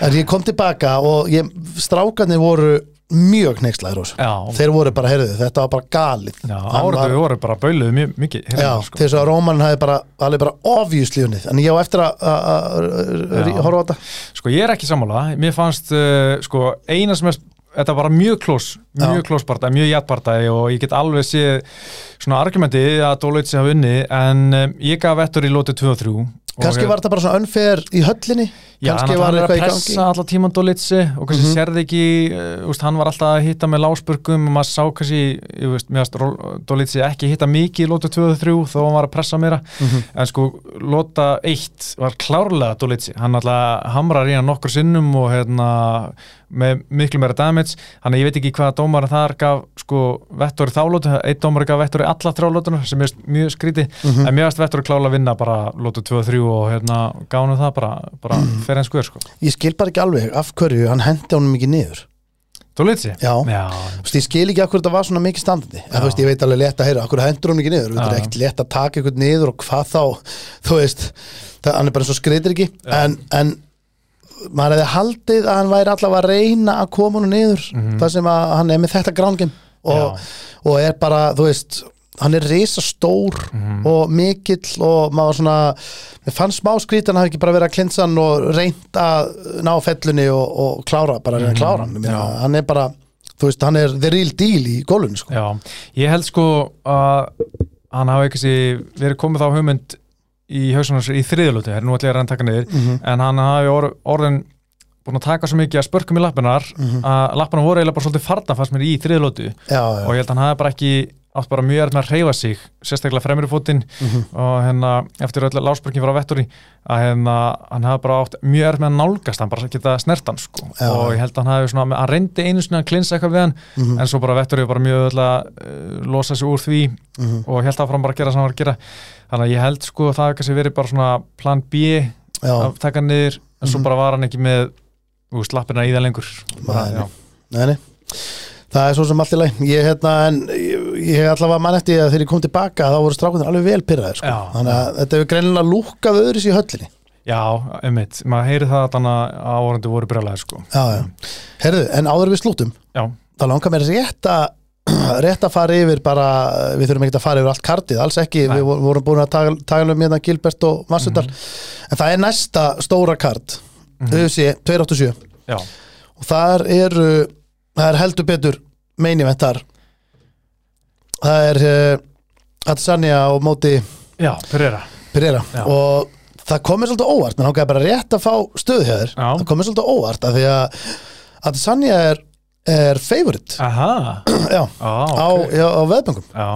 En ég kom tilbaka og ég, strákarnir voru mjög neykslæðir ós Já, þeir voru bara, heyrðu, þetta var bara galið. Já Hann var- voru bara bauluðu mjög mikið Já, hérna, sko. til þess að Róman hafi bara alveg bara obviously unnið, en ég á eftir að- að að- að Já. horfa á þetta. Sko ég er ekki sammála, mér fannst uh, sko eina sem er þetta var mjög klós, mjög Já. klós barndæði, mjög jættbarndæði og ég get alveg séð svona argumenti að Dólitsi hafa unni en um, ég gaf vettur í lóti 2 og 3 og kannski var þetta bara svona önfer í höllinni Já, hann, var hann að pressa gangi alla tíman Dólitsi og kannski Mhm. sérði ekki uh, hann var alltaf að hitta með lásburgum og maður sá kannski, ég veist, mér veist Dólitsi ekki hitta mikið í lótu 2 og 3 þó hann var að pressa meira Mhm. en sko lóta 1 var klárlega Dólitsi, hann alltaf hamrar í hann nokkur sinnum og hérna með miklu meira damage, hann ég veit ekki hvaða dómar þar gaf sko vettur þálótu, einn dómar gaf vettur alla þrjálótuna sem er mjög skríti Mhm. en mér veist vettur klárlega að vinna bara lótu 2 og 3 og hérna gánu það bara, bara Mhm. fyrir en skuður sko. Ég skil bara ekki alveg af hverju hann hendi honum ekki niður. Dólitsi? já, Já, Þú veist, ég skil ekki af hverju þetta var svona mikið standandi. En þú veist, ég veit alveg létt að heyra, af hverju hendur hún ekki niður? Þetta er Já. ekkert létt að taka eitthvað niður og hvað þá? Þú veist, það, hann er bara og skreitir ekki. Já. en, en maður hefði haldið að hann væri allavega að reyna að koma hún niður Mhm. það sem að hann er með þetta grángim og, og er bara, þú veist hann er risa stór Mhm. og mikill og maður svona fannst smá skrít hann hafi ekki bara verið að klinsa hann og reynt að ná fellunni og, og klára, bara reyna að klára hann meina, Já. hann er bara, þú veist, hann er the real deal í gólunni sko. Ég held sko að hann hafa ekki verið komið þá hugmynd í hausunars í þriðlötu, nú ætla ég að að taka niður Mhm. en hann hafi or, orðin búin að taka svo mikið að spörkum í lappinar Mhm. að lappinar voru eiginlega bara svolítið farna fannst mér í þriðlötu já, og ég held að hann hafi bara ekki átt bara mjög erfn að reyfa sig sérstaklega fremri fótinn Mhm. og hérna eftir öll lásbörkin frá vetturi að hérna hann hafi bara átt mjög með að nálgast hann bara geta snert hann sko Já. og ég held að hann hafi svona, hann reyndi einu sinni að klinsa eitthvað við hann Mhm. en svo bara vetturi bara mjög öll að uh, losa sig úr því Mhm. og held áfram bara að gera sem hann var að gera þannig að ég held sko að það kannski verið bara svona plan B já, að taka niður en svo Mhm. bara var hann ekki með slappina í það lengur. Nei, nei, það er svo sem allt í ég, hérna, en, ég, hef allavega mann eftir að þegar ég kom tilbaka þá voru strákunir alveg vel pyrraðir sko. Þannig að þetta hefur greinilega lúkkað öðris í höllinni. Já, einmitt, maður heyri það þannig að áhverjandi voru brjálæðir sko. Já, já. Herðu, en áður við slútum já, þá langar mér að rétt að fara yfir bara, við þurfum ekki að fara yfir allt kartið, alls ekki, Nei. við vor- vorum búin að taka, taka um hérna Gilbert og Massundal en það er næsta stóra kart mm Mhm. UFC 287 já, og þar eru það er heldur betur meini þar. Það er uh, Atsania og móti já, Pereira. Pereira. Já. og það komið svolítið óvart menn gæði bara rétt að fá stöð hjá þér. Já. það komið svolítið óvart af því að Atsania er er favorite. Aha, já, á, á, ok. já, á veðböngum. Já,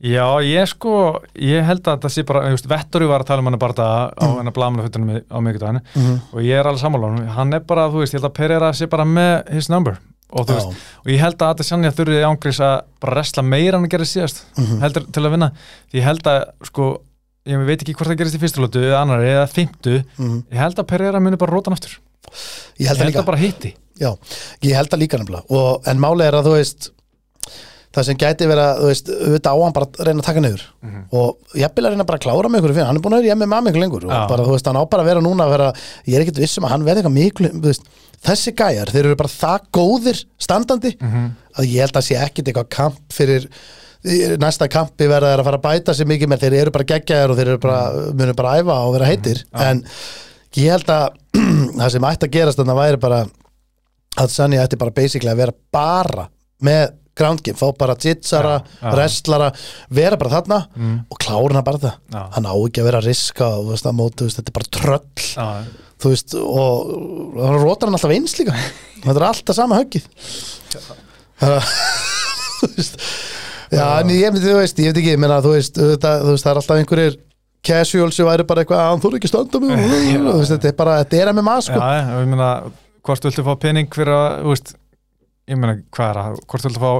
já, ég sko ég held að það sé bara, veist, Vettori var að tala um hann bara á Mm. hennar blamannafuttunum á mikudaginu Mhm. og ég er alveg sammála honum, hann er bara, þú veist, ég held að Pereira sé bara með his number. Og þú Já. veist, og ég held að Adesanya þurfið ángriðs að bara resla meira en að gera síðast Mhm. heldur til að vinna, því ég held að sko, ég veit ekki hvort það gerist í fyrstu lótu eða annari eða fymtu, Mhm. ég held að Pereira muni bara róta hann aftur, ég held held líka að bara hitti? Já, ég held það líka nefnilega. Og, en máli er að þú veist það sem gæti vera, þú veist, auðvitað á hann bara að reyna að taka niður. Mhm. og ég vil að reyna bara að klára með ykkur fyrir, hann er búin að vera í MMA miklu lengur. Og Já. bara, þú veist, hann á bara að vera núna að vera, ég er ekkert vissum að hann verði eitthvað miklu, þú veist, þessi gæjar, þeir eru bara það góðir standandi Mhm. að ég held að sé ekkert eitthvað kamp fyrir næsta kampi verða þeir að fara að bæta sig mikið með. Þeir eru bara geggjaðir og þeir eru bara, munu bara að æfa og vera heitir. En ég held að það sem ætti að gerast þannig að væri bara að Sanni ætti bara basically að vera bara með ground game, fá bara jitsara, Já, já. wrestlara vera bara þarna Mm. og klára hana bara það. Já. hann á ekki að vera að riska og þú veist, að móti, þú veist, þetta er bara tröll. Já, þú veist, og hann rótar hann alltaf eins líka. Þetta er alltaf sama höggið. Þú veist já, en ég myndi, þú veist, ég veit ekki ég meina, þú veist, það, þú veist, það er alltaf einhverjir casual sem væri bara eitthvað, "Ah, hann þú ekki að standa með þetta er bara, þetta er MMA sko. Já, ég meina, hvort viltu fá pening fyrir að, þú veist, ég meina, hvað er það, hvort viltu fá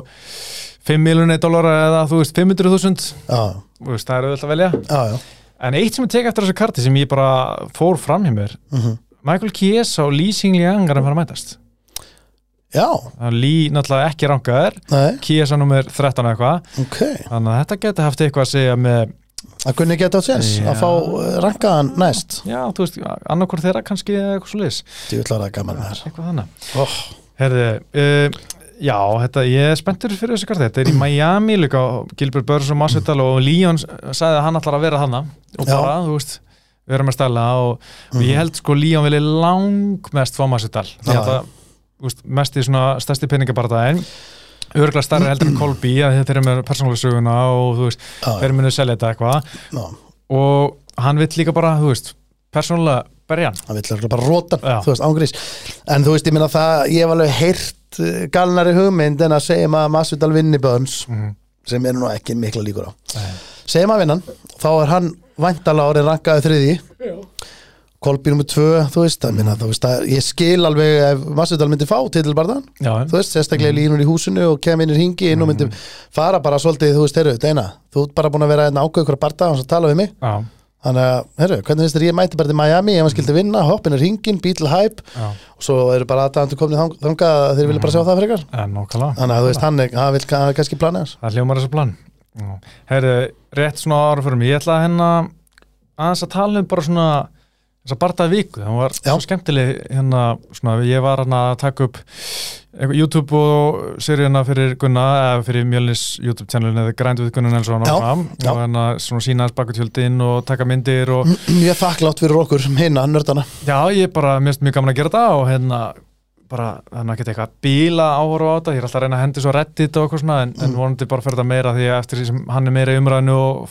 5 miljonir dólara eða, þú veist, 500.000, já, þú veist, það er auðvitað að velja. já, já. En eitt sem ég tek eftir þessu karti sem ég bara fór fram hjá mér, Mhm. Michael Chiesa og Lee Sing Liang er að fara að mætast. já, Það Lee náttúrulega ekki rankaður, nei, Chiesa nummer 13 eða eitthvað, ok. Þannig að þetta geti haft eitthvað að segja með, að kunni geta á séns, Já. að fá uh, rankaðan næst, já, þú veist, annarkur þeirra kannski eða eitthvað svo liðs, ég vil að það gaman þér. Eitthvað þannig. oh, Herði, uh, já, þetta, ég er spenntur fyrir þessu karti, þetta er í Miami líka, Gilbert Burns og Masvidal og Leon sagði að hann ætlar að vera hana og Já. bara, þú veist, vera með stæla og, og ég held sko Leon vilja langmest fá Masvidal, Já. þannig að það þú veist, mest í svona stærsti peningabardaðin örgulega starri heldur en Kolby að þetta er með persónulega söguna og þú veist, já, þeir munu selja þetta eitthvað. Já, og hann vill líka bara, þú veist, persónulega berja hann. Hann vill bara róta Já. þú veist, ángrís en þú veist, ég minna það, ég hef alveg heyrt uh, galnari hugmynd en að segja maður Masvidal vinni Burns Mhm. sem er nú ekki mikla líkur á. Nei. segjum að vinnan, þá er hann væntalega orðin rankaði þriði Kolbi nummer tvö, þú veist, það minna, þú veist að ég skil alveg ef Masvidal myndi fá titilbarðan, þú veist, sérstaklega línur í húsinu og kem inn í ringi inn og myndi fara bara svolítið, þú veist, heyrðu, Deina þú ert bara búin að vera einn ákveð ykkur að barda og tala við mig, já, þannig að, heyrðu, hvernig finnst þér ég mæti bara til Miami, ef hann skildi vinna, hoppin er ringin, bíl hæp og svo eru bara aðdæðandu komnið þang- þangað að þeir vilja bara sjá það fyrir ykkar þannig að þú veist, hann hann vil hann kannski planið hans. Það hérna þess að bardaði viku, það var Já. svo skemmtileg hérna, svona, ég var hérna að taka upp YouTube og seríuna fyrir Gunna, eða fyrir Mjölnis YouTube channelin eða Grænd við Gunna Nelsson Já, og hérna svona sína þess bakutjöldin og taka myndir og er þakklátt fyrir okkur, hinna, nördana. Já, ég bara, mér finnst mjög gaman að gera þetta og hérna bara, að geta eitthvað bíla áhorfa á þetta, ég er alltaf að reyna að hendi svo reddit og eitthvað svona, en, en vonandi bara fyrir þetta meira því að eftir því sem hann er meira í umræðinu og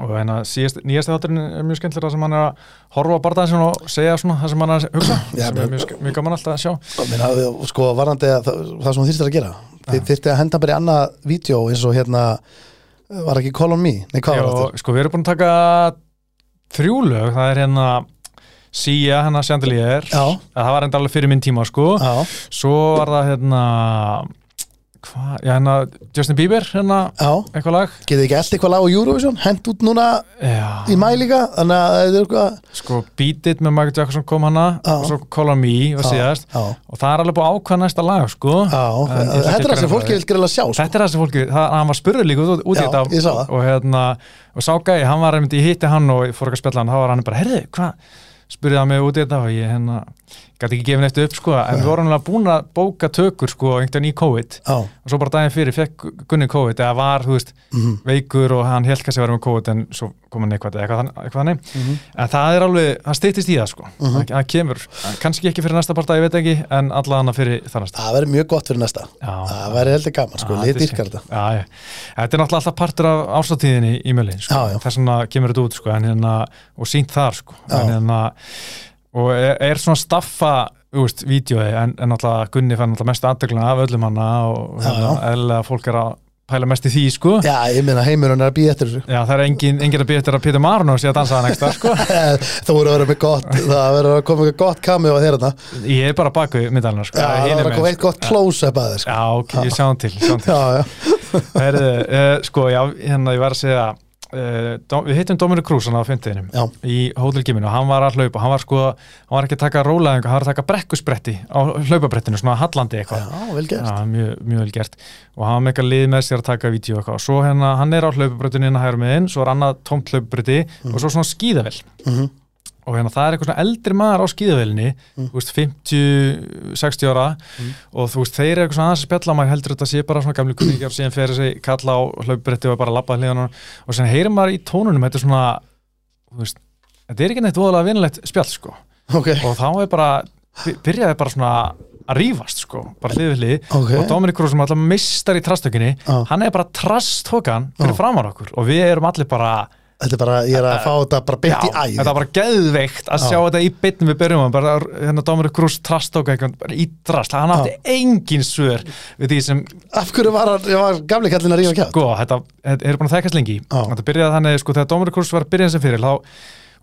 og hérna nýjasti þátturinn er mjög skemmtilega sem hann er að horfa á bardaðin og segja svona það sem hann er að hugsa Já, sem er mjög, mjög gaman alltaf að sjá. Og minna, sko, varandi að það, það sem þú þýrstir að gera þið þyrfti að henda bara í annað vídeo eins og hérna, var ekki Call on Me? Nei, hvað Já, var þetta? sko við erum búin að taka þrjú lög, það er hérna Sia, Chandelier Já, það var enda alveg fyrir minn tíma sko. Já, svo var það hérna hvað, já hérna Justin Bieber hérna eitthvað lag. Getið ekki allt eitthvað lag á Eurovision? Hend út núna já, í mæ líka þannig að það er eitthvað sko Beat It með Michael Jackson kom hana Já. og svo Call on Me var Já, síðast. og það er alveg búin að ákvæða næsta lag sko. Já, þetta er það að sem fólki vil greiðlega sjá sko. Þetta er það sem fólki, það, hann var spurður líka út, út í þetta. og, hérna, og sá gæi, hann var einmitt, ég hitti hann og fór ekki að spjalla hann, þá var hann bara, herðu, hvað spurði hann mig út í þetta og ég hérna gæti ekki gefin eftir upp sko, en við vorum alveg búin að bóka tökur sko, einhvern veginn í COVID. Já, og svo bara daginn fyrir fekk Gunni COVID eða var, þú veist, mhm, veikur og hann held kannski að vera með COVID en svo kom hann eitthvað, eitthvað, eitthvað þannig mhm. en það er alveg, það styttist í það sko Mhm. það, það kemur, kannski ekki fyrir næsta parta ég veit ekki, en allan fyrir það næsta það verður mjög gott fyrir næsta Já. það verður heldur gaman, sko, Já, lið þetta þetta er náttúrulega alltaf partur af ástatíðinni í mjöli sko. Já, já. þess vegna kemur þetta út sko, hérna, og sínt þar sko. En hérna, og er, er svona staffa þú veist, vídjói en, en náttúrulega Gunni fann náttúrulega mestu aðdegluna af öllum hana og hérna, eðlilega fólk er að pæla mest í því, sko. Já, ég meina heimurinn er að býja eftir þessu. Já, það er engin, engin að býja eftir að Peter Marno sé að dansa það næsta, sko. Þú voru að vera með gott, það verður að koma með gott cameo að þér þarna. Ég er bara baku myndalina, sko. Já, það verður að koma eitt gott close-up að þér sko. Já, ok, ég sjáum til, sjáum til. Já, já, Herðu, uh, sko, já, hérna, ég var að segja uh, Við hittum Dominic Cruz á fyndiðinum í hótelgiminu og hann var að hlaupa hann var sko, hann var ekki að taka rólaðing hann var að taka brekkuspretti á hlaupabrettinu svona hallandi eitthvað. Já, vel gert. Já, mjög, mjög vel gert. Og hann var með eitthvað lið með sér að taka vídeo eitthvað. Og svo hérna, hann er á hlaupabrettinu hérna hægur með inn, svo er annað tómt hlaupabretti og svo svona skíðavel Mhm. Og hérna það er eitthvað svona eldri maður á skíðavelni Mm. þú veist, 50-60 ára og þú veist, þeir eru eitthvað svona aðeins að spjalla maður heldur þetta sé bara svona gamli kunningar og síðan fer þessi kalla á hlaupabretti og bara labba hliðan og síðan heyrir maður í tónunum þetta er svona, þú veist þetta er ekki neitt voðalega vinulegt spjall sko Ok, og þá er bara, by- byrjaði bara svona að rífast sko, bara hlið við hlið Ok. og Dominic Cruz sem alltaf mistar í trastökinni Já. hann er bara trastökan fyrir Já. framar okkur og við erum allir bara þetta er bara, ég er að fá þetta bara beint í Já, æð þetta er bara geðveikt að Já. sjá þetta í bytnum við byrjum bara hérna Dominic Cruz trastóka eitthvað bara í drast, hann átti engin svör við því sem, Af hverju var, hann- var gamli kallin að rífa kjátt? sko, þetta, þetta er búin að þekkast lengi Já. þetta byrjaði þannig, sko, þegar Dominic Cruz var að byrja sem fyrir, þá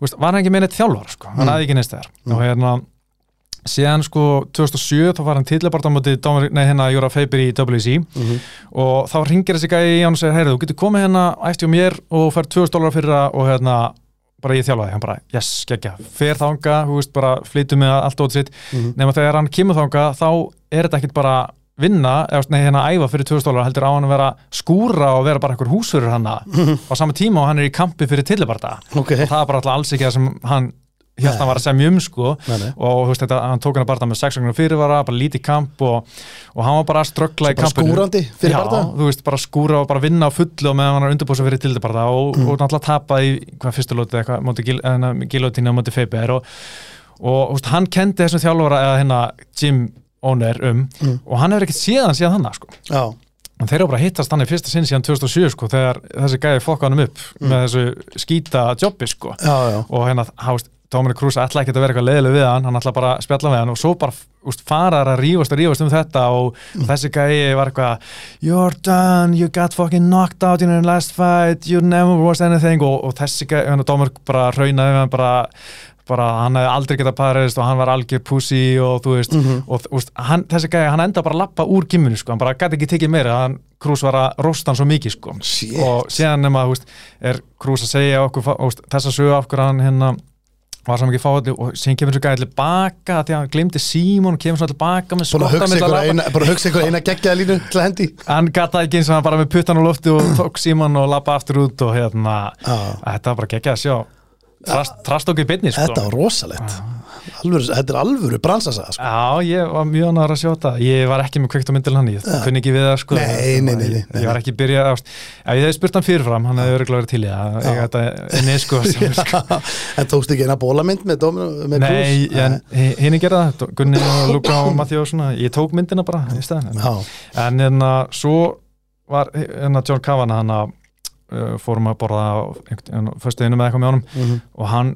veist, var hann ekki neitt þjálfar, sko, hann Mm. hafði ekki neist þar og hérna síðan sko 2007 þá var hann tillabart á móti nei, hérna Jóra Feiber í WC Mhm. og þá ringir þessi gæði í hann og segir heyrðu, þú getur komið hérna ætti og mér og fær 2000 dólar fyrir það og hérna bara ég þjálfaði, hann bara, yes, geggja. Fer þanga, þú veist, bara flytum með allt ótt sitt, Mhm. nema þegar hann kemur þanga þá er þetta ekkit bara vinna, eða nei, hérna æfa fyrir 2000 dólar heldur á hann að vera skúra og vera bara einhver húsfyrir hann á sama tíma og hann er í kampi fyrir tillibarta Ok, og það er bara alltaf alls ekki það sem hann hérna Nei. var að semja um sko Nei, nei. og veist þetta, hann tók hann að barða með 6 vegna fyrirvara, bara lítið kamp og, og hann var bara að ströggla í kampinu skúrandi fyrir Já, barða þú veist, bara skúra og bara vinna á fullu og meðan hann er undirbúsa fyrir tildibarða og, Mm. og náttúrulega tapa í hvað fyrstu lótið eitthvað, móti gil, gilótínu og móti Feiber og, og veist, hann kendi þessum þjálfara eða hérna Jim Owner um Mm. og hann hefur ekkert séðan síðan hann sko. Já, en þeir eru bara að hittast hann í fyrsta sinn síðan 2007 sko, þegar þessi gæði fokka hann upp með þessu skýta jobbi sko já, já og hérna, hást, Dominic Cruz ætla ekki að vera eitthvað leiðileg við hann, hann ætla bara að spjalla við hann og svo bara úst, faraðar að rífast og rífast um þetta og þessi gæi var eitthvað You're done, you got fucking knocked out in your last fight, you never was anything og, og þessi gæi, hérna Dominic bara raunaði við hann bara bara hann hefði aldrei getað parist og hann var algjör pussy og þú veist Mhm. og þú veist, hann, þessi gæi, hann enda bara að lappa úr gimminu sko, hann bara gæti ekki tekið meira hann, Cruz var að rosta hann svo mikið sko Shit. og síðan nema, veist, er Cruz að segja okkur, þessa sögu af hverju hann hérna var svo mikið fáið og síðan kemur svo gæði tilbaka því að hann glemdi Símon og kemur svo tilbaka með skotta bara hugsa ykkur eina geggjaða línu til að hendi. Hann gata ekki eins og hann bara með puttan á lofti og tók Símon og lappa aftur út og hérna, Já. þetta var bara geggjað að sjá. Trast, trast okkur í beinni sko. Þetta var rosalegt alvöru, Þetta er alvöru bransasaga sko. Já, ég var mjög ánægður að sjá þetta. Ég var ekki með kveikt á myndil hann Ég kunni ekki við það sko. Nei, nei, nei, nei, Ég, ég var ekki byrjað Ef ég hefði spurt hann fyrirfram, hann hefði örgulega verið til það. Ég þetta inni sko, sjálfur, sko. En tókstu ekki eina bólamynd með, Nei, Cruz? en hinn er gerða það Gunni og Luka og svona. Ég tók myndina bara í stæðan En, en hérna, svo var hérna John Kavanagh hann að uh, fórum að borða fyrstu einu með eitthvað með honum. Mhm. og hann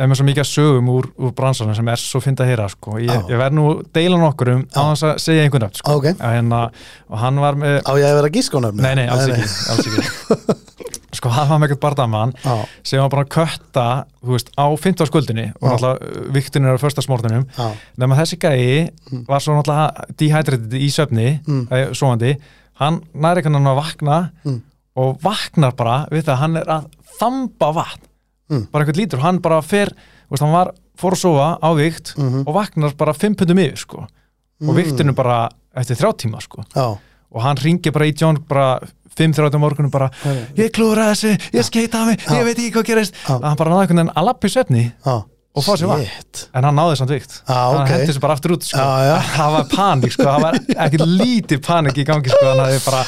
er með svo mikið sögum úr, úr bransanum sem er svo fynd að heyra sko. ég, Já. ég verð nú deila nokkur um á þess að segja einhvern nöfn sko. ok Að hérna, og hann var með Á ég að vera gískonöfni? nei, nei, alls ekki, alls ekki. sko, hann var með eitthvað bardamann Já, sem var bara að kötta veist, á 15 skuldinni og náttúrulega viktin er á första smórtunum já, nema þessi gæi var svo náttúrulega dehydrated í svefni Mm. mm. svoandi, hann næri hann að vakna Mm. og vaknar bara við það að hann er að þamba vatn Mm. bara einhvern lítur, hann bara fer veist, hann var, fór að sofa á vikt Mhm. og vaknar bara 5 pundum yfir sko. og Mm. viktinu bara eftir þrjá tíma sko. já og hann ringir bara í John bara 5-30 morgunum bara ég klúra þessu, ég skeita mig, ég veit ekki hvað gerist Já. hann bara náði einhvern veginn að lappi svefni og fá sér Shit. en hann náði samt vikt Já, hann ok. hendi sér bara aftur út sko. Já. það var panik, sko. það var ekkert lítið panik í gangi sko. hann hafði bara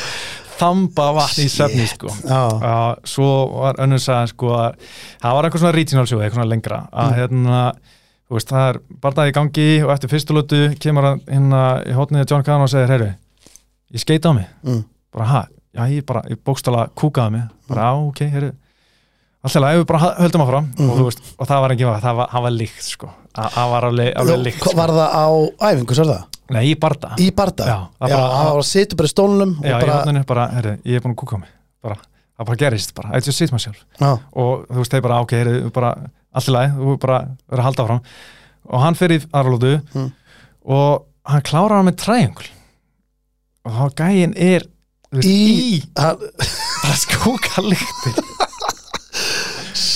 þamba vatn í svefni sko. Já, svo var önnur sagði sko að það var eitthvað svona regional show, eitthvað svona lengra að Mm. hérna, veist, það er barndað í gangi og eftir fyrstu lötu kemur hérna í hótniði John Kahn og segir, heyru, ég skeita á mig mm. bara, ha, já, ég bara, ég bókstala kúkaði mig, bara, á, ok, heyru alltaf, ef við bara höldum áfram Mhm. og þú veist, og það var ekki, það var, það var líkt, sko að það var alveg, alveg líkt Hvað Var það á æfingu, sér það? Nei, í barda. Í barda? Já, Já, það bara- hann var að sitja bara í stólnum Já, og í bara, hodninu bara, herri, ég er búin að kúka á mig. Bara, það bara gerist bara, I just sit myself já, og þú veist, þeir bara, ok, herri, bara allt í lagi, þú bara verður að halda áfram. Og hann fer í aðralótu Mm. og hann klárar hann með triangle. Og þá gæin er þú veist, Í- í, hann, bara skúka lyktir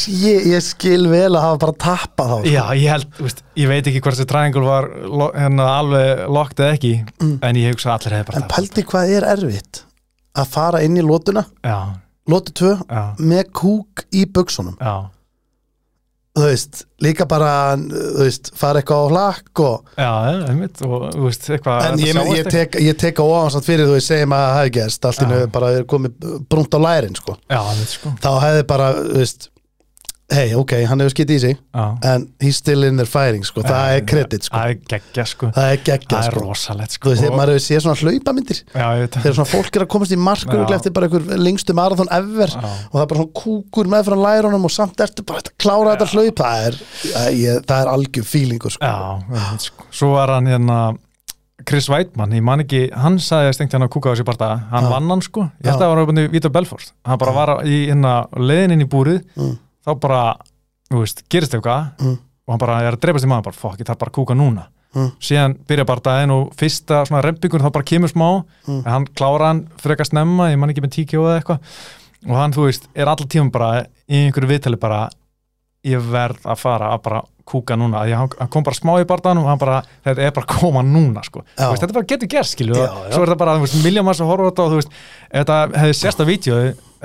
ég, ég skil vel að hafa bara tappað þá sko. Já, ég held, veist, ég veit ekki hvort þessi triangle var lo, hérna alveg lokt eða ekki, Mm. en ég hugsa allir hefði bara En pældi hvað er erfitt? Að fara inn í lótuna, Já, lótu 2 já, með kúk í buksunum. Já. Þú veist, líka bara þú veist, fara eitthvað á hlakk og Já, einmitt, og þú veist, eitthvað en ég, ég, tek, ég tek á ofansamt fyrir þú veist, segjum að það hefði gerst allt í nöðu bara er komið brúnt á lærin sko. Já, einmitt, sko. Þá hefði bara, þú veist hei, ok, hann hefur skitt í sig Já, en he's still in there fighting sko. það er kredit, sko. Það er geggja, sko það er geggja Það er sko. þú sko veist, Og- maður hefur séð svona Já, veit þegar svona fólk er að komast í markur Já. eftir bara einhver lengstu marathon ever Já. og það er bara svona kúkur með frá lærunum og samt ertu bara að klára þetta hlaup það er, er, algjör feelingur sko. Já, sko Svo var hann hérna Chris Weidmann, ég man ekki, hann sagði stengt hann að kúka á þessi barða, hann Já. vann hann sko ég held Já. að það var uppandi Vítor Belfort hann bara Já. var í hérna leiðin inn í búrið Mm. Þá bara, þú veist, gerist eitthvað Mm. og hann bara er að dreipast í maður bara, fokk, ég þarf bara að kúka núna Mm. síðan byrja bara daginn og fyrsta svona rempingur þá bara kemur smá Mm. en hann klára hann frekar snemma ég man ekki með tíkjó eða eitthvað og hann, þú veist, er allir tíma bara í einhverju viðtali bara ég verð að fara að bara kúka núna því hann- hann kom bara smá í barðan og hann bara, þetta er bara koma núna sko. Veist, þetta bara getur gerst skilju svo er þetta bara, manns að horfa á þetta og þú veist, þetta hefði sérst að vídeo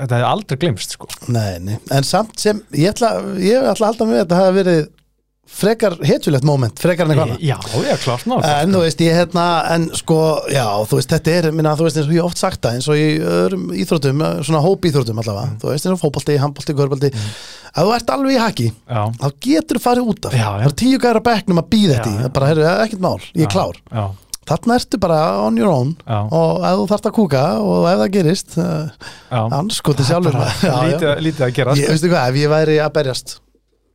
þetta hefði aldrei glimst sko. nei, nei. en samt sem ég ætla, ég ætla að halda með að þetta hafi verið frekar hetjulegt moment, frekar en eitthvað já, já, klart ná En þú veist, ég hérna, en sko, já, þú veist, þetta er, minna, þú veist, eins og ég oft sagt það, eins og í öðrum íþróttum, svona hóp íþróttum allavega, Mm. þú veist, eins og fótbolti, handbolti, körbólti, að þú ert alveg í haki, já, þá getur þú farið út af. Já. Það er tíu gæra bekknum að býða þetta í, já. bara, heyrðu, ekkert mál, ég er klár. já, Þarna ertu bara on your own og ef þú þarft að kúka og ef það gerist, uh, já. anskoti sjálfur. Lítið, að gera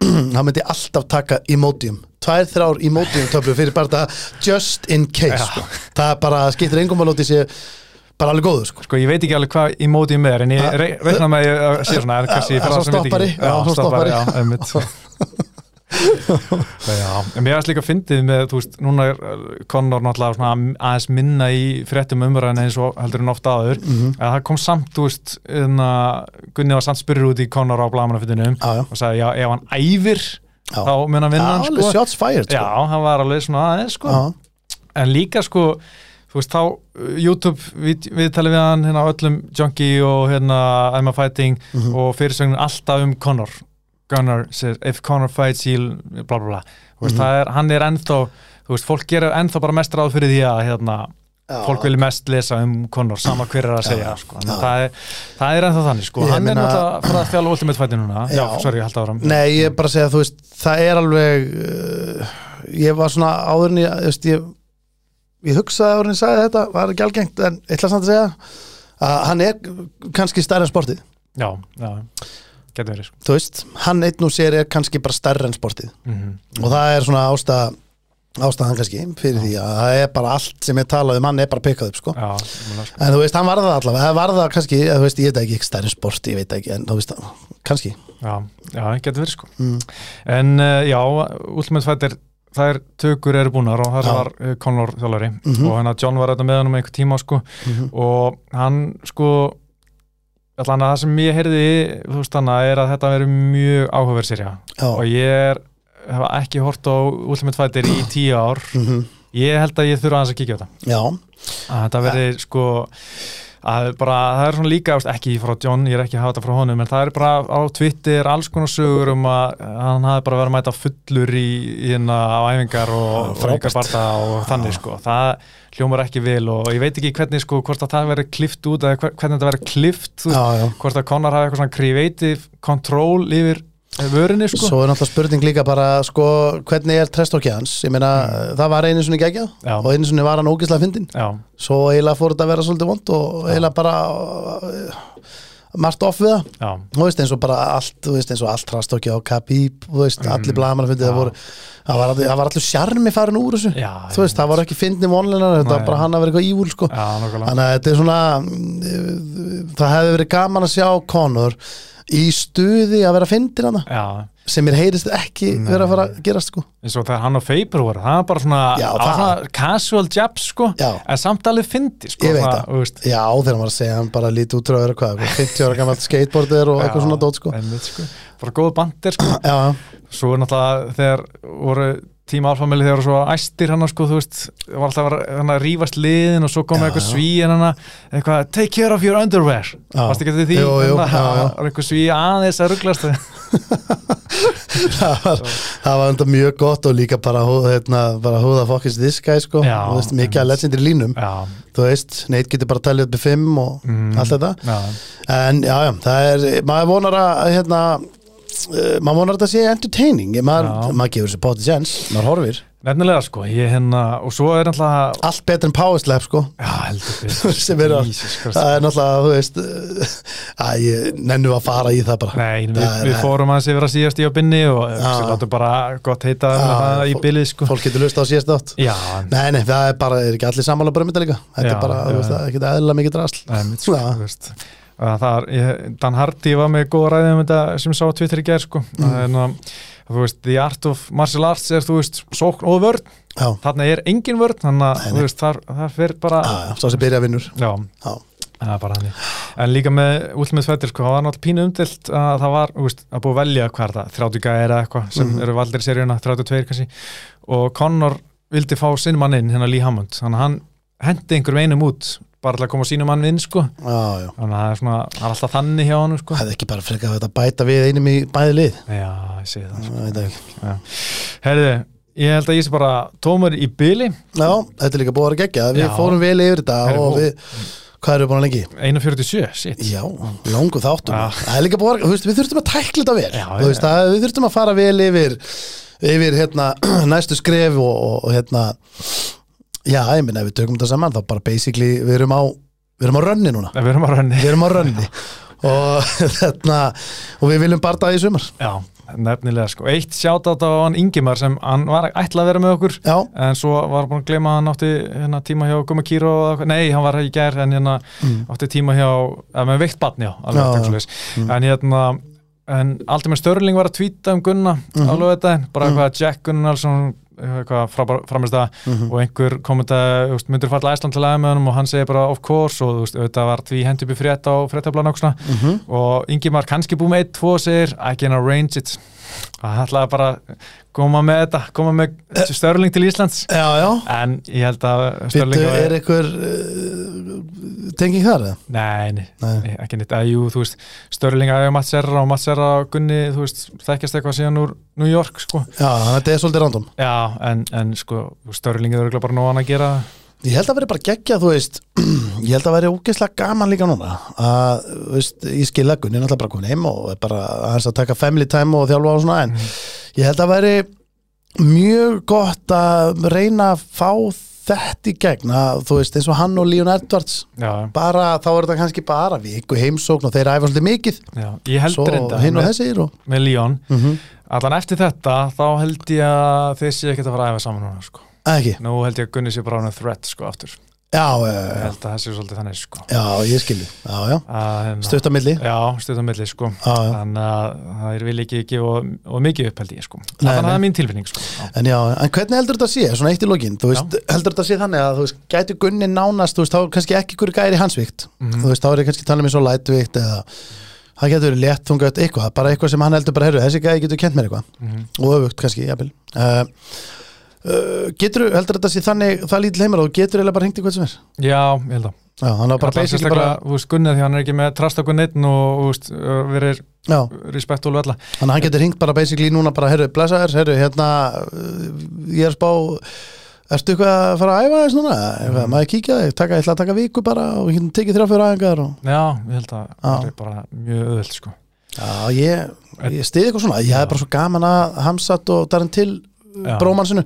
Ég, ég þá myndi ég alltaf taka emotium tvær, þrjár emotium töflu fyrir bara þetta just in case Já. sko. það bara, skiptir engum að lóti sér bara alveg góður sko. sko, ég veit ekki alveg hvað með er en ég reikna með að sé svona er kannski það sem veit stoppari. ekki Já, stoppari, stoppari. já, já, mér er líka fyndið með, þú veist, núna er uh, Conor náttúrulega svona aðeins minna í fréttum umræðin eins og heldur en ofta áður Mhm. en það kom samt, þú veist inna, Gunni var samt spyrir út í Conor á blamanafytinu já, já. og sagði, já, ef hann æfir Já. þá mun hann vinna Já, hann, sko shots fired já, sko. hann var alveg svona aðeins, sko Já. en líka sko þú veist þá uh, YouTube við, við talið við hann hérna öllum Junkie og hérna I'm a Fighting Mhm. og fyrirsögnin alltaf um Conor Conor says if Conor fights he'll bla bla bla veist Mhm. það er, hann er ennþá þú veist fólk gerir ennþá bara mest ráð fyrir því að hérna Já. fólk vilja mest lesa um Conor sama hver er að Já, segja sko. Já. það, er, það er ennþá þannig sko. Ég hann er meina- náttúrulega að fara að þjála Ultimate Fighting núna já, sorry, ég held áfram Nei, ég er bara að segja, þú veist, það er alveg uh, ég var svona áður en ég, veist, ég ég hugsaði áður en ég sagði þetta, var ekki algengt en ég ætla samt að segja að hann er kannski stærri en sportið já, já, verið sko. þú veist, hann einn og sér er kannski bara stærri en sportið mm og það er svona ástæða ástæðan kannski fyrir því að það er bara allt sem ég talað um, hann er bara pikkað upp sko. já, sko. en þú veist, hann var það allavega, það var það kannski þú veist, ég veit ekki, ekki stærri sport, ég veit ekki en þú veist, kannski já, já, getur verið sko mm. En uh, já, Fighter það er tökur eru búnar og það Já. var uh, Conor þjálfari Mhm. og hann að John var þetta með hann um einhver tíma sko Mhm. og hann sko allan að það sem ég heyrði þú veist hann er að þetta veri mjög áhugaverð sérja og ég er, hef ekki hort á Ultimate Fighter í tíu ár. Mhm. ég held að ég þurfa aðeins að kíkja á þetta. Já, að þetta veri sko að bara, það er svona líka ekki frá John, ég er ekki að hafa þetta frá honum en það er bara á Twitter alls konar sögur um að hann hafi bara verið að mæta fullur í, hérna á æfingar og, einhver barða og þannig sko, það hljómar ekki vel og ég veit ekki hvernig sko, hvort að það verið klift út eða hver- hvernig þetta verið klift, já, já. hvort að Conor hafi eitthvað svona creative control yfir vörinni sko. Svo er náttúrulega spurning líka bara sko, hvernig er trestókið hans ég meina, það var einu sinni geggjað Já. og einu sinni var hann ógislega fyndin svo eiginlega fór þetta að vera svolítið vond og eiginlega bara uh, margt off við það. Þú veist eins og bara allt, þú veist eins og allt trestókið á Khabib, þú veist, Mhm. allir blagamannafundið Já. það voru það var, allir- það var allur sjarmi farin úr þessu. Já, þú veist, það var ekki fyndni vonleinar þetta var bara hann að vera eitthvað ívúl sko. Já, þannig að þetta er svona mm, það í stuði að vera fyndin hana Já, sem mér heyrist ekki Nei. vera að fara að gerast sko. eins og þegar hann og Faber voru það var bara svona, Já, það það- svona casual jabs sko, Já. en samt alveg fyndi sko, Ég veit það. veist, já, þegar hann var að segja hann bara lítið út frá að vera hvað, eitthvað 50 ára gammalt skateboarder og eitthvað Já, svona dót sko. einmitt, sko. bara góð bandir sko. já, svo er náttúrulega þegar voru tíma alfamili þegar voru svo æstir hann sko, þú veist, var alltaf hann að rífast liðin og svo kom eitthvað já. svíin hann eitthvað, take care of your underwear. Varst ekki til því? Jú, jú, það var eitthvað sví aðeins að rugglast það var, það var enda mjög gott og líka bara, hérna, is this guy sko, þú veist, mikið að einmitt. legendary línum. Já, þú veist, Nate getur bara að tala upp í fimm og Mm. allt þetta. já, en já, já, það er, maður vonar að hérna, uh, maður vonar að þetta sé entertaining, maður, maður gefur sér potið sjans, maður horfir. Nefnilega sko ég hérna, og svo er náttúrulega allt betur en power slap sko. Já, heldur betur. Sem er að, það er náttúrulega, þú veist uh, að ég nennu að fara í það bara. Nei, við, við fórum aðeins yfir að síðast í á binni og við látum bara gott heita Já, í bilið sko. fólk getur lust á síðast átt Já, Nei, nei, það er bara, er ekki allir sammála bara um þetta líka? Þetta Já, er bara, já, þú veist, það er ekki eðlilega mikið drasl. Er mitt sko, þú veist. að það er, ég, Dan Hardy var með góða ræði um þetta sem ég sá á Twitter í gerð sko. Mm. ná, þú veist, the art of martial arts er, þú veist, sókn og vörn. Já, þarna er engin vörn, þannig að, þú veist, þar, þar fyrir bara, já, já, svo sem byrja vinnur. Já, Já, það er bara hann en líka með Ultimate Fighter, sko, það var náttúrulega pínu umdilt að það var, þú veist, að búið að velja hvað er það, 30 gæðir eða eitthvað sem Mhm. eru valdir í seríuna, 32 kannski. Og Conor vildi fá sinn mann inn, hérna Lee Hammond, þannig að hann hendi einhverjum einum út, bara til að koma sínum mann inn, sko, já, já. Þannig að það er svona, það er alltaf þannig hjá hann, sko. Það er ekki bara frekar að bæta við einum í bæði lið. Já, ég segi það, sko. Veit ég held að ég sé bara tómur í byli, Já, þetta er líka búið að vera geggja Við Já. fórum vel yfir þetta Herri, og við, hvað erum við búin að lengi? 1.47, shit. Já, langu þáttum. Er að, þú veist, við þurftum að tækla þetta vel. Já, veist, að, Við þurftum að fara vel yfir yfir hérna næstu skref og, og hérna Já, ég minna, ef við tökum þetta saman þá bara basically, við erum á við erum á rönni núna Við erum á rönni Við erum á rönni og þarna og við viljum bara það í sumar Já, nefnilega sko Eitt sjátátt á hann Ingimar sem hann var ætlað að vera með okkur Já, en svo var búin að gleyma að hann átti hérna, tíma hjá Guma Kíró nei, hann var í gær en hérna Mm. átti tíma hjá, eða með veikt já. já. Mm. en hérna en aldrei með Störling var að tvíta um Gunna Mhm. alveg þetta, bara eitthvað Jack eitthvað framist það Mhm. og einhver kommenta, myndur falla Æsland til aðeins með honum? Og hann segir bara of course og veist, þetta var því upp í frétt á fréttablan og svona. Mhm. Ingimar kannski búið með 1-2 og segir I can arrange it. Hann ætlaði bara að koma með þetta koma með Störling til Íslands. Já, já. En ég held að Störling er eitthvað uh, tenging þar eða? nei, nei, ekki neitt. Að jú, þú veist, Störling að Mats Serra og Mats Serra Gunni, þú veist, þekkjast eitthvað síðan úr New York, sko. Já, þannig að þetta er svolítið random. Já, en, en sko, Störling er örugglega bara nógan að gera. Ég held að veri bara geggja, þú veist. Ég held að veri ógeðslega gaman líka núna að, þú veist, ég skil að Gunni náttúrulega bara komin heim og bara að taka family time og þjálfa og svona en ég held að veri mjög gott að reyna að fá þetta í gegn að, þú veist, eins og hann og Leon Edwards já, bara, þá er þetta kannski bara viku heimsókn og þeir æfa svolítið mikið. Já, ég held svo reynda hinn og með, og með Leon. Mm -hmm. allan eftir þetta, þá held ég að þeir sé ekki að fara að æfa saman núna, sko. Ekki, nú held ég að Gunni sé bara á threat, sko, aftur já, ég uh, held að það sé svolítið þannig, sko. Já, ég skilji já, já, hérna, stuttamilli Já, stutt á milli sko. Já, já. þannig að það er vil ekki gefa og, og mikið upp held ég sko. Nei, þannig að það er mín tilfinning sko. Já, En já, en hvernig heldur þetta að sé, svona eitt í lokin þú veist, heldur þetta að sé þannig að þú veist, gæti Gunni nánast, þú veist, þá kannski ekki ykkur gæri hansvíkt, Mhm. þú veist, þá er ég kannski talað um eins og lætvíkt eða það getur verið létt, hún gæti eitthvað, bara eitthvað sem hann heldur bara, herru, þessi gæri getur kent mér eitthvað. Mhm. og öfugt kannski, jafnvel. Uh, uh, getur, heldur þetta að sé þannig það lítil heimar og þú getur eiginlega bara hengt í hvað sem er. Já, ég held að. Já, hann var bara basically bara, þú veist, Gunnið því hann er ekki með trasta okkur neitt og þú veist, verið Já, respektúl og alla þannig að hann getur hengt bara basically núna bara, herru, blessa þér, herru, hérna ég er spá Ertu eitthvað að fara að æfa þess núna? Mm. maður kíkja þig, taka, ég ætla að taka viku bara og hérna tekið þrjá fyrir aðengar og... Já, ég held að það er bara mjög öðvöld sko. Já, ég, ég stiði eitthvað svona. Ég hef bara svo gaman að Hamsat og Darren Till. Brómansinu.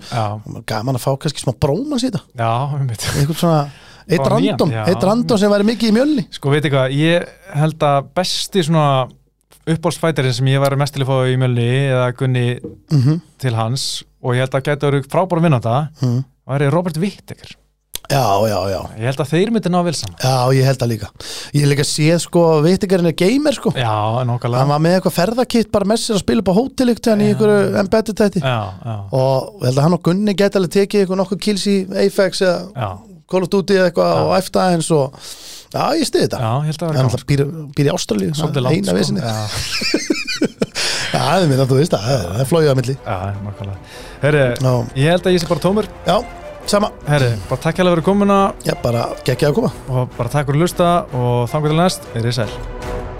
Gaman að fá kannski smá brómans í þetta. Eitthvað svona, eitt random. Eitt random sem væri mikið í mjölni. Sko, veit eitthvað, ég held að besti svona uppbólsfætirinn sem ég var mest til að fá í mjölni eða Gunni mm til hans og ég held að gæti verið frábæra vinnanda mm. væri Robert Whittaker Já, já, já. Ég held að þeir myndi ná vel saman. Já, ég held það líka. Ég hef líka séð sko, vittingarinn er gamer sko. Já, Hann nokkulega var með eitthvað ferðakitt bara með sér að spila upp á hótel ykkur hann í einhverju embedded tætti já, já, og ég held að hann og Gunni geta alveg tekið eitthvað nokkuð kills í Apex eða Call of Duty eitthvað og aðeins og já, ég stiði þetta. Já, ég held að hann vera alltaf býr, býr í Ástralíu eina sko. vissinni já, það er mér að þú veist það, það er flóið á milli. Já, nokkulega herri, já, ég held að ég sé bara tómur. Já, sama. Herri, bara takk hérlega fyrir komuna. Já, bara geggja að koma. Og bara takk fyrir að lusta og þangur til næst, er ég sæl